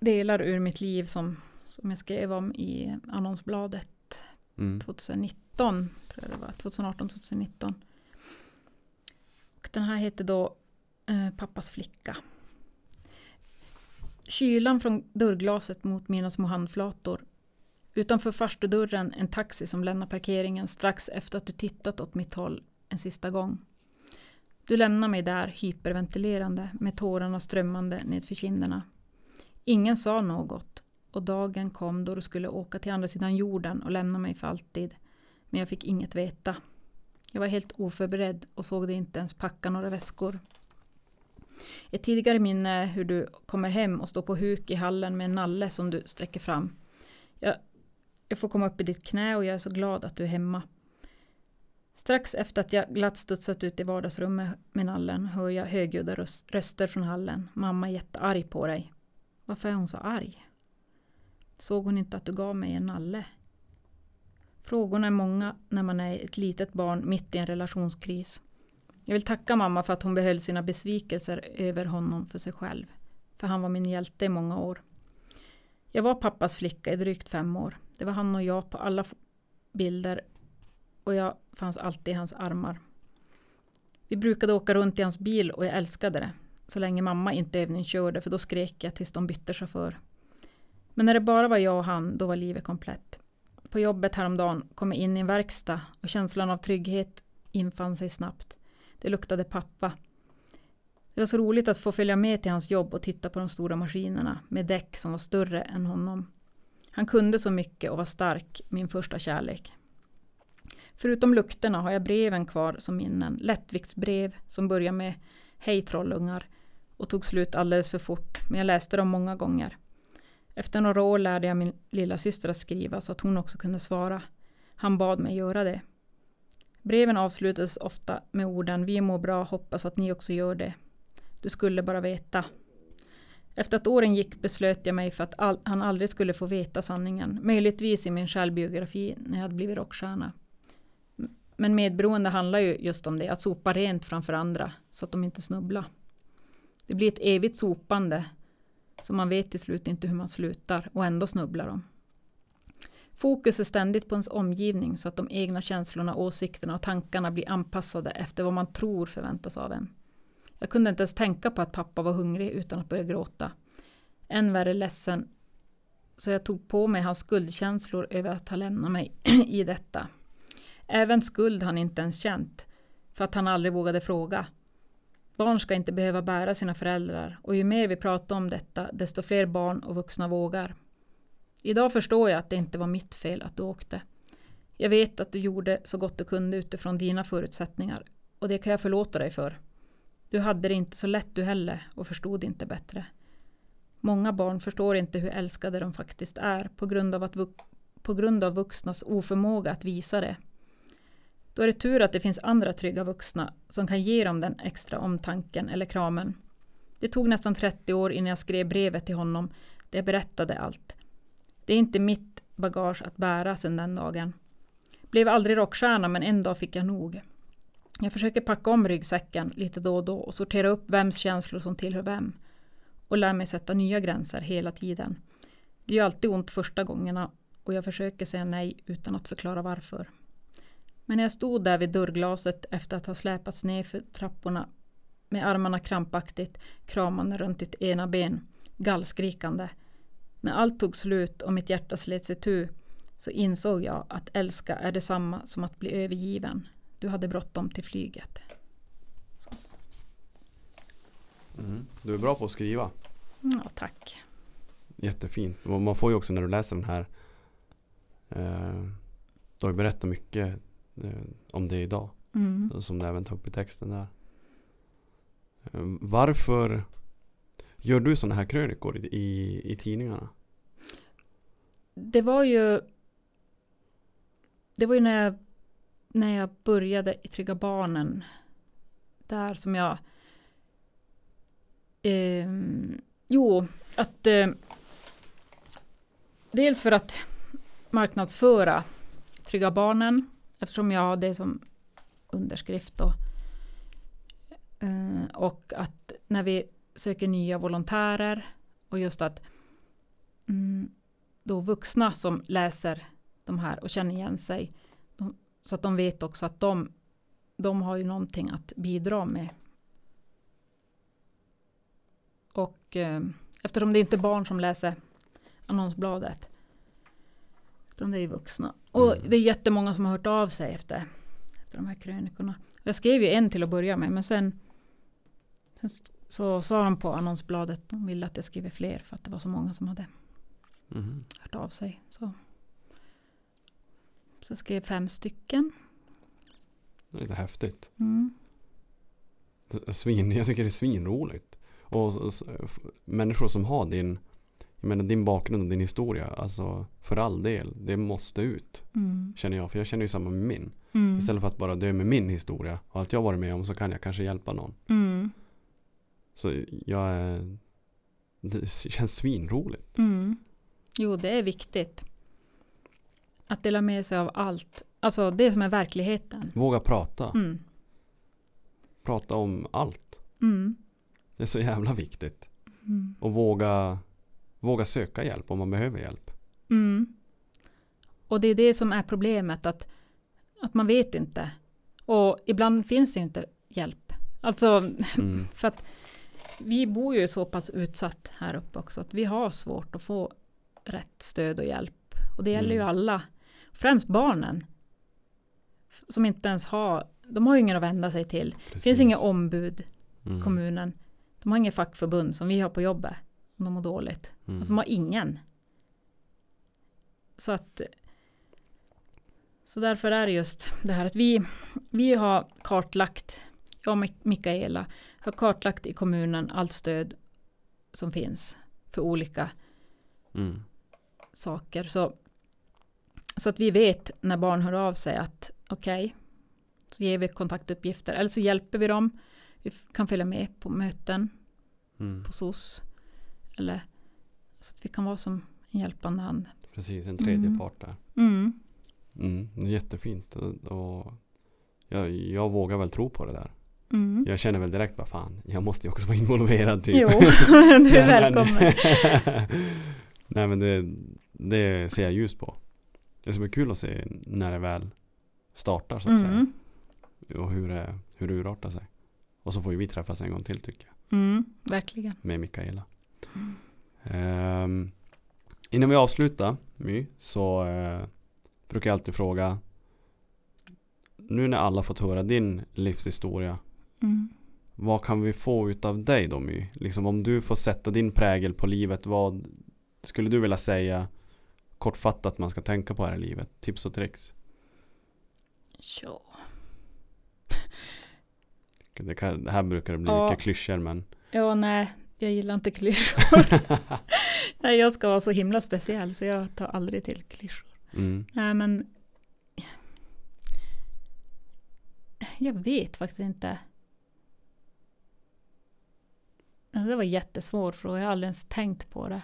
delar ur mitt liv som, som jag skrev om i annonsbladet Mm. 2019. Tror jag det var, 2018, 2019. Och den här heter då eh, Pappas flicka. Kylan från dörrglaset mot mina små handflator. Utanför farstudörren en taxi som lämnar parkeringen strax efter att du tittat åt mitt håll en sista gång. Du lämnar mig där hyperventilerande med tårarna strömmande nedför kinderna. Ingen sa något och dagen kom då du skulle åka till andra sidan jorden och lämna mig för alltid. Men jag fick inget veta. Jag var helt oförberedd och såg dig inte ens packa några väskor. Ett tidigare minne är hur du kommer hem och står på huk i hallen med en nalle som du sträcker fram. Jag, jag får komma upp i ditt knä och jag är så glad att du är hemma. Strax efter att jag glatt studsat ut i vardagsrummet med nallen hör jag högljudda röster från hallen. Mamma är jättearg på dig. Varför är hon så arg? Såg hon inte att du gav mig en nalle? Frågorna är många när man är ett litet barn mitt i en relationskris. Jag vill tacka mamma för att hon behöll sina besvikelser över honom för sig själv. För han var min hjälte i många år. Jag var pappas flicka i drygt fem år. Det var han och jag på alla bilder och jag fanns alltid i hans armar. Vi brukade åka runt i hans bil och jag älskade det. Så länge mamma inte övningskörde för då skrek jag tills de bytte chaufför. Men när det bara var jag och han, då var livet komplett. På jobbet häromdagen kom jag in i en verkstad och känslan av trygghet infann sig snabbt. Det luktade pappa. Det var så roligt att få följa med till hans jobb och titta på de stora maskinerna med däck som var större än honom. Han kunde så mycket och var stark, min första kärlek. Förutom lukterna har jag breven kvar som minnen. Lättviktsbrev som börjar med Hej trollungar och tog slut alldeles för fort, men jag läste dem många gånger. Efter några år lärde jag min lilla syster att skriva så att hon också kunde svara. Han bad mig göra det. Breven avslutades ofta med orden Vi mår bra, hoppas att ni också gör det. Du skulle bara veta. Efter att åren gick beslöt jag mig för att all, han aldrig skulle få veta sanningen. Möjligtvis i min självbiografi när jag hade blivit rockstjärna. Men medberoende handlar ju just om det, att sopa rent framför andra så att de inte snubblar. Det blir ett evigt sopande så man vet till slut inte hur man slutar och ändå snubblar de. Fokus är ständigt på ens omgivning så att de egna känslorna, åsikterna och tankarna blir anpassade efter vad man tror förväntas av en. Jag kunde inte ens tänka på att pappa var hungrig utan att börja gråta. Än värre ledsen. Så jag tog på mig hans skuldkänslor över att ha lämnat mig i detta. Även skuld han inte ens känt. För att han aldrig vågade fråga. Barn ska inte behöva bära sina föräldrar och ju mer vi pratar om detta desto fler barn och vuxna vågar. Idag förstår jag att det inte var mitt fel att du åkte. Jag vet att du gjorde så gott du kunde utifrån dina förutsättningar och det kan jag förlåta dig för. Du hade det inte så lätt du heller och förstod inte bättre. Många barn förstår inte hur älskade de faktiskt är på grund av, att vux- på grund av vuxnas oförmåga att visa det. Då är det tur att det finns andra trygga vuxna som kan ge dem den extra omtanken eller kramen. Det tog nästan 30 år innan jag skrev brevet till honom där jag berättade allt. Det är inte mitt bagage att bära sedan den dagen. Blev aldrig rockstjärna men en dag fick jag nog. Jag försöker packa om ryggsäcken lite då och då och sortera upp vems känslor som tillhör vem. Och lär mig sätta nya gränser hela tiden. Det gör alltid ont första gångerna och jag försöker säga nej utan att förklara varför. Men när jag stod där vid dörrglaset efter att ha släpats ner för trapporna med armarna krampaktigt kramande runt ditt ena ben, gallskrikande. När allt tog slut och mitt hjärta slets itu så insåg jag att älska är detsamma som att bli övergiven. Du hade bråttom till flyget. Mm. Du är bra på att skriva. Ja, tack. Jättefint. Och man får ju också när du läser den här eh, Du har ju berättat mycket om det idag. Mm. Som du även tar upp i texten där. Eh, varför gör du sådana här krönikor i, i, i tidningarna? Det var ju det var ju när jag, när jag började i Trygga Barnen. Där som jag... Eh, jo, att... Eh, dels för att marknadsföra Trygga Barnen. Eftersom jag har det som underskrift då. Eh, och att när vi söker nya volontärer och just att mm, då vuxna som läser de här och känner igen sig de, så att de vet också att de, de har ju någonting att bidra med. Och eh, eftersom det inte är barn som läser annonsbladet utan det är vuxna. Och Mm. det är jättemånga som har hört av sig efter, efter de här krönikorna. Jag skrev ju en till att börja med men sen, sen så sa de på annonsbladet de ville att jag skriver fler för att det var så många som hade Mhm. hört av sig. Så, så jag skrev fem stycken. Det är lite häftigt. Mm. Svin, jag tycker det är svinroligt. Och s- s- f- människor som har din, jag menar din bakgrund och din historia, alltså för all del, det måste ut. Mm. Känner jag, för jag känner ju samma med min. Mm. Istället för att bara dö med min historia och allt jag varit med om så kan jag kanske hjälpa någon. Mm. Så jag är, det känns svinroligt. Mm. Jo, det är viktigt. Att dela med sig av allt. Alltså det som är verkligheten. Våga prata. Mm. Prata om allt. Mm. Det är så jävla viktigt. Mm. Och våga, våga söka hjälp om man behöver hjälp. Mm. Och det är det som är problemet, att, att man vet inte. Och ibland finns det inte hjälp. Alltså, Mm. för att vi bor ju så pass utsatt här uppe också, att vi har svårt att få rätt stöd och hjälp. Och det gäller ju Mm. alla, främst barnen, som inte ens har, de har ju ingen att vända sig till. Det finns Precis. inga ombud i Mm. kommunen. De har inget fackförbund som vi har på jobbet, om de mår dåligt. Mm. Alltså de har ingen. Så att så därför är det just det här att vi, vi har kartlagt, jag och Mik- Mikaela har kartlagt i kommunen allt stöd som finns för olika Mm. saker. Så, så att vi vet när barn hör av sig att okej, så ger vi kontaktuppgifter eller så hjälper vi dem. Vi kan följa med på möten Mm. på SOS. Eller så att vi kan vara som en hjälpande hand. Precis, en tredje Mm. part där. Mm. Mm. Är jättefint. Och, jag, jag vågar väl tro på det där. Mm. Jag känner väl direkt bara fan, jag måste ju också vara involverad typ. Jo, du är Men- välkommen. Nej men det, det ser jag ljus på. Det ska bli kul att se när det väl startar så att Mm. säga. Och hur det, hur det urartar sig. Och så får ju vi träffas en gång till tycker jag. Mm. Verkligen. Med Mikaela. Ehm, innan vi avslutar My så eh, brukar jag alltid fråga. Nu när alla fått höra din livshistoria. Mm. Vad kan vi få utav dig då My? Liksom om du får sätta din prägel på livet. Vad skulle du vilja säga kortfattat man ska tänka på här i livet? Tips och tricks. Ja. Det, kan, det här brukar det bli Ja. mycket klyschor men. ja, nej, jag gillar inte klyschor. nej, jag ska vara så himla speciell så jag tar aldrig till klyschor. Mm. Nej, men jag vet faktiskt inte. Alltså, Det var en jättesvår fråga, jag har aldrig ens tänkt på det.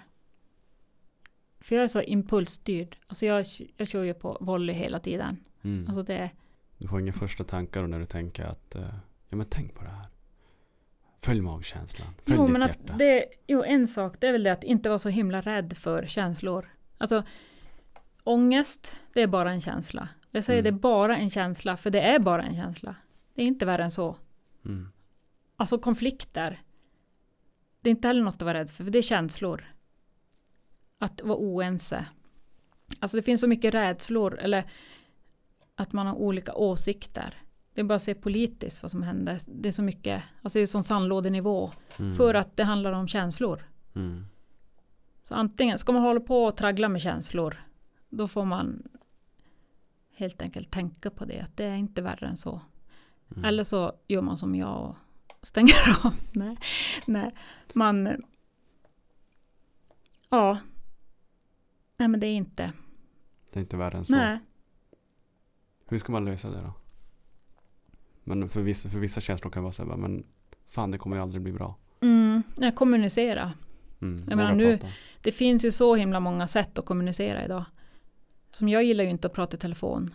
För jag är så impulsstyrd. Alltså jag, jag kör ju på volley hela tiden. Mm. Alltså det, Du får inga första tankar när du tänker att eh, ja men tänk på det här. Följ magkänslan. Följ jo, ditt men att hjärta. det, jo, en sak, det är väl det att inte vara så himla rädd för känslor. Alltså, ångest, det är bara en känsla. Jag säger Mm. det är bara en känsla, för det är bara en känsla. Det är inte värre än så. Mm. Alltså konflikter. Det är inte heller något att vara rädd för, för det är känslor. Att vara oense. Alltså det finns så mycket rädslor, eller att man har olika åsikter. Det är bara att se politiskt vad som händer. Det är så mycket, alltså det är som sandlådenivå. Mm. För att det handlar om känslor. Mm. Så antingen ska man hålla på och traggla med känslor. Då får man helt enkelt tänka på det. Att det är inte värre än så. Mm. Eller så gör man som jag och stänger av. nej, nej, man... Ja. Nej men det är inte. Det är inte värre än så. Nej. Hur ska man lösa det då? Men för vissa, för vissa känslor kan vara så här, men fan det kommer ju aldrig bli bra. Mm, jag kommunicera. Mm, Jag menar, nu- prata. Det finns ju så himla många sätt att kommunicera idag. Som jag gillar ju inte att prata i telefon.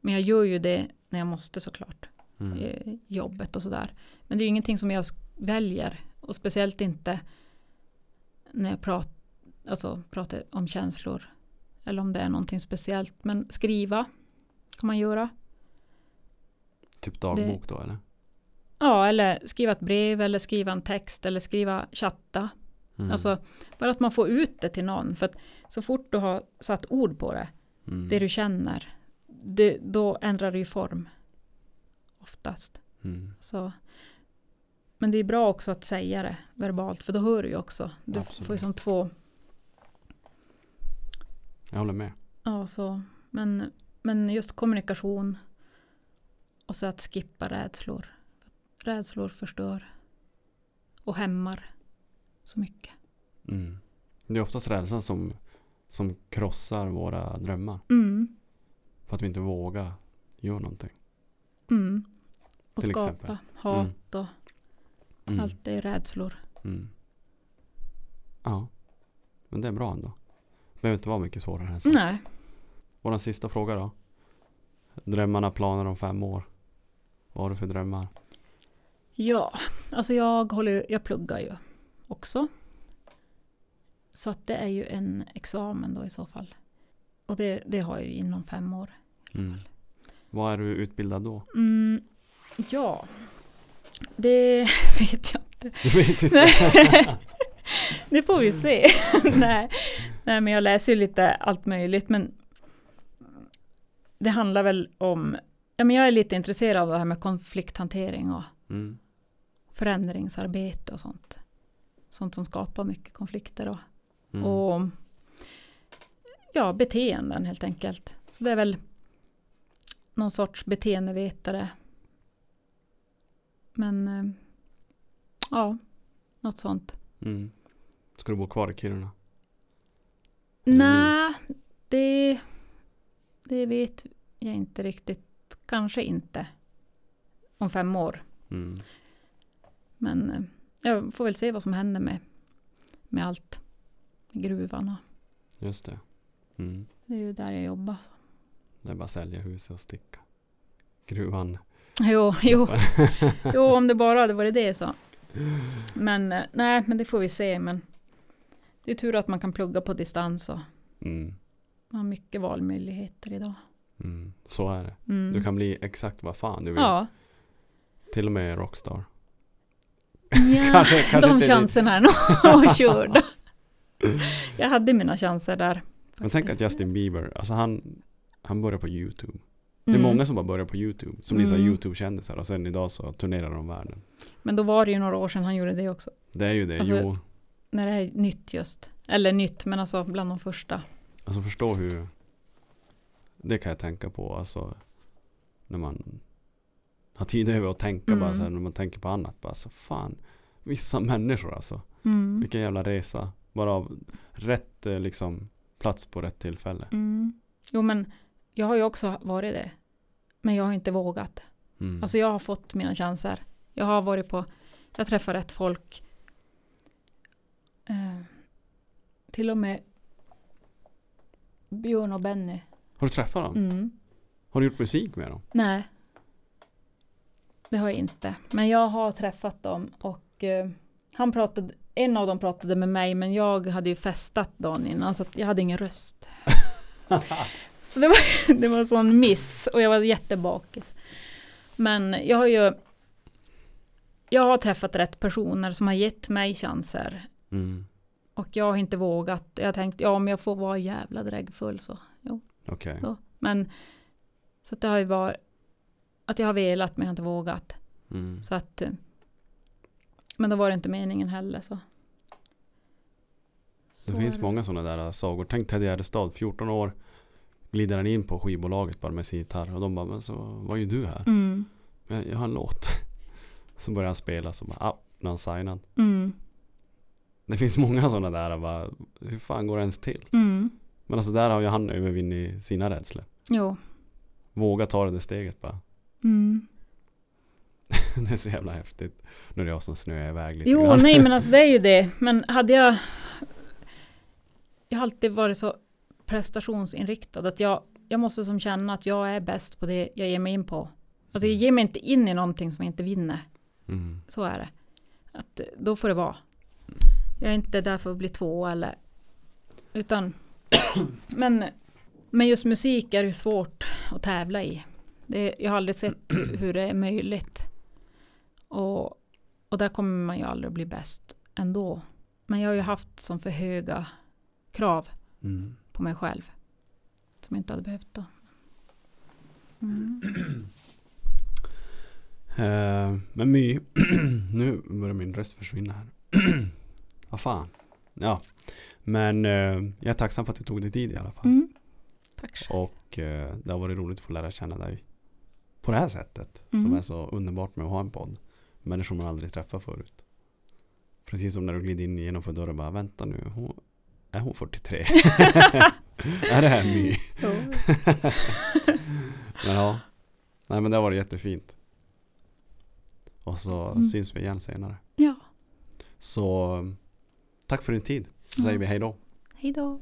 Men jag gör ju det när jag måste såklart. Mm. jobbet och sådär. Men det är ju ingenting som jag väljer. Och speciellt inte när jag prat, alltså, pratar om känslor. Eller om det är någonting speciellt. Men skriva kan man göra. Typ dagbok då eller? Ja, eller skriva ett brev eller skriva en text eller skriva chatta. Mm. Alltså bara att man får ut det till någon. För att så fort du har satt ord på det, mm. det du känner, det, då ändrar det ju form. Oftast. Mm. Så. Men det är bra också att säga det verbalt, för då hör du ju också. Du Absolut. får ju som två, Jag håller med. ja så. Men, men just kommunikation och så att skippa rädslor. Rädslor förstör och hämmar så mycket. Mm. Det är oftast rädslan som, som krossar våra drömmar. Mm, För att vi inte vågar göra någonting. mm. Och Till skapa exempel. hat och Mm. allt det är rädslor. Mm. Ja. Men det är bra ändå. Det behöver inte vara mycket svårare än så. Nej, Vår sista fråga då. Drömmarna, planer om fem år. Vad har du för drömmar? Ja, alltså jag, håller, jag pluggar ju också. Så att det är ju en examen då i så fall. Och det, det har jag ju inom fem år. Mm. Vad är du utbildad då? Mm, ja, det vet jag inte. Du vet inte. Det får vi se. Nej. Nej, men jag läser ju lite allt möjligt. Men det handlar väl om, ja men jag är lite intresserad av det här med konflikthantering och Mm. förändringsarbete och sånt. Sånt som skapar mycket konflikter och, Mm. och ja, beteenden helt enkelt. Så det är väl någon sorts beteendevetare. Men eh, ja, något sånt. Mm. Ska du bo kvar i Kiruna? Nej, det, det vet jag inte riktigt. Kanske inte. Om fem år. Mm. Men eh, jag får väl se vad som händer med, med allt. Med gruvan och Just det. Mm. det är ju där jag jobbar. Det är bara att sälja huset och sticka. Gruvan. Jo, jo, jo om det bara hade varit det så. Men eh, nej, men det får vi se. Men det är tur att man kan plugga på distans och Mm. man har mycket valmöjligheter idag. Mm. Så är det. Mm. Du kan bli exakt vad fan du vill. Ja, Till och med rockstar. ja Kanske- kanske de chanserna är nog körda. Jag hade mina chanser där. Men tänk att faktiskt. Justin Bieber, alltså han, han börjar på YouTube. Det är Mm. många som bara börjar på YouTube. Som blir Mm. YouTube-kändisar och sen idag så turnerar de världen. Men då var det ju några år sedan han gjorde det också. Det är ju det. Alltså- jo, När det är nytt just. Eller nytt, men alltså bland de första. alltså förstå hur det kan jag tänka på. Alltså när man har tid över att tänka bara Mm. så här, när man tänker på annat. Bara så fan, vissa människor alltså. Mm. Vilken jävla resa. Bara av rätt eh, liksom plats på rätt tillfälle. Mm. Jo, men jag har ju också varit det. Men jag har inte vågat. Mm. Alltså jag har fått mina chanser. Jag har varit på, jag träffar rätt folk. Eh, till och med Björn och Benny. Har du träffat dem? Mm. Har du gjort musik med dem? Nej. Det har jag inte. Men jag har träffat dem och eh, han pratade, en av dem pratade med mig men jag hade ju festat dagen innan så jag hade ingen röst. så det var, det var en sån miss och jag var jättebakis. Men jag har ju jag har träffat rätt personer som har gett mig chanser Mm. och jag har inte vågat. Jag har tänkt, ja om jag får vara jävla dräggfull så Okej. Ja. Men så att det har ju varit att jag har velat men jag har inte vågat. Mm. Så att, eh, men då var det inte meningen heller så. Så Det finns många sådana där sagor. Tänk Ted Gärdestad, 14 år. Glider han in på skivbolaget bara med sin gitarr. Och de bara, men så vad gör du här? Mm, Jag, jag har en låt. Så börjar han spela så bara, ah, nu är han signad. mm, Det finns många sådana där. Bara, hur fan går det ens till? mm. Men alltså där har ju han övervunnit sina rädslor. Jo, Våga ta det där steget bara. Mm. det är så jävla häftigt. Nu är det jag som snöar iväg lite Jo, grann. nej men alltså det är ju det. Men hade jag... Jag har alltid varit så prestationsinriktad att jag, jag måste som känna att jag är bäst på det jag ger mig in på. Alltså jag ger mig inte in i någonting som jag inte vinner. Mm. Så är det. Att då får det vara. Jag är inte där för att bli två eller... Utan... men, men just musik är ju svårt att tävla i. Det, jag har aldrig sett hur det är möjligt. Och, och där kommer man ju aldrig att bli bäst ändå. Men jag har ju haft som för höga krav Mm. på mig själv. Som jag inte hade behövt då. Mm. Eh, men My, nu börjar min röst försvinna här. Vad fan. Ja, men eh, jag är tacksam för att du tog dig tid i alla fall. Mm. Tack själv. Och eh, det har varit roligt att få lära känna dig på det här sättet. Som Mm. är så underbart med att ha en podd. Människor man aldrig träffat förut. Precis som när du glider in genom dörren och bara vänta nu. Hon, är hon 43? är det här My? Men ja. Nej men det har varit jättefint. Och så Mm. syns vi igen senare. Ja, Så tack för din tid. Så säger vi hej då. Hej då.